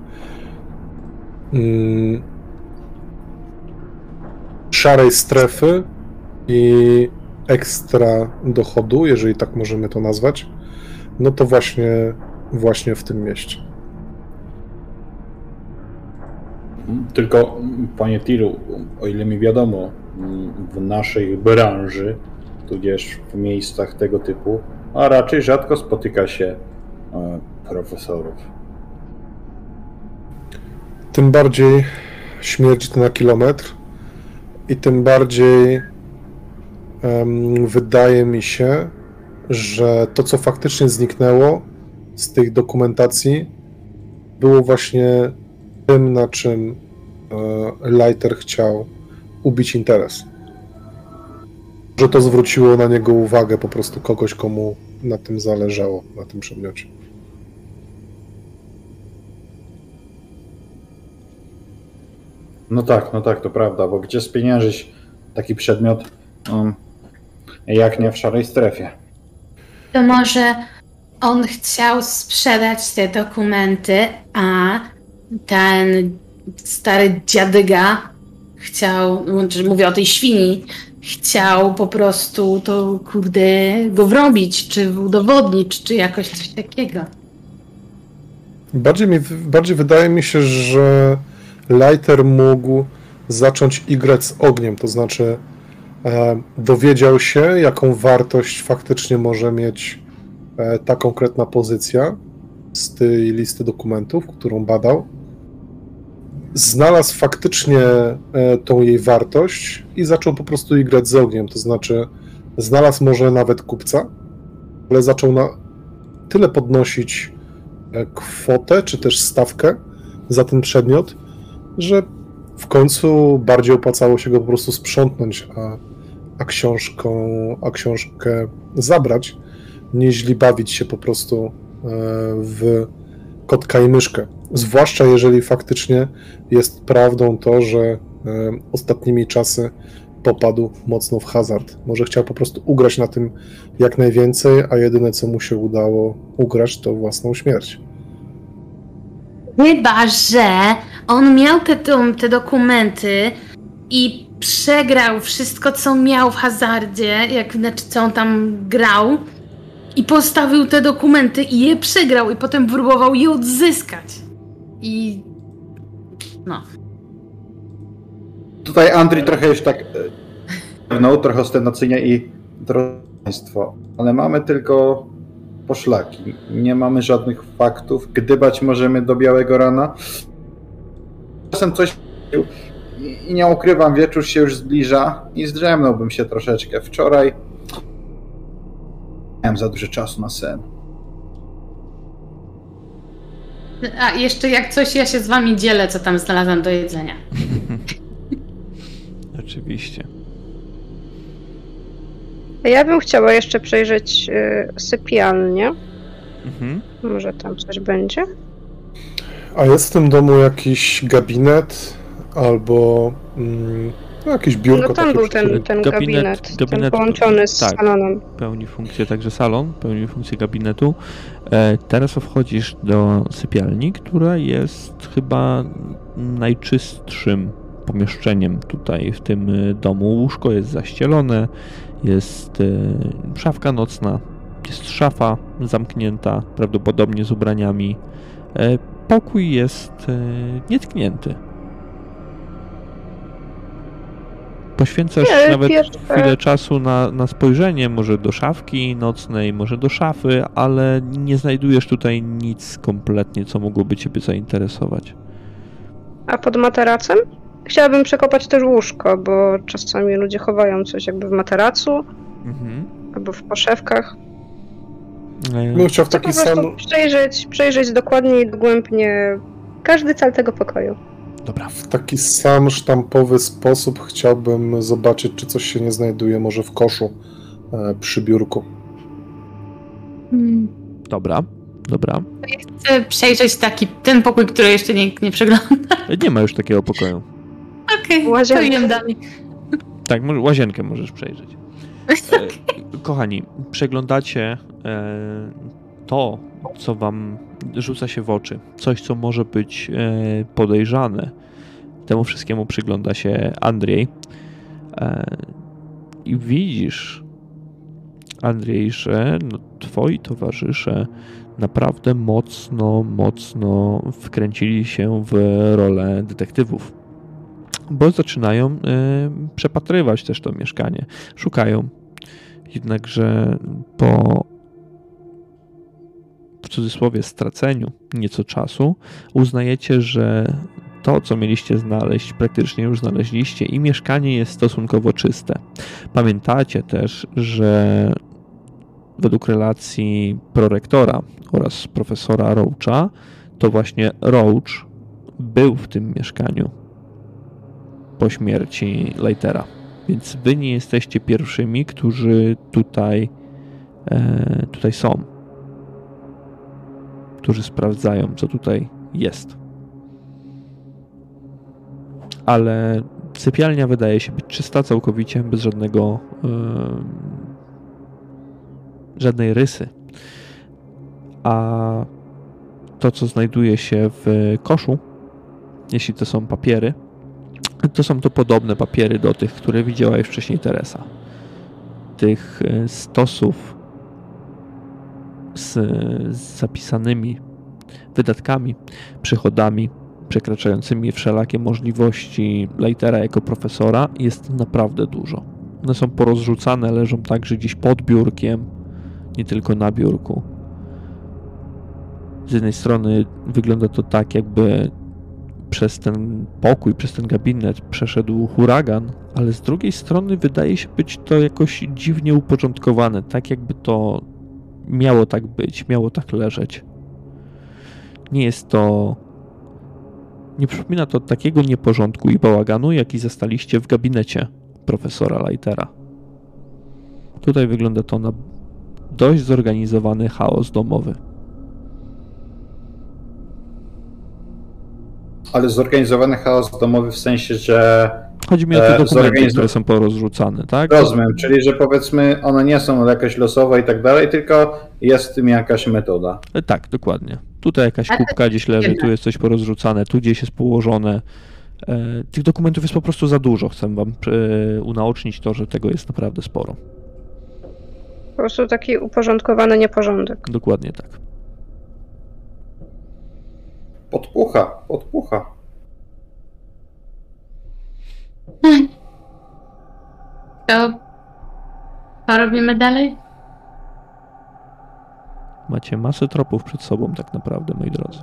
mm, szarej strefy i ekstra dochodu, jeżeli tak możemy to nazwać, no to właśnie, właśnie w tym mieście. Tylko, panie Tilu, o ile mi wiadomo, w naszej branży, tudzież w miejscach tego typu, a raczej rzadko spotyka się e, profesorów. Tym bardziej śmierci to na kilometr i tym bardziej um, wydaje mi się, że to, co faktycznie zniknęło z tych dokumentacji, było właśnie tym, na czym e, Lighter chciał ubić interes. Że to zwróciło na niego uwagę po prostu kogoś, komu na tym zależało, na tym przedmiocie. No tak, no tak, to prawda, bo gdzie spieniężyć taki przedmiot, um, jak nie w szarej strefie? To może on chciał sprzedać te dokumenty, a ten stary dziadyga chciał, znaczy mówię o tej świni, chciał po prostu to, kurde, go wrobić, czy udowodnić, czy jakoś coś takiego. Bardziej, mi, bardziej wydaje mi się, że Lighter mógł zacząć igrać z ogniem, to znaczy e, dowiedział się, jaką wartość faktycznie może mieć e, ta konkretna pozycja z tej listy dokumentów, którą badał. Znalazł faktycznie e, tą jej wartość i zaczął po prostu igrać z ogniem, to znaczy znalazł może nawet kupca, ale zaczął na tyle podnosić e, kwotę, czy też stawkę za ten przedmiot, że w końcu bardziej opłacało się go po prostu sprzątnąć, a, a, książką, a książkę zabrać, niż bawić się po prostu e, w kotka i myszkę. Zwłaszcza jeżeli faktycznie jest prawdą to, że e, ostatnimi czasy popadł mocno w hazard. Może chciał po prostu ugrać na tym jak najwięcej, a jedyne co mu się udało ugrać to własną śmierć. Chyba, że on miał te, te dokumenty i przegrał wszystko, co miał w hazardzie, jak znaczy, co on tam grał, i postawił te dokumenty i je przegrał, i potem próbował je odzyskać. I. No. Tutaj Andrzej trochę już tak. No, trochę ostentacyjnie i trochę ale mamy tylko poszlaki. Nie mamy żadnych faktów. Gdybać możemy do białego rana. Czasem coś i nie ukrywam, wieczór się już zbliża i zdrzemnąłbym się troszeczkę. Wczoraj miałem za dużo czasu na sen. A jeszcze jak coś, ja się z wami dzielę, co tam znalazłam do jedzenia. Oczywiście. Ja bym chciała jeszcze przejrzeć y, sypialnię. Mhm. Może tam coś będzie. A jest w tym domu jakiś gabinet albo mm, no, jakieś biurko? No tam był ten, ten gabinet, gabinet, gabinet ten połączony z tak, salonem. Pełni funkcję także salon, pełni funkcję gabinetu. E, teraz wchodzisz do sypialni, która jest chyba najczystszym pomieszczeniem tutaj w tym e, domu. Łóżko jest zaścielone, jest e, szafka nocna, jest szafa zamknięta, prawdopodobnie z ubraniami. E, pokój jest e, nietknięty. Poświęcasz nie, nawet pierwsze... chwilę czasu na, na spojrzenie może do szafki nocnej, może do szafy, ale nie znajdujesz tutaj nic kompletnie, co mogłoby Ciebie zainteresować. A pod materacem? Chciałabym przekopać też łóżko, bo czasami ludzie chowają coś jakby w materacu mhm. albo w poszewkach. Bym chciał w taki sam... Przejrzeć, przejrzeć dokładnie i dogłębnie każdy cel tego pokoju. Dobra. W taki sam sztampowy sposób chciałbym zobaczyć, czy coś się nie znajduje może w koszu e, przy biurku. Hmm. Dobra, dobra. Chcę przejrzeć taki, ten pokój, który jeszcze nikt nie przegląda. Nie ma już takiego pokoju. Okej, okay, to idę dalej. Tak, łazienkę możesz przejrzeć. E, kochani, przeglądacie e, to, co wam rzuca się w oczy, coś, co może być e, podejrzane. Temu wszystkiemu przygląda się Andrzej. E, I widzisz, Andrzej, że no, twoi towarzysze naprawdę mocno, mocno wkręcili się w rolę detektywów. Bo zaczynają y, przepatrywać też to mieszkanie. Szukają. Jednakże po w cudzysłowie straceniu nieco czasu, uznajecie, że to, co mieliście znaleźć, praktycznie już znaleźliście i mieszkanie jest stosunkowo czyste. Pamiętacie też, że według relacji prorektora oraz profesora Roacha, to właśnie Roach był w tym mieszkaniu po śmierci Leitera. Więc wy nie jesteście pierwszymi, którzy tutaj, e, tutaj są którzy sprawdzają, co tutaj jest. ale sypialnia wydaje się być czysta całkowicie, bez żadnego yy, żadnej rysy. A to, co znajduje się w koszu, jeśli to są papiery, to są to podobne papiery do tych, które widziała już wcześniej Teresa. Tych e, stosów z, z zapisanymi wydatkami, przychodami przekraczającymi wszelakie możliwości Leitera jako profesora jest naprawdę dużo. One są porozrzucane, leżą także gdzieś pod biurkiem, nie tylko na biurku. Z jednej strony wygląda to tak, jakby przez ten pokój, przez ten gabinet przeszedł huragan, ale z drugiej strony wydaje się być to jakoś dziwnie uporządkowane, tak jakby to miało tak być, miało tak leżeć. Nie jest to. Nie przypomina to takiego nieporządku i bałaganu, jaki zastaliście w gabinecie profesora Lightera. Tutaj wygląda to na dość zorganizowany chaos domowy. Ale zorganizowany chaos domowy w sensie, że. Chodzi mi o te e, dokumenty, które są porozrzucane, tak? Rozumiem, czyli że powiedzmy one nie są jakaś losowe i tak dalej, tylko jest w tym jakaś metoda. E, tak, dokładnie. Tutaj jakaś kubka gdzieś leży, tu jest coś porozrzucane, tu gdzieś jest położone. E, tych dokumentów jest po prostu za dużo. Chcę wam unaocznić to, że tego jest naprawdę sporo. Po prostu taki uporządkowany nieporządek. Dokładnie tak. Podpucha, podpucha. To co robimy dalej? Macie masę tropów przed sobą tak naprawdę, moi drodzy.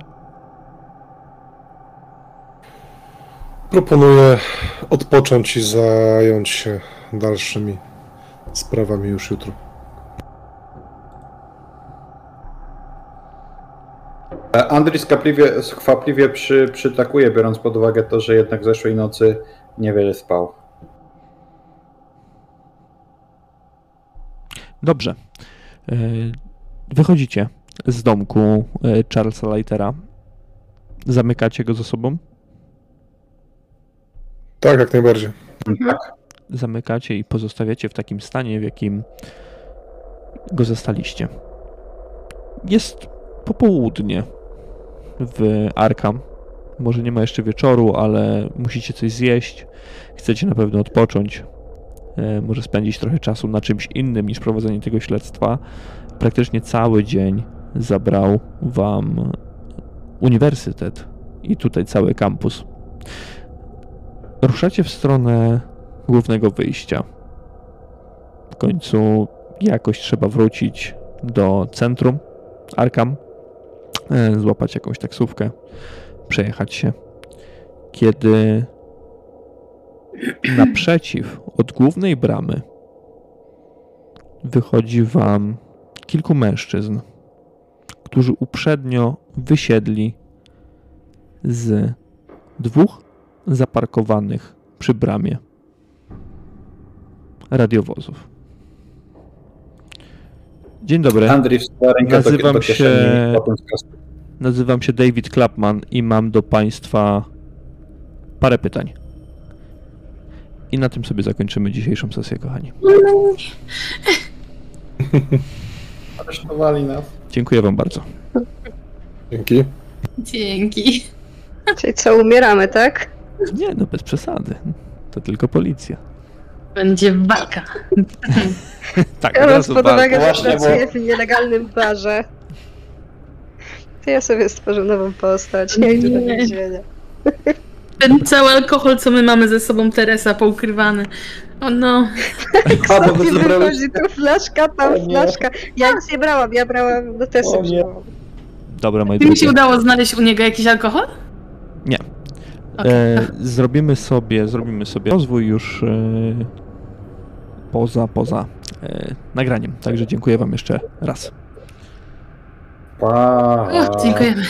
Proponuję odpocząć i zająć się dalszymi sprawami już jutro. Andrzej skwapliwie, skwapliwie przy, przytakuje, biorąc pod uwagę to, że jednak zeszłej nocy niewiele spał. Dobrze. E, wychodzicie z domku e, Charlesa Lightera. Zamykacie go za sobą? Tak, jak najbardziej. Tak. Zamykacie i pozostawiacie w takim stanie, w jakim go zastaliście. Jest popołudnie w Arkham. Może nie ma jeszcze wieczoru, ale musicie coś zjeść. Chcecie na pewno odpocząć. E, może spędzić trochę czasu na czymś innym niż prowadzenie tego śledztwa. Praktycznie cały dzień zabrał wam uniwersytet i tutaj cały kampus. Ruszacie w stronę głównego wyjścia. W końcu jakoś trzeba wrócić do centrum Arkham. E, złapać jakąś taksówkę, przejechać się. Kiedy naprzeciw od głównej bramy wychodzi wam kilku mężczyzn, którzy uprzednio wysiedli z dwóch zaparkowanych przy bramie radiowozów. Dzień dobry. Andrzej nazywam do, do się Nazywam się David Klapman i mam do państwa parę pytań. I na tym sobie zakończymy dzisiejszą sesję, kochani. Aresztowali nas. Dziękuję wam bardzo. Dzięki. Dzięki. Czyli co, umieramy, tak? Nie, no bez przesady. To tylko policja. Będzie walka. tak, Biorąc pod uwagę, że Właśnie, pracuję w nielegalnym barze, ja sobie stworzę nową postać. Nie Nie. więzienia. Ten cały alkohol, co my mamy ze sobą, Teresa, poukrywany. O no. A, bo zabrałeś- wychodzi tu flaszka, tam O nie. flaszka. Ja nic nie brałam, ja brałam do testu. O nie. wzięłam. Dobra, moi Czy mi się udało znaleźć u niego jakiś alkohol? Nie. Okej. E, zrobimy sobie, zrobimy sobie rozwój już e, poza, poza e, nagraniem. Także dziękuję wam jeszcze raz. Pa. O, dziękujemy.